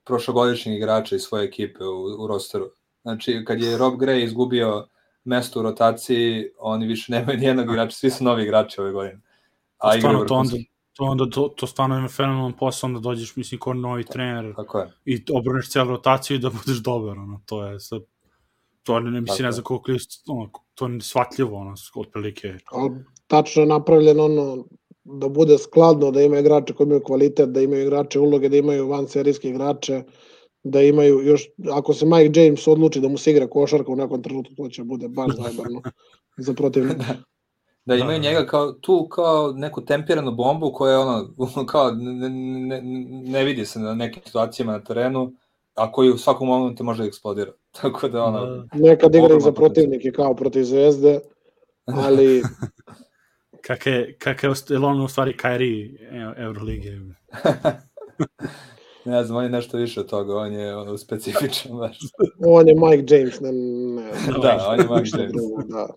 prošlogodišnjeg igrača iz svoje ekipe u, u rosteru. Znači, kad je Rob Gray izgubio mesto u rotaciji, oni više nemaju ni jednog igrača, svi su novi igrači ove godine. A igraju stvarno to onda, to onda to, to stvarno ima fenomenalan posao, onda dođeš, mislim, ko novi trener Tako je. i obrneš celu rotaciju i da budeš dobar, ono, to je sad, to ne, ne mislim, ne znam koliko je, ono, to je shvatljivo, ono, otprilike. Ali tačno je napravljeno ono da bude skladno, da ima igrače koji imaju kvalitet, da imaju igrače uloge, da imaju van serijske igrače, da imaju još, ako se Mike James odluči da mu se igra košarka u nekom trenutku, to će bude baš zajebano za protivnika. Da imaju Da, da, njega kao, tu kao neku tempiranu bombu koja je ono, kao ne, ne, ne vidi se na nekim situacijama na terenu, a koji u svakom momentu može da eksplodira. Tako da ono, Da. Nekad igra i Ogroman za protivnike kao protiv Zvezde, ali Kak je, kak je, je u stvari Kairi Eurolige? ne znam, on je nešto više od toga, on je ono, specifičan baš. on je Mike James, ne, ne, Da, on je Mike James. drugo, da.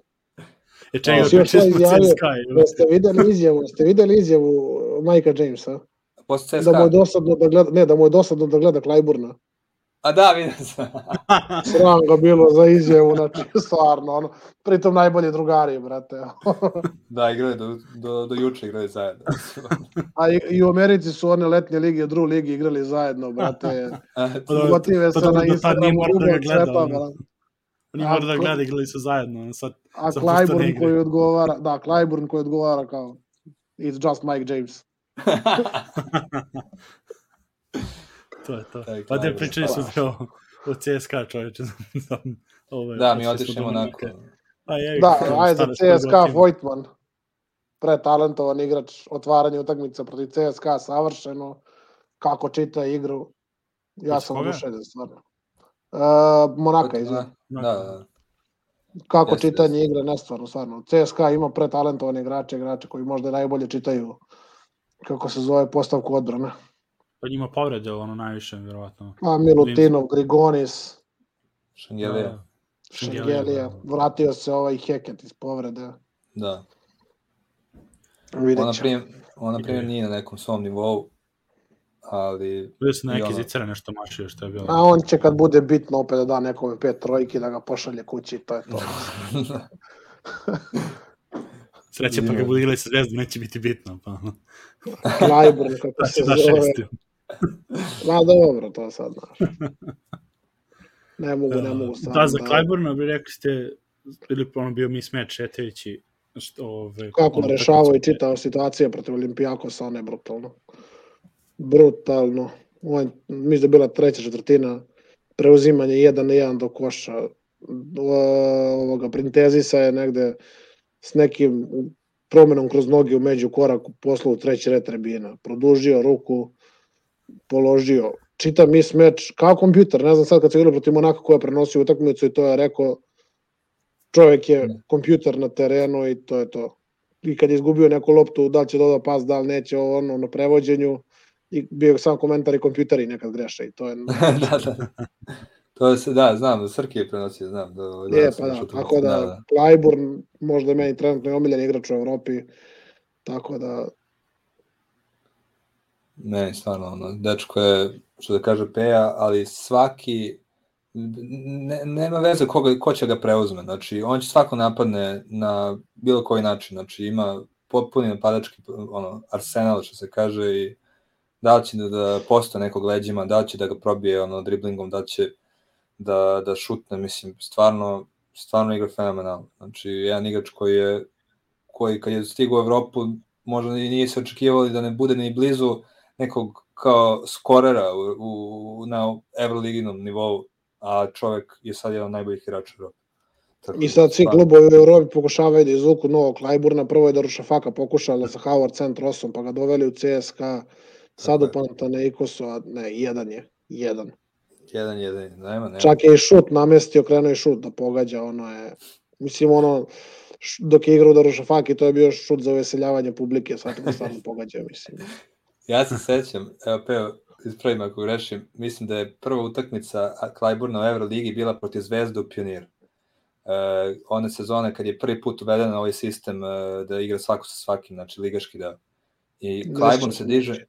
Je čega još smo izjavio- CSKA? Jeste videli izjavu, jeste videli izjavu Majka Jamesa? Posle Da mu je CSKA. dosadno da gleda, ne, da mu je dosadno da gleda Klajburna. A da, vidim sam. Sram ga bilo za izjavu, znači, stvarno, ono, pritom najbolji drugari, brate. da, igraju do, do, do juče igraju zajedno. A i, i u Americi su one letnje lige, dru ligi igrali zajedno, brate. A, Gotive to se na Instagramu, cveta, ono. brate. Oni A, mora da ko- gleda igrali su zajedno, sad A Clyburn koji odgovara, da, Clyburn koji odgovara kao It's just Mike James. To je to. Pa da pričali su bio o CSKA čovječe. Ove, Da, mi otišemo onako. neke- A je, Da, ajde, CSKA. Vojtman, pretalentovan igrač, otvaranje utakmica protiv CSKA savršeno, kako čita igru, ja sam oduševljen stvarno. Uh, Monaka, Da, izvini. da, da. Kako Jeste, čitanje jeste. igre, nestvarno, stvarno. CSKA ima pretalentovane igrače, igrače koji možda najbolje čitaju kako se zove postavku odbrane. Pa njima povrede ono najviše, vjerovatno. A Milutinov, Grigonis, Šengelija. Da. Šengelija, da. vratio se ovaj Heket iz povrede. Da. Vidjet On, na ćemo. primjer, on, na primjer, nije na nekom svom nivou, ali... Bili su i neki ono- zicere nešto mašio što je bilo. A on će kad bude bitno opet da da nekome pet trojki da ga pošalje kući, to je to. Sreće pa ga bude igrali sa zvezdom, neće biti bitno. Pa, Klajburn, kako se se da zove. Ma dobro, to sad, znaš. Ne mogu, ne mogu stvarno. Da, za Klajburna bi rekli ste, bili ono bio mi smet šetajući što, ove, Kako ono, rešavao i čitao situacije protiv Olimpijakosa, on je brutalno. Brutalno. On, mislim da je bila treća četvrtina, preuzimanje jedan na jedan do koša. O- Ovoga Printezisa je negde s nekim promenom kroz noge u među koraku poslao u treći red trebina. Produžio ruku, položio. Čita mis meč kao kompjuter. Ne znam sad kad se igrao protiv Monaka koja prenosi utakmicu i to je rekao čovjek je kompjuter na terenu i to je to. I kad je izgubio neku loptu, da li će doda pas, da li neće, ono, na prevođenju, i bio je sam komentar i kompjuteri nekad greše i to je... da, da. To se, da, znam, da Srki je prenosio, znam. Da, da, je, sam pa da, to. tako da, Clyburn možda je meni trenutno i omiljen igrač u Evropi, tako da, Ne, stvarno, ono, dečko je, što da kaže, peja, ali svaki, ne, nema veze koga, ko će ga preuzme, znači, on će svako napadne na bilo koji način, znači, ima potpuni napadački, ono, arsenal, što se kaže, i da li će da, da postoje nekog leđima, da li će da ga probije, ono, driblingom, da će da, da šutne, mislim, stvarno, stvarno igra fenomenalno, znači, jedan igrač koji je, koji kad je stigao u Evropu, možda i nije se očekivali da ne bude ni blizu nekog kao skorera u, u, na Euroliginom nivou, a čovek je sad jedan od najboljih igrača Evrope. Tako i da, sad svi stvarno, klubovi u Evropi pokušavaju da izvuku novog Clyburna, prvo je da Rušafaka pokušala sa Howard Centrosom, pa ga doveli u CSKA, sad u. Panathinaikosu, a ne, jedan je, jedan. Jedan, jedan, nema, nema. Čak je i šut namestio, krenuo i šut da pogađa, ono je, mislim ono, dok je igrao u Darušafaki, to je bio šut za uveseljavanje publike, sad ga stvarno pogađa, mislim. Ja se sećam, evo peo, ispravim ako grešim, mislim da je prva utakmica Klajburna u Euroligi bila protiv Zvezde u Pioniru. E, one sezone kad je prvi put uveden na ovaj sistem e, da igra svako sa svakim, znači ligaški deo. I Klajburn se diže,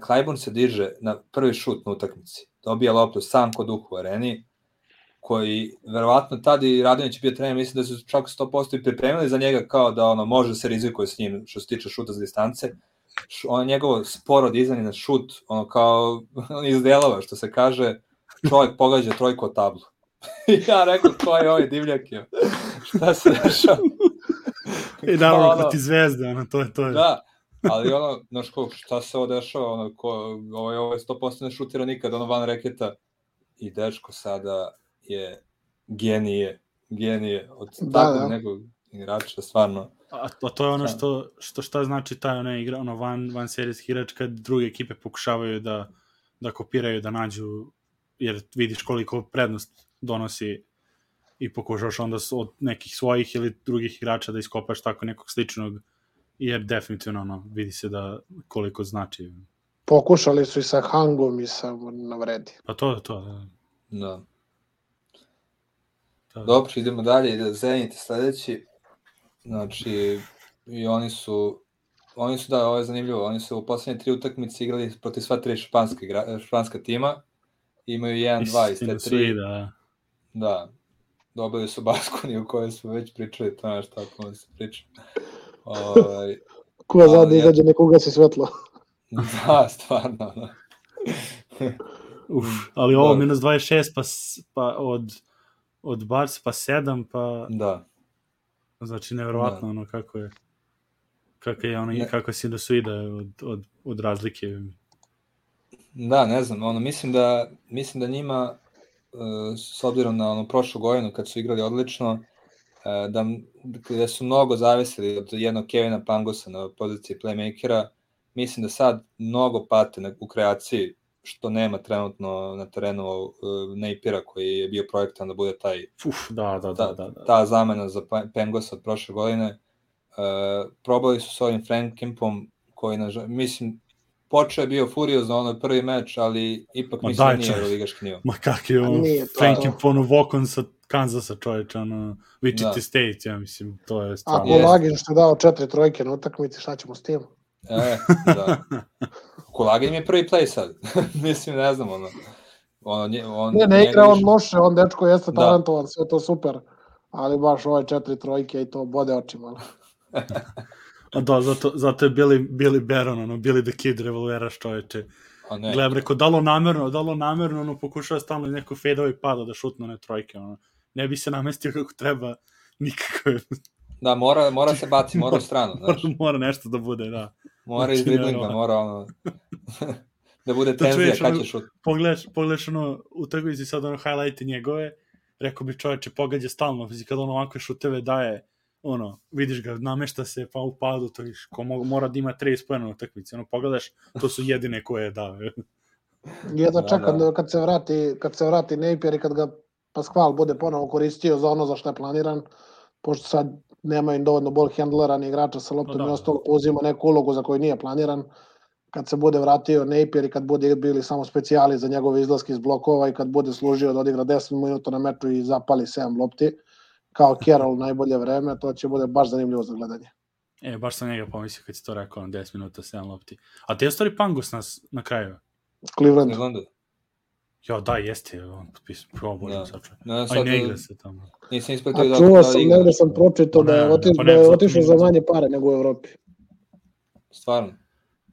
Klajburn se diže na prvi šut na utakmici. Dobija loptu sam kod duhu u areni, koji verovatno tad i Radonjić bio trener, mislim da su čak 100% i pripremili za njega kao da ono može da se rizikuje s njim što se tiče šuta za distance. Š- On njegovo sporo dizanje na šut, ono kao on iz delova, što se kaže, čovjek pogađa trojku o tablu. I ja rekao, ko je ovaj divljak je? Šta se dešava? I dobro, ono- proti zvezde, ono, to je to. Je. Da, ali ono, znaš ko, šta se ovo dešava, ono, ko, ovo je, ovo je 100% ne šutira nikad, ono van reketa, i dečko sada je genije, genije od Da, takvog da. nekog igrača, stvarno. A, a to je ono Da. što, što šta znači taj ona igra, ono van, van serijski igrač kad druge ekipe pokušavaju da, da kopiraju, da nađu, jer vidiš koliko prednost donosi i pokušaš onda od nekih svojih ili drugih igrača da iskopaš tako nekog sličnog, jer definitivno ono, vidi se da koliko znači. Pokušali su i sa Hangom i sa Navredi. Pa to je to. Da, Da. da. Dobro, idemo dalje, Zenit je sledeći, znači, i oni su, oni su, da, ovo je zanimljivo, oni su u poslednje tri utakmice igrali protiv sva tri španska, igra, španska tima, imaju 1-2 iz te Istina su tri, da, Da, dobili su Baskoni u kojoj smo već pričali, to je nešto tako da se priča. Ovaj, Ko zadnji ja- izađe, nekoga se svetlo. da, stvarno. Da. Uf, ali ovo Da. minus 26 pa, pa od, od Barca pa 7 pa da. Znači, nevjerovatno ono kako je kako je ono, Ne. kako je sinusoida od, od, od razlike. Da, ne znam, ono, mislim da, mislim da njima, uh, s obzirom na ono prošlu godinu kad su igrali odlično, uh, da, da su mnogo zavisili od jednog Kevina Pangosa na poziciji playmakera, mislim da sad mnogo pate na, u kreaciji, što nema trenutno na terenu uh, Napira koji je bio projektan da bude taj Uf, da, da, ta, da, da, da. ta zamena za Pengosa od prošle godine. Uh, probali su s ovim Frank Kimpom koji, na, mislim, počeo je bio furiozno onaj prvi meč, ali ipak Ma mislim da daj, nije čovječe. Euroligaški nivo. Ma kak je A on, nije to- Frankie Ponu Vokon sa Kansasa čoveče, ono, Wichita Da. State, ja mislim, to je Ako stvarno. Jeste. Lagin što je dao četiri trojke na utakmici, šta ćemo s tim? E, da. Kulagin je prvi play sad. mislim, ne znam, ono. ono nje- on, Ne, ne igra on više- loše, on dečko jeste Da. talentovan, sve to super, ali baš ove četiri trojke i to bode očima. A da, zato, zato je Billy, Billy Baron, ono, Billy the Kid revolveraš čoveče. A ne, Gledam, rekao, da li on namerno, da li on namerno, ono, pokušava stalno nekog fedova i pada da šutne one trojke, ono. Ne bi se namestio kako treba, nikako je. da, mora, mora se baci, mora u stranu, znaš. Mora nešto da bude, da. Mora iz Znači, driblinga, nevjerovatno. mora ono... da bude Da tenzija kad ono- će šut. Pogledaš, pogledaš ono, utakmici sad ono highlighte njegove, rekao bi čoveče, pogađa stalno, znači kad on ovakve šuteve daje, ono, vidiš ga, namešta se, pa u padu, to viš, ko mo- mora da ima 30 pojena u utakmici, ono, pogledaš, to su jedine koje je dao. Jedno Da, čekam da. da, kad se vrati, kad se vrati Napier i kad ga Pasquale bude ponovo koristio za ono za što je planiran, pošto sad nema im dovoljno ball handlera ni igrača sa loptom da, i da. ostalo, pa uzima neku ulogu za koju nije planiran. Kad se bude vratio Napier i kad bude bili samo specijali za njegove izlaske iz blokova i kad bude služio da odigra 10 minuta na meču i zapali 7 lopti, kao Carroll najbolje vreme, to će bude baš zanimljivo za gledanje. E, baš sam njega pomislio kad si to rekao, ono, 10 minuta, 7 lopti. A te je stvari Pangos nas na kraju? Cleveland. Clevelandu. Ja, da, jeste, on potpisao, probao Da. da. sačuvaj. Ne, Aj, sad, ne igra se tamo. nisam A ispratio da čuo da sam, igra. negde sam pročitao Pa da je pa da je otišao za manje pare nego u Evropi. Stvarno.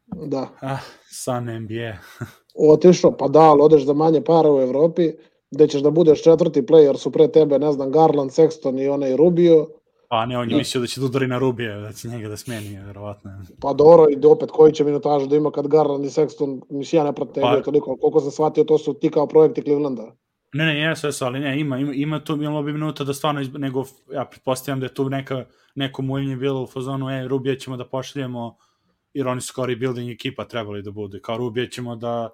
Da. Ah, san NBA. Otišao, pa da, ali odeš za manje para u Evropi, gde ćeš da budeš četvrti player, su pre tebe, ne znam, Garland, Sexton i onaj Rubio, Pa ne, on je Da. mislio da će da udari na Rubije, da će njega da smeni, verovatno. pa dobro, i opet koji će minutažu da ima kad Garland i Sexton, mislim, ja ne pratim Pa- toliko, koliko sam shvatio, to su ti kao projekti Clevelanda. Ne, ne, jesu, jesu, ali ne, ima, ima, ima tu bilo bi minuta da stvarno, izb... nego, ja pretpostavljam da je tu neka, neko muljenje bilo u fazonu, e, Rubija ćemo da pošaljemo, jer oni su kao rebuilding ekipa trebali da bude, kao Rubija ćemo da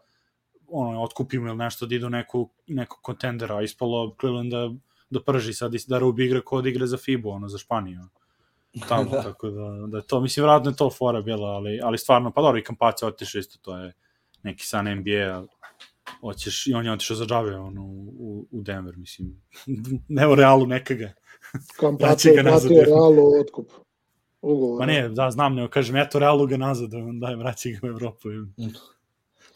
ono, otkupimo ili nešto da idu neku, neku kontendera, ispalo Cleveland da, da prži sad, i da Rubi igra kod igra za FIBU, ono, za Španiju. Tamo, Da. tako da, da je to, mislim, vjerojatno je to fora bila, ali, ali stvarno, pa dobro, i Kampaca otišao isto, to je neki san NBA, hoćeš, i on je otišao za džabe ono, u, u Denver, mislim. ne u Realu nekaga. Kampaco Vraća je ga nazad, platio je. Realu otkup. Ugovor. Pa ne, da, znam, nego kažem, eto Realu ga nazad, da daj, vraći ga u Evropu.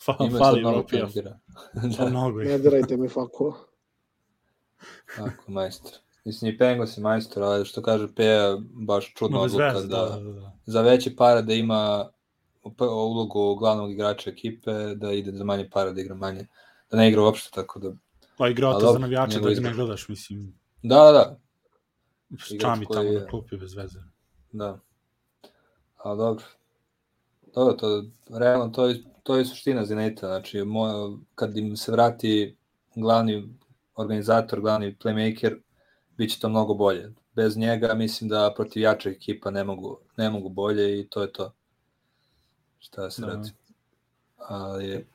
Fa, Ima fali sad malo Evropi, ja. penzira. Pa da, mnogo Ne je. dirajte mi faku. Tako, majstor. Mislim, i Pengos je majstor, ali što kaže Peja, baš čudna No, odluka veze, da, da, da, da. za veće pare da ima ulogu glavnog igrača ekipe, da ide za manje para, da igra manje, da ne igra uopšte, tako da... Pa igrao A to za njegov da ga ne gledaš, mislim. Da, da, da, Čami tamo je- na klupi bez veze. da. Ali dobro. Dobro, to, realno, to je, to je suština Zenita, znači, mo, kad im se vrati glavni organizator, glavni playmaker, bit će to mnogo bolje. Bez njega mislim da protiv jačih ekipa ne mogu, ne mogu bolje i to je to. Šta se Da. radi. Ali,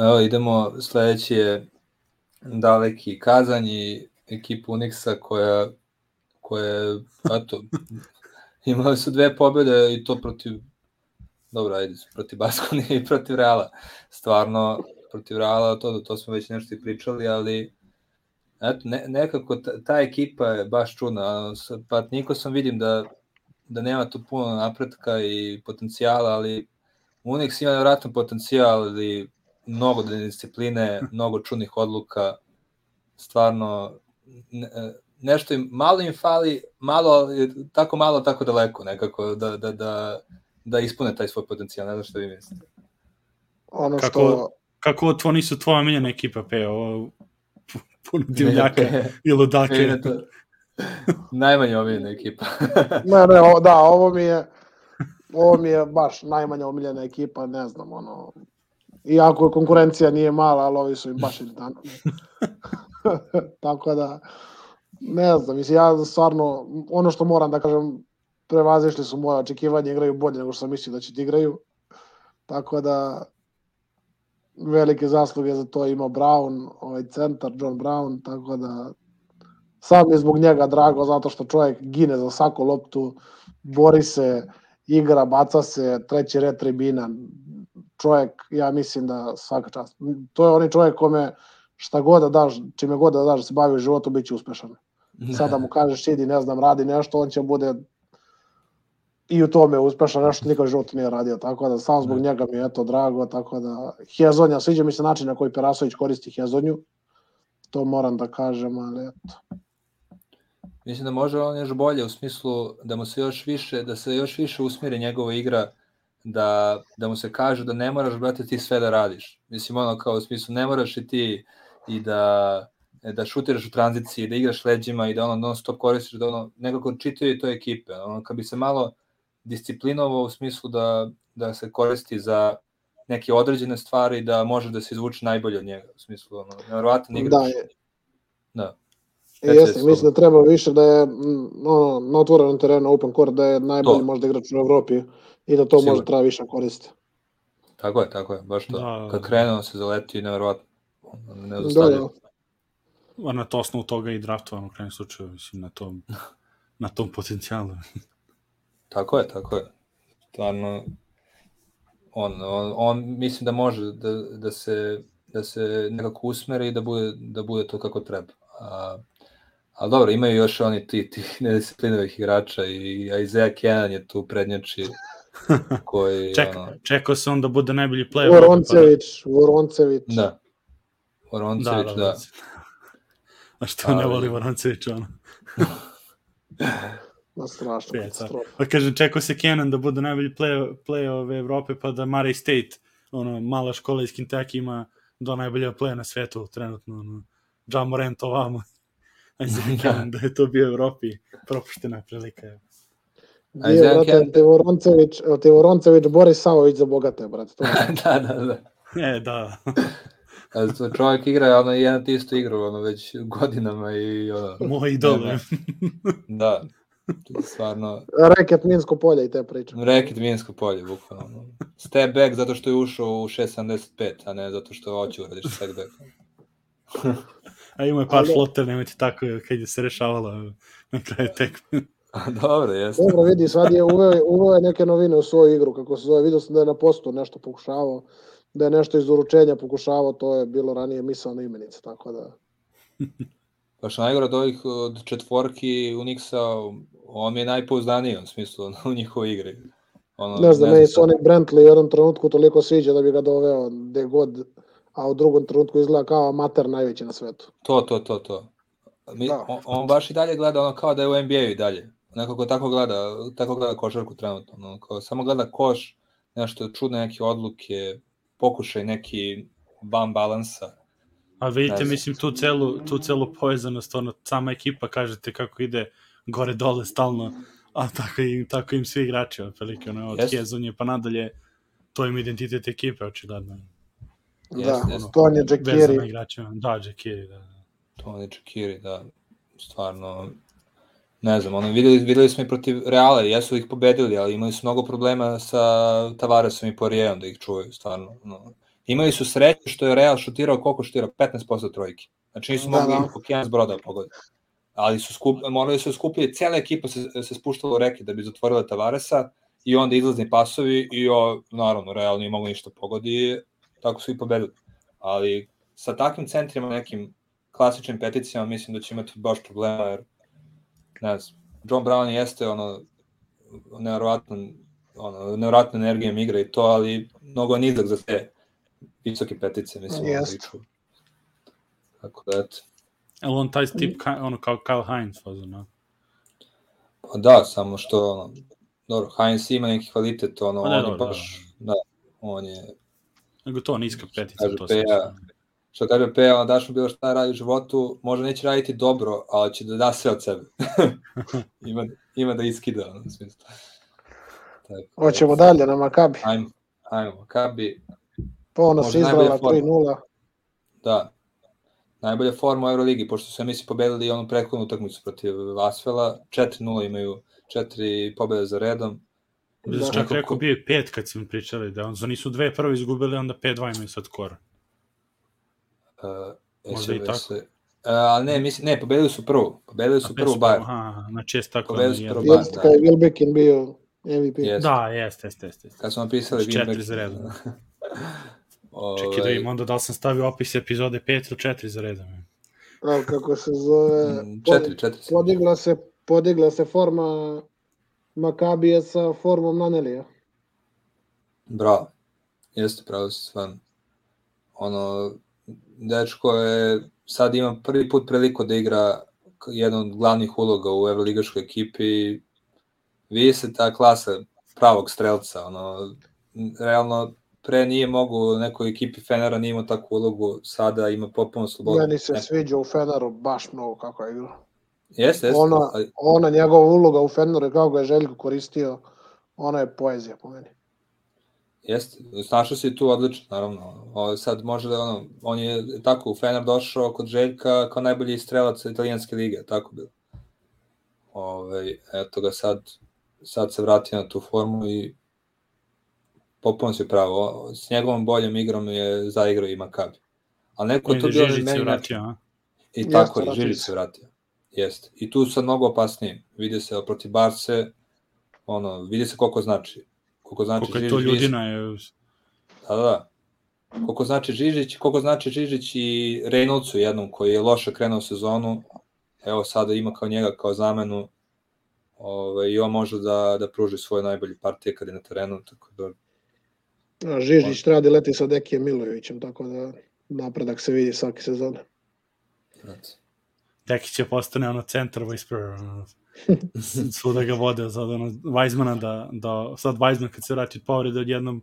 evo, idemo, sledeći je daleki Kazanj i ekipa Unixa koja, koja je, eto, imali su dve pobjede i to protiv, dobro, ajde, protiv Baskonije i protiv Reala. Stvarno, protiv Reala, to, to smo već nešto i pričali, ali eto, ne, nekako ta, ta ekipa je baš čudna. Sa Patnikosom vidim da, da nema tu puno napretka i potencijala, ali Unix ima nevratno potencijal, ali mnogo discipline, mnogo čudnih odluka, stvarno ne, nešto im, malo im fali, malo, tako malo, tako daleko nekako, da, da, da, da ispune taj svoj potencijal, ne znam što vi mislite. Ono Kako- što... Kako to nisu tvoja miljena ekipa, pe, ovo, puno divljaka i ludake. Da najmanje omiljena ekipa. Ne, ne, o, da, ovo mi je ovo mi je baš najmanja omiljena ekipa, ne znam, ono, Iako konkurencija nije mala, ali ovi su im baš iritantni. Tako da, ne znam, mislim, ja stvarno, ono što moram da kažem, prevazišli su moje očekivanje, igraju bolje nego što sam mislio da će ti igraju. Tako da, velike zasluge za to ima Brown, ovaj centar, John Brown, tako da sam je zbog njega drago, zato što čovjek gine za svaku loptu, bori se, igra, baca se, treći red tribina. Čovjek, ja mislim da svaka čast. To je onaj čovjek kome šta god da daš, čime god da daš da se bavi u životu, bit će uspešan. Sada mu kažeš, idi, ne znam, radi nešto, on će bude i u tome uspešan, nešto nikad u životu nije radio, tako da samo zbog njega mi je to drago, tako da Hezonja, sviđa mi se način na koji Perasović koristi Hezonju, to moram da kažem, ali eto. Mislim da može on još bolje u smislu da mu se još više, da se još više usmiri njegova igra, da, da mu se kaže da ne moraš, brate, ti sve da radiš. Mislim, ono kao u smislu, ne moraš i ti i da da šutiraš u tranziciji, da igraš leđima i da ono non stop koristiš, da ono nekako čitaju to ekipe. Ono, kad bi se malo disciplinovao u smislu da, da se koristi za neke određene stvari da može da se izvuče najbolje od njega. U smislu, ono, nevjerovatan igrač. Da, je. Da. E, jeste, mislim da treba više da je no, na otvorenom terenu open court da je najbolji to. možda igrač u Evropi i da to Sigur. može treba više koristiti. Tako je, tako je, baš to. Da, Kad krenuo se zaleti i nevjerovatno. Ne da, da. A na to osnovu toga i draftovan u krajnjem slučaju, mislim, na tom, na tom potencijalu. Tako je, tako je. Stvarno, on, on, on mislim da može da, da se da se nekako usmeri i da bude, da bude to kako treba. A, ali dobro, imaju još oni ti, ti nedisciplinovih igrača i Isaiah Kenan je tu prednjači koji... Ček, ono... Čekao se on da bude najbolji player. Voroncević, Voroncević. Da. Voroncević, da. da. da. A što ali... ne voli Voroncević, ono? Ma strašno Pa kaže, čekao se Kenan da bude najbolji play, play ove Evrope, pa da Murray State, ono, mala škola iz Kentucky ima do najbolja playa na svetu trenutno, ono, Ja Morant ovamo. Isaiah Kenan da je to bio Evropi, propuštena prilika. Je. Nije, brate, te Voroncević, te Voroncević Boris Savović za bogate, brate. To da, da, da. E, da. čovjek igra ono jedan ti isto igru ono već godinama i ono. Moj idol. da. Stvarno. Reket Minsko polje i te priče. Reket Minsko polje, bukvalno. Step back zato što je ušao u 6.75, a ne zato što hoće uradiš step back. a ima je par Ali... floter, nemojte tako kad je se rešavala na kraju tekme. A dobro, jeste. Dobro, vidi, sad je uveo, uveo neke novine u svoju igru, kako se zove, vidio sam da je na postu nešto pokušavao da je nešto iz uručenja pokušavao, to je bilo ranije misalna imenica, tako da... Pa što najgore od ovih od četvorki Unixa, on je najpouzdaniji u smislu u njihovoj igri. Ono, ne znam, meni Sonic Brantley u jednom trenutku toliko sviđa da bi ga doveo gde god, a u drugom trenutku izgleda kao amater najveći na svetu. To, to, to, to. Mi, da. on, on, baš i dalje gleda ono kao da je u NBA-u i dalje. Nekako tako gleda, tako gleda košarku trenutno. Ono, kao, samo gleda koš, nešto čudne neke odluke, pokušaj neki van balansa. A vidite, mislim, tu celu, tu celu povezanost, ono, sama ekipa, kažete kako ide gore dole stalno, a tako im, tako im svi igrači, otprilike, ono, od yes. Kezonje pa nadalje, to im identitet ekipe, očigledno. Da, ono, to on je Jakiri. Da, Jakiri, da. To on je Jakiri, da, stvarno, ne znam, ono, videli, videli smo i protiv Reala, jesu ih pobedili, ali imali su mnogo problema sa Tavaresom i Porijevom da ih čuvaju, stvarno. No. Imali su sreće što je Real šutirao koliko šutirao, 15% trojke. Znači nisu da, mogli da. Okean s broda pogoditi. Ali su skup, morali su skupiti, cela ekipa se, se spuštala u reke da bi zatvorila Tavaresa i onda izlazni pasovi i o, naravno, Real nije mogo ništa pogodi tako su i pobedili. Ali sa takvim centrima, nekim klasičnim peticijama, mislim da će imati baš problema, jer ne znam, John Brown jeste ono, nevjerovatno, ono, nevjerovatna energija igra i to, ali mnogo nizak za te visoke petice, mislim. Yes. Tako da, eto. Jel on taj tip, ka, ono, kao Kyle Heinz, fazno? Pa da, samo što, ono, dobro, Heinz ima neki kvalitet, ono, pa ne, on je baš, da. da, on je... Nego to niska petica, to se što kaže Peja, ono daš mu bilo šta radi u životu, možda neće raditi dobro, ali će da da sve od sebe. ima, ima da iskida, ono, smislu. Tako, Hoćemo dalje na Makabi. Ajmo, ajmo, Makabi. Pa ona se forma. 3-0. Da. Najbolja forma u Euroligi, pošto su misli pobedili i onu prethodnu utakmicu protiv Asfela, 4-0 imaju četiri pobede za redom. Da, Da. čak rekao bio je pet kad smo pričali, da on, nisu dve prve izgubili, onda 5-2 imaju sad skoro. Uh, Možda i tako. Se, uh, ali ne, mislim, ne, pobedili su prvu. Pobedili su prvu Bayern. Aha, znači jest tako. Pobedili su prvu Bayern. Jeste da. kad je Wilbekin bio MVP. Jeste. Da, jeste, jeste, jeste. jeste. Kad smo napisali Četiri Winback- za redom. Ovaj, Čekaj da im onda da li sam stavio opis epizode 5 ili 4 za redom. Ali kako se zove... mm, Četiri, četiri. sam. Podigla se, podigla se forma Makabije sa formom Nanelija. Bravo. Jeste pravo si stvarno. Ono, dečko je, sad ima prvi put priliku da igra jedan od glavnih uloga u Euroligaškoj ekipi. Vidi se ta klasa pravog strelca. Ono, realno, pre nije mogu u nekoj ekipi Fenera nije imao takvu ulogu, sada ima potpuno slobodu. Meni se sviđa u Feneru baš mnogo kako je igrao. Jeste, jeste. Ona, ona njegova uloga u Feneru, kako ga je Željko koristio, ona je poezija po meni. Jeste, snašao se tu odlično, naravno. O, sad može da, ono, on je tako u Fener došao kod Željka kao najbolji strelac italijanske lige, tako bilo. Ove, eto ga sad, sad se vratio na tu formu i popuno si pravo. S njegovom boljom igrom je zaigrao i Makabi. Ali neko je tu je bio meni vratio, a? I Jeste, tako je, Žižić se. vratio. Jeste. I tu sad mnogo opasnije. Vidi se protiv Barse, ono, vidi se koliko znači. Koliko znači Koliko je to Žižić, vidi se- ljudina je... Da, da, da. Koliko znači Žižić, koliko znači Žižić i Reynoldsu jednom koji je loše krenuo sezonu, evo sada ima kao njega kao zamenu ovaj, i on može da, da pruži svoje najbolje partije kad je na terenu, tako da A Žižić da leti sa Dekijem Milojevićem, tako da napredak se vidi svake sezone. Tekić će postane ono centar whisperer, ono, svuda ga vode sad ono Weizmana da, da sad Weizman kad se vrati od povrede odjednom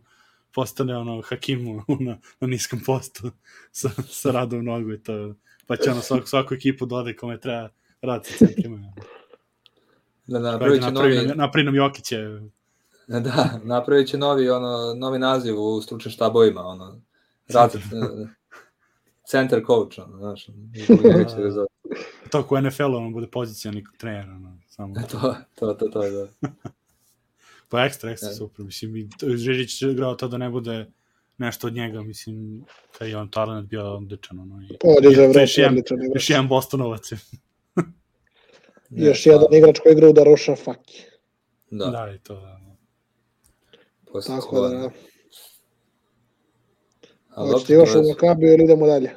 postane ono Hakimu na, na niskom postu sa, sa radom nogu i to pa će ono svaku, svaku ekipu dode kome treba rad sa centrima. Da, da, Pravi napravit će napravi, novi, napravi nam Jokiće. da, napravit će novi, ono, novi naziv u stručnim štabovima, ono, rad, center coach, ono, znaš, ga zove. To ko NFL ono bude pozicijani trener. Ono, samo. to, to, to, to, da. Pa ekstra, ekstra Da. super. Mislim, Žižić je igrao to da ne bude nešto od njega, mislim, kad je on talent bio odličan. Ono, i, Pođe za i- Evropu, još jedan, još jedan Bostonovac je. Još jedan igrač koji igra u Daroša Faki. Da, Da, da i to, da. Posle Tako da, Cibona. A hoćete još u Makabiju ili idemo dalje?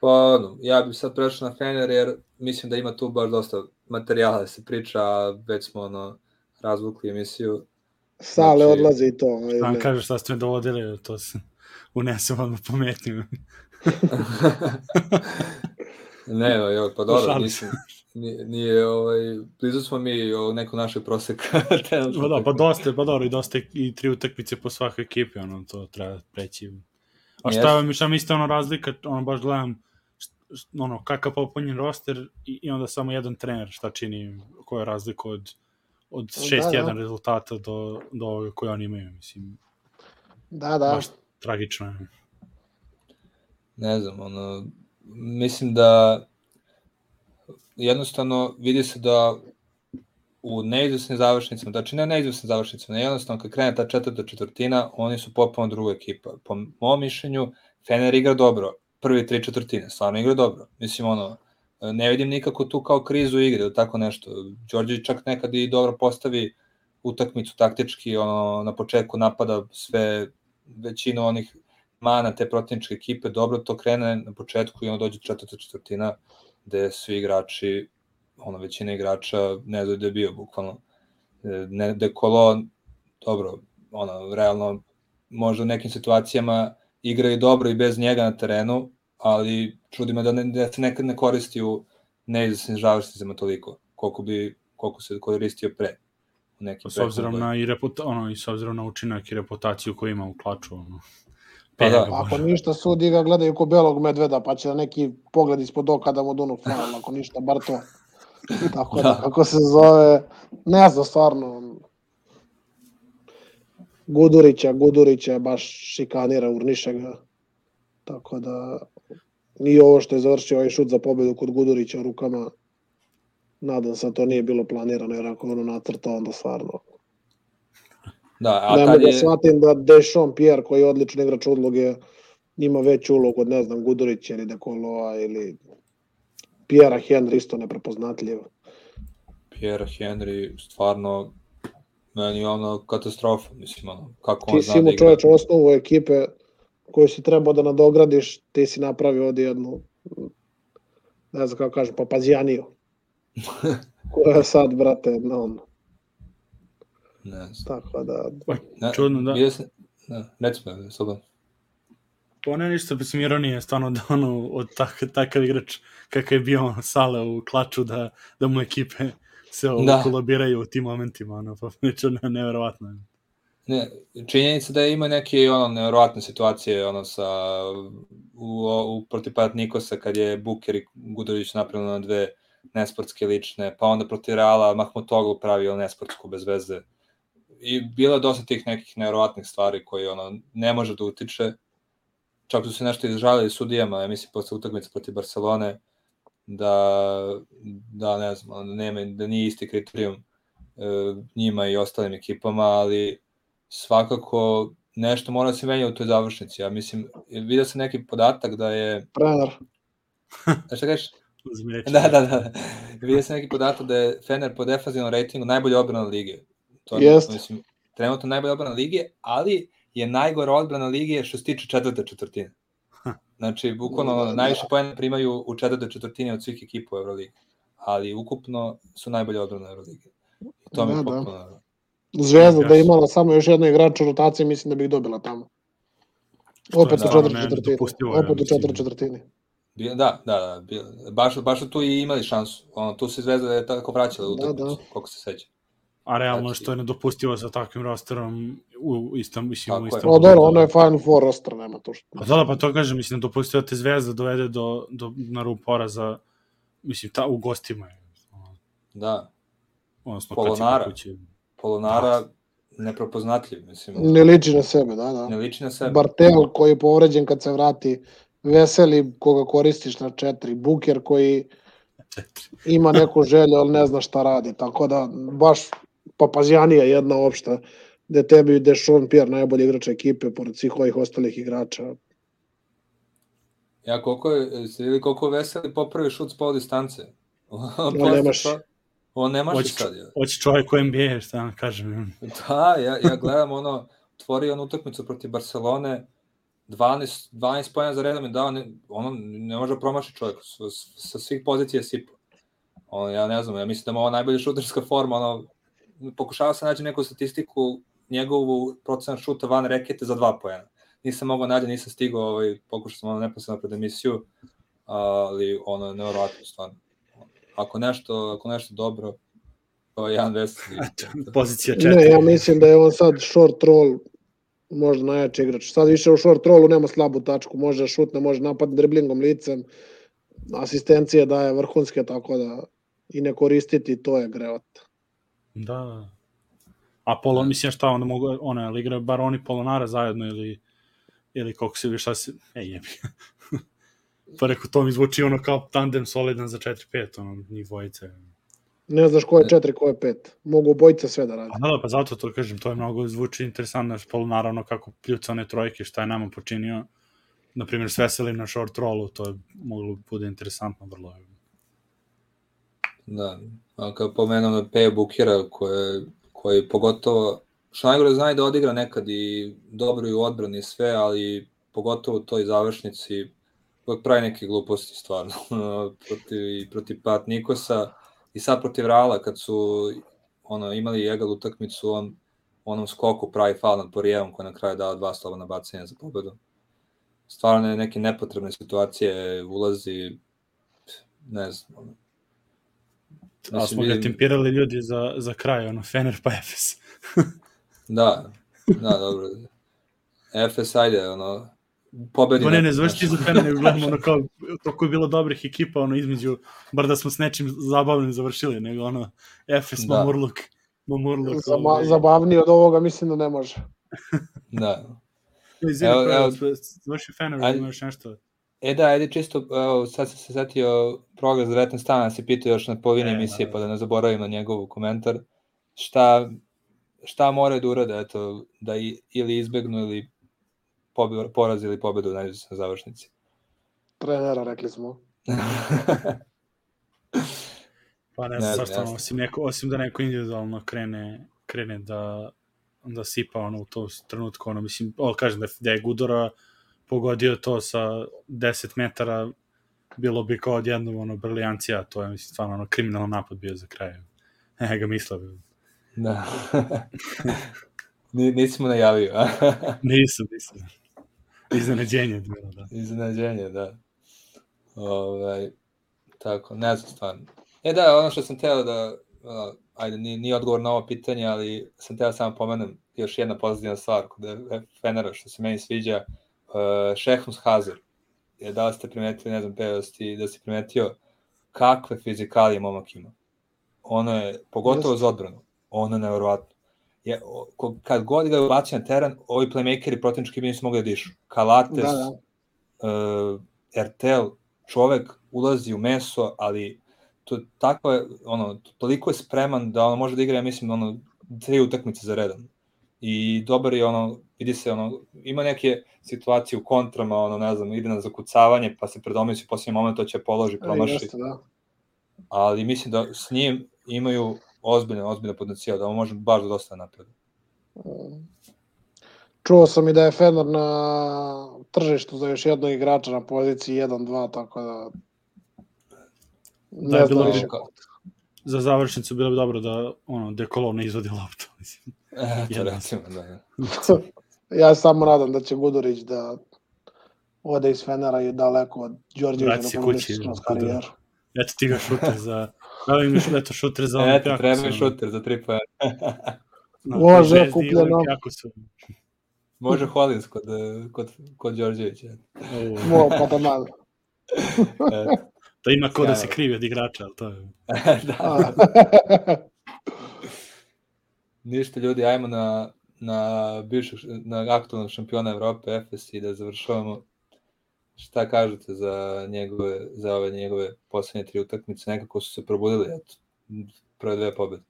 Pa, ono, ja bih sad prešao na Fener jer mislim da ima tu baš dosta materijala da se priča, a već smo ono, razvukli emisiju. Sale Znači- odlazi i to. ovaj, Šta vam ne. kažeš, šta ste me dovodili, to se unesem odmah pametniju. ne, no, jo, pa dobro, nisam, nije, nije ovaj, blizu smo mi o neku našoj proseka. trenutno, Pa da, pa dosta, pa dobro, i dosta i tri utakmice po svakoj ekipi, ono, to treba preći. A šta, vam, šta mislite, ono, razlika, ono, baš gledam, ono, kakav popunjen roster i, i onda samo jedan trener, šta čini, koja je razlika od, od 6-1 Da, da. rezultata do, do ovoga koje oni imaju, mislim, Da, da. baš tragično je. ne znam, ono, mislim da jednostavno vidi se da u neizvesnim završnicama, znači ne neizvesnim završnicama, ne jednostavno kad krene ta četvrta četvrtina, oni su potpuno druga ekipa. Po mom mišljenju, Fener igra dobro, prvi tri četvrtine, stvarno igra dobro. Mislim, ono, ne vidim nikako tu kao krizu igre ili tako nešto. Đorđević čak nekad i dobro postavi utakmicu taktički, ono, na početku napada sve, većinu onih mana te protivničke ekipe, dobro to krene na početku i onda dođe četvrta četvrtina gde svi igrači, ono, većina igrača ne zna da je bio, bukvalno. E, Ne, de Kolo, dobro, ono, realno, možda u nekim situacijama igra i dobro i bez njega na terenu, ali čudi me da, ne, da se nekad ne koristi u neizvesnim završnicama toliko, koliko bi koliko se koristio pre. U nekim Pa s obzirom na i reputa, ono i s obzirom na učinak i reputaciju koju ima u klaču, ono. Pa da. Ako ništa, sudi ga gledaju ko belog medveda, pa će neki pogled ispod oka da mu dunu faul, ako ništa, bar to. Tako da, Da. kako se zove, ne znam, stvarno, Gudurića, Gudurića baš šikanira Urnišega. Tako da i ovo što je završio ovaj šut za pobedu kod Gudurića rukama, nadam se da to nije bilo planirano, jer ako ono nacrta, onda stvarno Da, a ne mogu da je, shvatim da Dešon Pierre, koji je odličan igrač udloge, ima veću ulogu od, ne znam, Gudurića ili Dekoloa ili Pierre Henry isto neprepoznatljiv. Pierre Henry stvarno meni je ono katastrofa, mislim, ono, kako on Ti zna si da imao igra. čoveč osnovu ekipe koju si trebao da nadogradiš, ti si napravio ovdje jednu, ne znam kako kažem, papazijaniju. koja sad, brate, na ono. Ne znam. Tako da, Ne, Čudno, da. Bio sam, ne, recimo, slobodno. Pa ne ništa, mislim, ironije, stvarno da ono, od tak, takav igrač kakav je bio Sale u klaču, da, da mu ekipe se ovo, Da. kolabiraju u tim momentima, ono, pa neče, ne, neverovatno. je. Ne, činjenica da ima neke ono nevjerovatne situacije ono sa u, u protiv Nikosa kad je Buker i Gudović napravili na dve nesportske lične, pa onda protiv Reala Mahmutoglu pravio nesportsku bez veze. I bilo je dosta tih nekih nevjerovatnih stvari koje ono ne može da utiče. Čak su se nešto izžalili sudijama, ja mislim posle utakmice protiv Barcelone da da ne znam, ono, da nema da nije isti kriterijum e, njima i ostalim ekipama, ali svakako nešto mora da se menja u toj završnici. Ja mislim, vidio sam neki podatak da je, trener, da šta kažeš? Zmeće. Da, da, da. Vidio sam neki podatak da je Fener po defanzivnom ratingu najbolja odbrana lige. To je, Jest. mislim, trenutno najbolja odbrana lige, ali je najgora odbrana lige što se tiče četvrte četvrtine. Znači, bukvalno Da, da. najviše pojene primaju u četvrte četvrtini od svih ekipa u Euroligi. Ali ukupno su najbolje odbrane Euroligi. I to mi je Da, da. potpuno... Zvezda da je imala samo još jedno igrača u rotaciji, mislim da bi ih dobila tamo. Opet u stvarno četiri četvrtini. Opet u četiri četvrtini. Da, da, da. Baš, baš su tu i imali šansu. Ono, tu se Zvezda je tako vraćala u Da, utakmicu, da. koliko se seća. A realno Znači- što je nedopustivo sa takvim rosterom u istom, mislim, u istom. O, dobro, ono je Final Four roster, nema tu što. Pa da, da, pa to kažem, mislim, dopustio da te Zvezda dovede do, do, na rub poraza, mislim, ta, u gostima je. Da, Odnosno, Polonara. kuće. Polonara neprepoznatljiv, mislim. Ne liči na sebe, da, da. Ne liči na sebe. Bartel koji je povređen kad se vrati, Veseli koga koristiš na četiri, Buker koji ima neku želju, ali ne zna šta radi, tako da baš papazjanija jedna opšta, gde tebi Dešon Pierre najbolji igrač ekipe, pored svih ovih ostalih igrača. Ja koliko je, ste vidjeli koliko veseli popravi šut s pol distance? On, nemaš. On nemaš i Hoće, sad. Ja. hoće čovjek u NBA, šta vam kažem. Da, ja, ja gledam ono, otvorio on utakmicu protiv Barcelone, 12, 12 pojena za redom je dao, ne, ono ne može promaši čovjek, sa, sa svih pozicija je sipao. Ono, ja ne znam, ja mislim da mu ovo najbolja šuterska forma, ono, pokušava se naći neku statistiku njegovu procenat šuta van rekete za dva pojena. Nisam mogao nađe, nisam stigao, ovaj, pokušao sam ono neposredno pred emisiju, ali ono, nevjerojatno stvarno. Ako nešto, ako nešto dobro, to je jedan veseli. Pozicija Ne, četiri. ja mislim da je on sad short roll možda najjači igrač. Sad više u short rollu nema slabu tačku, može da šutne, može napad driblingom licem, asistencije daje vrhunske, tako da i ne koristiti, to je greot. Da, da. A Polo, mislim šta, onda mogu, ona, ili igraju bar oni Polonara zajedno ili, ili koliko se, šta se, ej jebi. pa rekao, to mi zvuči ono kao tandem solidan za 4-5, ono, njih dvojice. Ne znaš ko je četiri, ko je pet. Mogu obojica sve da radi. Pa da, da, pa zato to kažem, to je mnogo zvuči interesantno, Polo naravno kako pljuca one trojke, šta je nama počinio, na primjer s Veselim na short rollu, to je moglo bude interesantno vrlo. Da, a kad pomenem na Peja Bukira, koje, koji pogotovo, što najgore zna da odigra nekad i dobro i u odbrani sve, ali pogotovo u toj završnici uvek pravi neke gluposti stvarno. protiv, protiv Pat Nikosa i sad protiv Reala kad su ono, imali egal utakmicu, on onom skoku pravi faul nad Porijevom koji na kraju dao dva slobodna bacanja za pobedu. Stvarno je neke nepotrebne situacije, ulazi, ne znam, ono, A Mislim, smo ga tempirali ljudi za, za kraj, ono, Fener pa Efes. Da, da, dobro. FS, ajde, ono, pobedi. Pa ne, ne, završi ti znaš. za Fener, nego gledamo ono kao, toliko je bilo dobrih ekipa, ono, između, bar da smo s nečim zabavnim završili, nego ono, Efes, Da. Mamurluk, Mamurluk. Zama, ovaj. zabavnije od ovoga mislim da ne može. Da. Izvini, Evo, evo. završi Fener, Ajde. imaš nešto. E da, ajde čisto, evo, sad sam se setio progres 19 stana, se pitao još na polovini E, emisije, da, da. pa da ne zaboravim na njegov komentar. Šta, šta moraju da urade, eto, da i, ili izbegnu ili pobe, poraz ili pobedu u najzvisnoj završnici. Trenera, rekli smo. Pa ne Ne znam zašto, osim, neko, osim da neko individualno krene, krene da, da sipa ono, u to trenutku, ono, mislim, o, kažem da, je- da je Gudora pogodio to sa 10 metara, bilo bi kao odjednom ono, brilijancija, to je, mislim, stvarno ono, kriminalan napad bio za kraj. Ne ga mislio. da. Ni, nisi mu najavio, a? Nisam, nisam. Iznenađenje je bilo, da. Iznenađenje, da. Ovaj, tako, ne znam stvarno. E da, ono što sam teo da, ajde, nije, nije odgovor na ovo pitanje, ali sam teo samo pomenem još jedna pozitivna stvar kod Fenera, što se meni sviđa, uh, Šehmus Hazard. Je, da li ste primetili, ne znam, Peo, da da si primetio kakve fizikalije momak ima. Ono je, pogotovo za odbranu, ono je nevjerovatno. Je, kad god ga ubacio na teren, ovi playmakeri protivnički bi nisu mogli da dišu. Kalates, Da, da. uh, RTL, čovek ulazi u meso, ali to tako je, ono, toliko je spreman da ono može da igra, ja mislim, ono, tri utakmice za redom. I dobar je, ono, vidi se, ono, ima neke situacije u kontrama, ono, ne znam, ide na zakucavanje, pa se predomisli u posljednjem momentu, to će položi, promaši, Jeste, da. ali mislim da s njim imaju ozbiljno, ozbiljno potencijal, da on može baš da dosta napreda. Čuo sam i da je Fener na tržištu za još jednog igrača na poziciji 1-2, tako da... Da, Ne je znam bilo više. Kao- Za završnicu bilo bi dobro da ono, Dekolov ne izvodi loptu. Mislim. Eto, Jedan. recimo, da, da. ja samo nadam da će Gudurić da ode iz Fenera i daleko od Đorđevića da kući, kroz karijeru. Eto ti ga šuter za... Im još eto šuter za Eto, Olimpijakos. treba mi šuter za tri pojena. Na, Može, kupljeno. Može Hollins kod, kod, kod Đorđevića. Mo, pa da malo. Eto. Da ima ko da se krivi od igrača, ali to je... da. Ništa ljudi, ajmo na, na bivšeg, na aktualnog šampiona Evrope, Efes i da završavamo. Šta kažete za njegove, za ove njegove poslednje tri utakmice? Nekako su se probudili, eto, prve dve pobede.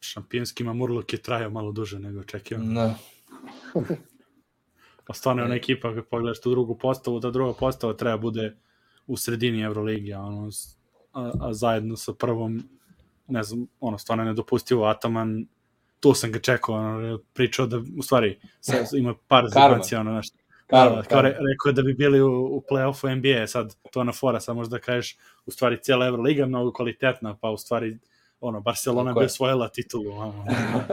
Šampionski Mamurluk je trajao malo duže nego očekivano. No, Pa stvarno je ona ekipa, kad pogledaš tu drugu postavu, ta druga postava treba bude u sredini Euroligi, ono, a, a zajedno sa prvom, ne znam, ono, stvarno je nedopustivo, Ataman, tu sam ga čekao, ono, pričao da, u stvari, sa, ima par zemancija, ono, znaš, Karma, da, da, kao re, rekao je da bi bili u, u play-offu NBA, sad to na fora, sad možda kažeš, u stvari cijela Euroliga je mnogo kvalitetna, pa u stvari, ono, Barcelona bi osvojila titulu, ono,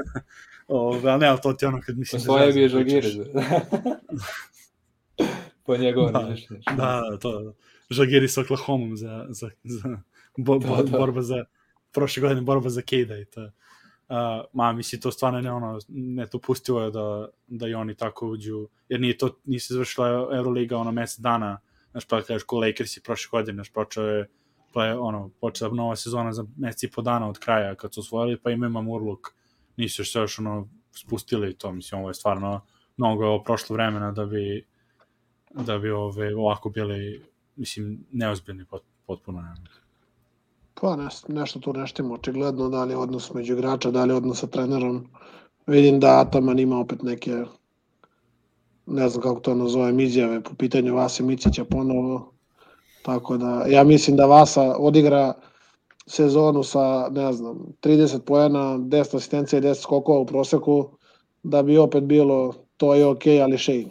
Ove, ali ne, ali to ti je ono kad mislim... Svoje bi je. Žagiri. po njegovom Da, razmišljanju. Da, da, to. Žagiri s Oklahomom za, za, za bo, bo, Da, da. borba za, prošle godine borba za Kejda i to. Uh, ma, misli, to stvarno ne ono, nedopustivo je da, da i oni tako uđu, jer nije to, nije se završila Euroliga ono mesec dana, znaš, pa kažeš ko Lakers i prošle godine, znaš, počeo je, pa je, ono, počela nova sezona za mesec i po dana od kraja kad su osvojili, pa ima Mamurluk, nisu se još ono spustili to, mislim, ovo je stvarno mnogo je prošlo vremena da bi da bi ove, ovako bili, mislim, neozbiljni pot, potpuno. Ne. Pa nešto, nešto tu neštimo očigledno, da li je odnos među igrača, da li je odnos sa trenerom. Vidim da Ataman ima opet neke, ne znam kako to nazovem, izjave po pitanju Vase Micića ponovo. Tako da, ja mislim da Vasa odigra sezonu sa, ne znam, 30 poena, 10 asistencija i 10 skokova u proseku, da bi opet bilo to je okej, okay, ali Shane.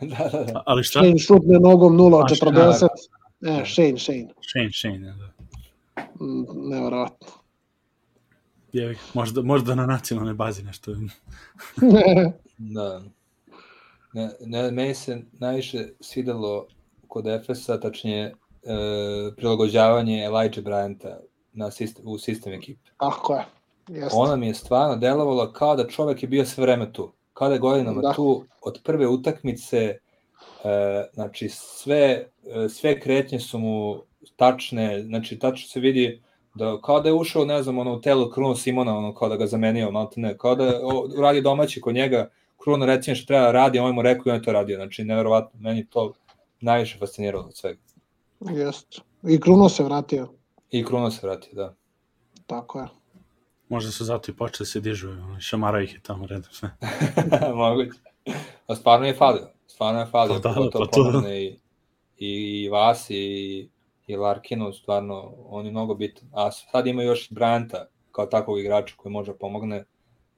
da, da, da. Ali šta? Shane šutne nogom 0 od A, šta? 40. Ne, Shane, Shane. Shane, Shane, da. Mm, Nevjerojatno. Je, možda, možda na nacionalnoj bazi nešto. Da. Ne, ne, meni se najviše svidelo kod Efesa, tačnije e, prilagođavanje Elijah Bryanta na sistem, u sistem ekipe. Tako je. Jeste. Ona mi je stvarno delovalo kao da čovek je bio sve vreme tu. Kao da je godinama Da. tu od prve utakmice, e, znači sve, e, sve kretnje su mu tačne, znači tačno se vidi Da, kao da je ušao, ne znam, ono, u telo Kruno Simona, ono, kao da ga zamenio, malo ne, kao da radio domaći kod njega, Kruno recimo što treba da radi, on mu rekao i on je to radio, znači, neverovatno, meni to najviše fasciniralo od svega. Jest. I Kruno se vratio. I Kruno se vratio, da. Tako je. Možda su zato i počeli da se dižu, šamara ih je tamo redom sve. Moguće. A stvarno je falio, stvarno je falio, Pa da, pa, to pa da. i, i, i Vasi i, i Larkinu, stvarno, on je mnogo bitan. A sad ima još Branta kao takvog igrača koji može da pomogne,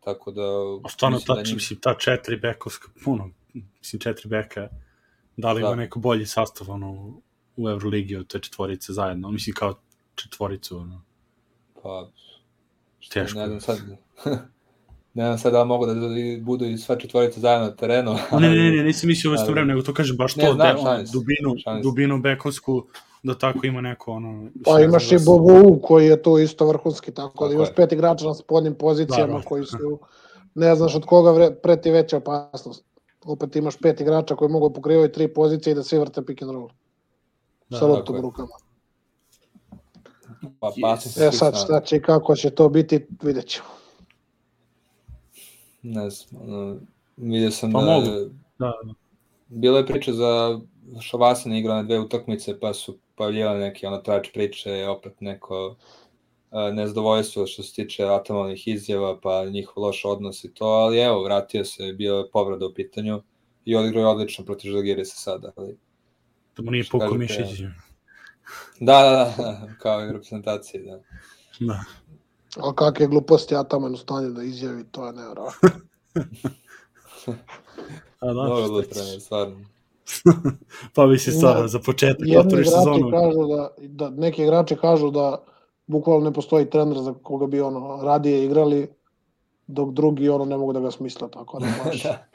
tako da... A stvarno, mislim ta, njim- mislim, ta četiri bekovska, puno, mislim, četiri beka, da li ima Da. neko bolji sastav, ono, u Euroligi od te četvorice zajedno, mislim, kao četvoricu, ono. Pa, što, Teško. Ne znam sad, ne znam sad da mogu da budu i sva četvorica zajedno na terenu. Ne, ne, ne, ne, nisam mislio u isto ali- vreme, nego to kažem baš Ne, to, znam, da, ono, šalim se, dubinu, dubinu bekovsku, da tako ima neko, ono... Pa ne imaš znam i da Bogu koji je tu isto vrhunski, tako, Tako da imaš je. pet igrača na spodnjim pozicijama Da, da. koji su, ne znaš od koga vre, preti veća opasnost. Opet imaš pet igrača koji mogu da pokrivaju tri pozicije i da svi vrte pick and roll. Da, sa loptom u rukama. Pa, Yes. pasim se E sad sa- šta će kako će to biti, vidjet ćemo. Ne znam, ono, vidio sam Pa da... mogu. Da, da. Bilo je priča za Šavasina igra na dve utakmice, pa su pavljivali neke ono trač priče, opet neko a, nezadovoljstvo što se tiče atamalnih izjava, pa njihov loš odnos i to, ali evo, vratio se, bio je povreda u pitanju i odigrao je odlično protiv Žalgirisa sada. Ali... Da mu nije pukao mišić. Da, da, da, kao i u reprezentaciji, da. Da. Ali kakve gluposti Ataman u stanju da izjavi, to je nevjerojatno. A, da, Dobro bilo ćeš? trener, stvarno. pa bi se stvarno za početak Jedni otvoriš sezonu. kažu da, da, neki igrači kažu da bukvalno ne postoji trener za koga bi ono radije igrali, dok drugi ono ne mogu da ga smisle, tako da baš. da.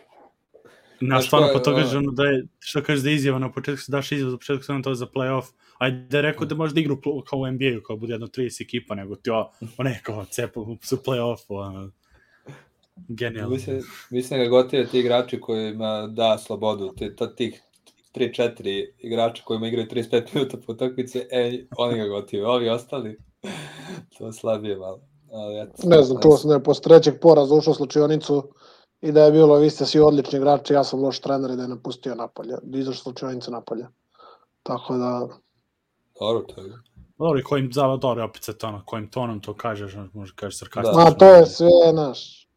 Na Znaš stvarno, pa to kaže ono- da je, što kaže da je izjava na početku, se daš izjavu za početku samo to za playoff, ajde da je rekao da može da igra u pl- kao u NBA-u, kao bude jedno 30 ekipa, nego ti o, o ne, kao cepa su playoff, ono, genijalno. Mislim, mislim da gotive ti igrači kojima da slobodu, ti, to, tih 3-4 igrača kojima igraju 35 minuta po utakmici, e, oni ga gotive, ovi ostali, to slabije malo. Ali, eto, Ne znam, čuo sam da je posle trećeg poraza ušao u slučionicu i da je bilo, vi ste svi odlični igrači, ja sam loš trener i da je napustio napolje, da je izašao slučionice napolje. Tako da, Dobro, to je. Dobro, i kojim zava dobro, opet se to ono, kojim tonom to kažeš, može kažeš sarkastično. ma to je sve naš,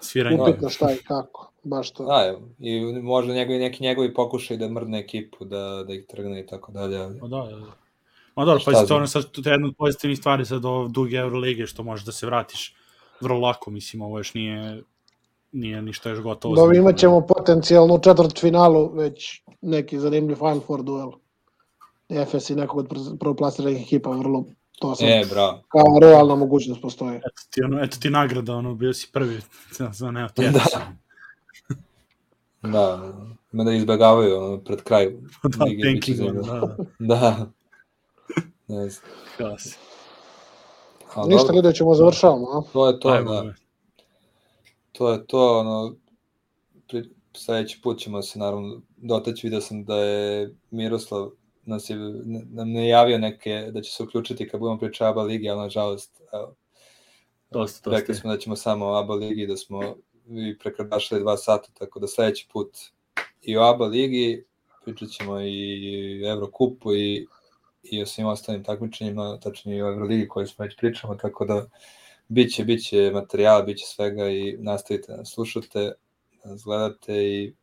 Sviranje. upitno šta i kako, baš to. Da, i možda njegovi, neki njegovi pokušaj da mrdne ekipu, da, da ih trgne i tako dalje. ali- Ma da, da, da. Ma dobro, pa to ono sad to je jedna od pozitivnih stvari sad do duge Eurolige, što možeš da se vratiš vrlo lako, mislim, ovo još nije nije ništa još gotovo. Dobro, imat ćemo potencijalno u četvrt finalu već neki zanimljiv Final Four duel. Efes i nekog od pr- prvoplasiranih ekipa, vrlo to sam, E, bravo. kao realna mogućnost postoji. Eto ti, ono, eto ti nagrada, ono, bio si prvi za, za ne, ti Da. Da, ima da izbegavaju ono, pred kraj. da, tanking, da, da, Da. Ne znam. Ništa, ljudi, ćemo završavamo, a? To je to, Ajmo, da. To je to, ono, pri, sledeći put ćemo se naravno dotaći, vidio sam da je Miroslav nas je, nam ne javio neke, da će se uključiti kad budemo pričati o ABA ligi, ali nažalost, evo, Dosta, dosta. rekli smo da ćemo samo o ABA ligi, da smo vi prekrdašili dva sata, tako da sledeći put i o ABA ligi, pričat ćemo i Evrokupu i, i o svim ostalim takmičenjima, tačnije i o Euroligi koji smo već pričamo, tako da biće, biće materijala, biće svega i nastavite da nas slušate, da nas gledate i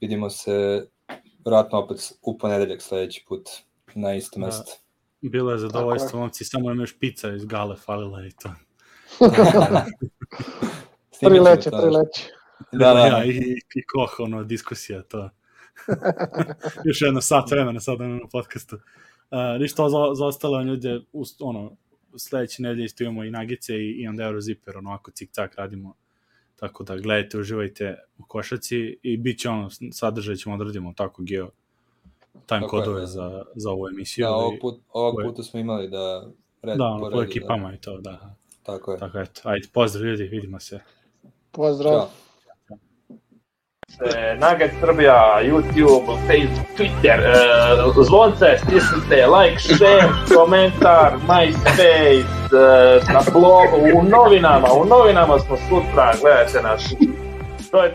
vidimo se vjerojatno opet u ponedeljak sledeći put na isto Da. mesto. Bilo je zadovoljstvo, momci, samo im još pizza iz gale falila i to. Snimit Tri ćemo leće, to tri nešto. leće. Da, da, Ja, i, i koh, ono, diskusija, to. još jedno sat vremena sad na podcastu. Uh, ništa za, za ostale ljude, ono, sledeće nedelje isto imamo i nagice i, i onda Eurozipper, ono, ako cik-cak radimo. Tako da gledajte, uživajte u košaci i bit će ono, sadržaj ćemo odradimo tako geo time Tako kodove da. za, za ovu emisiju. Da, i- ovog, put, ovog koje- puta smo imali da red da, ono, po po redu, ekipama i to, da. Da, tako je. Tako eto, ajde, pozdrav ljudi, vidimo se. Pozdrav. Ćao. Se, Nugget Srbija, YouTube, Facebook, Twitter, uh, zvonce, stisnite, like, share, komentar, MySpace, uh, na blogu, u novinama, u novinama smo sutra, gledajte nas. To je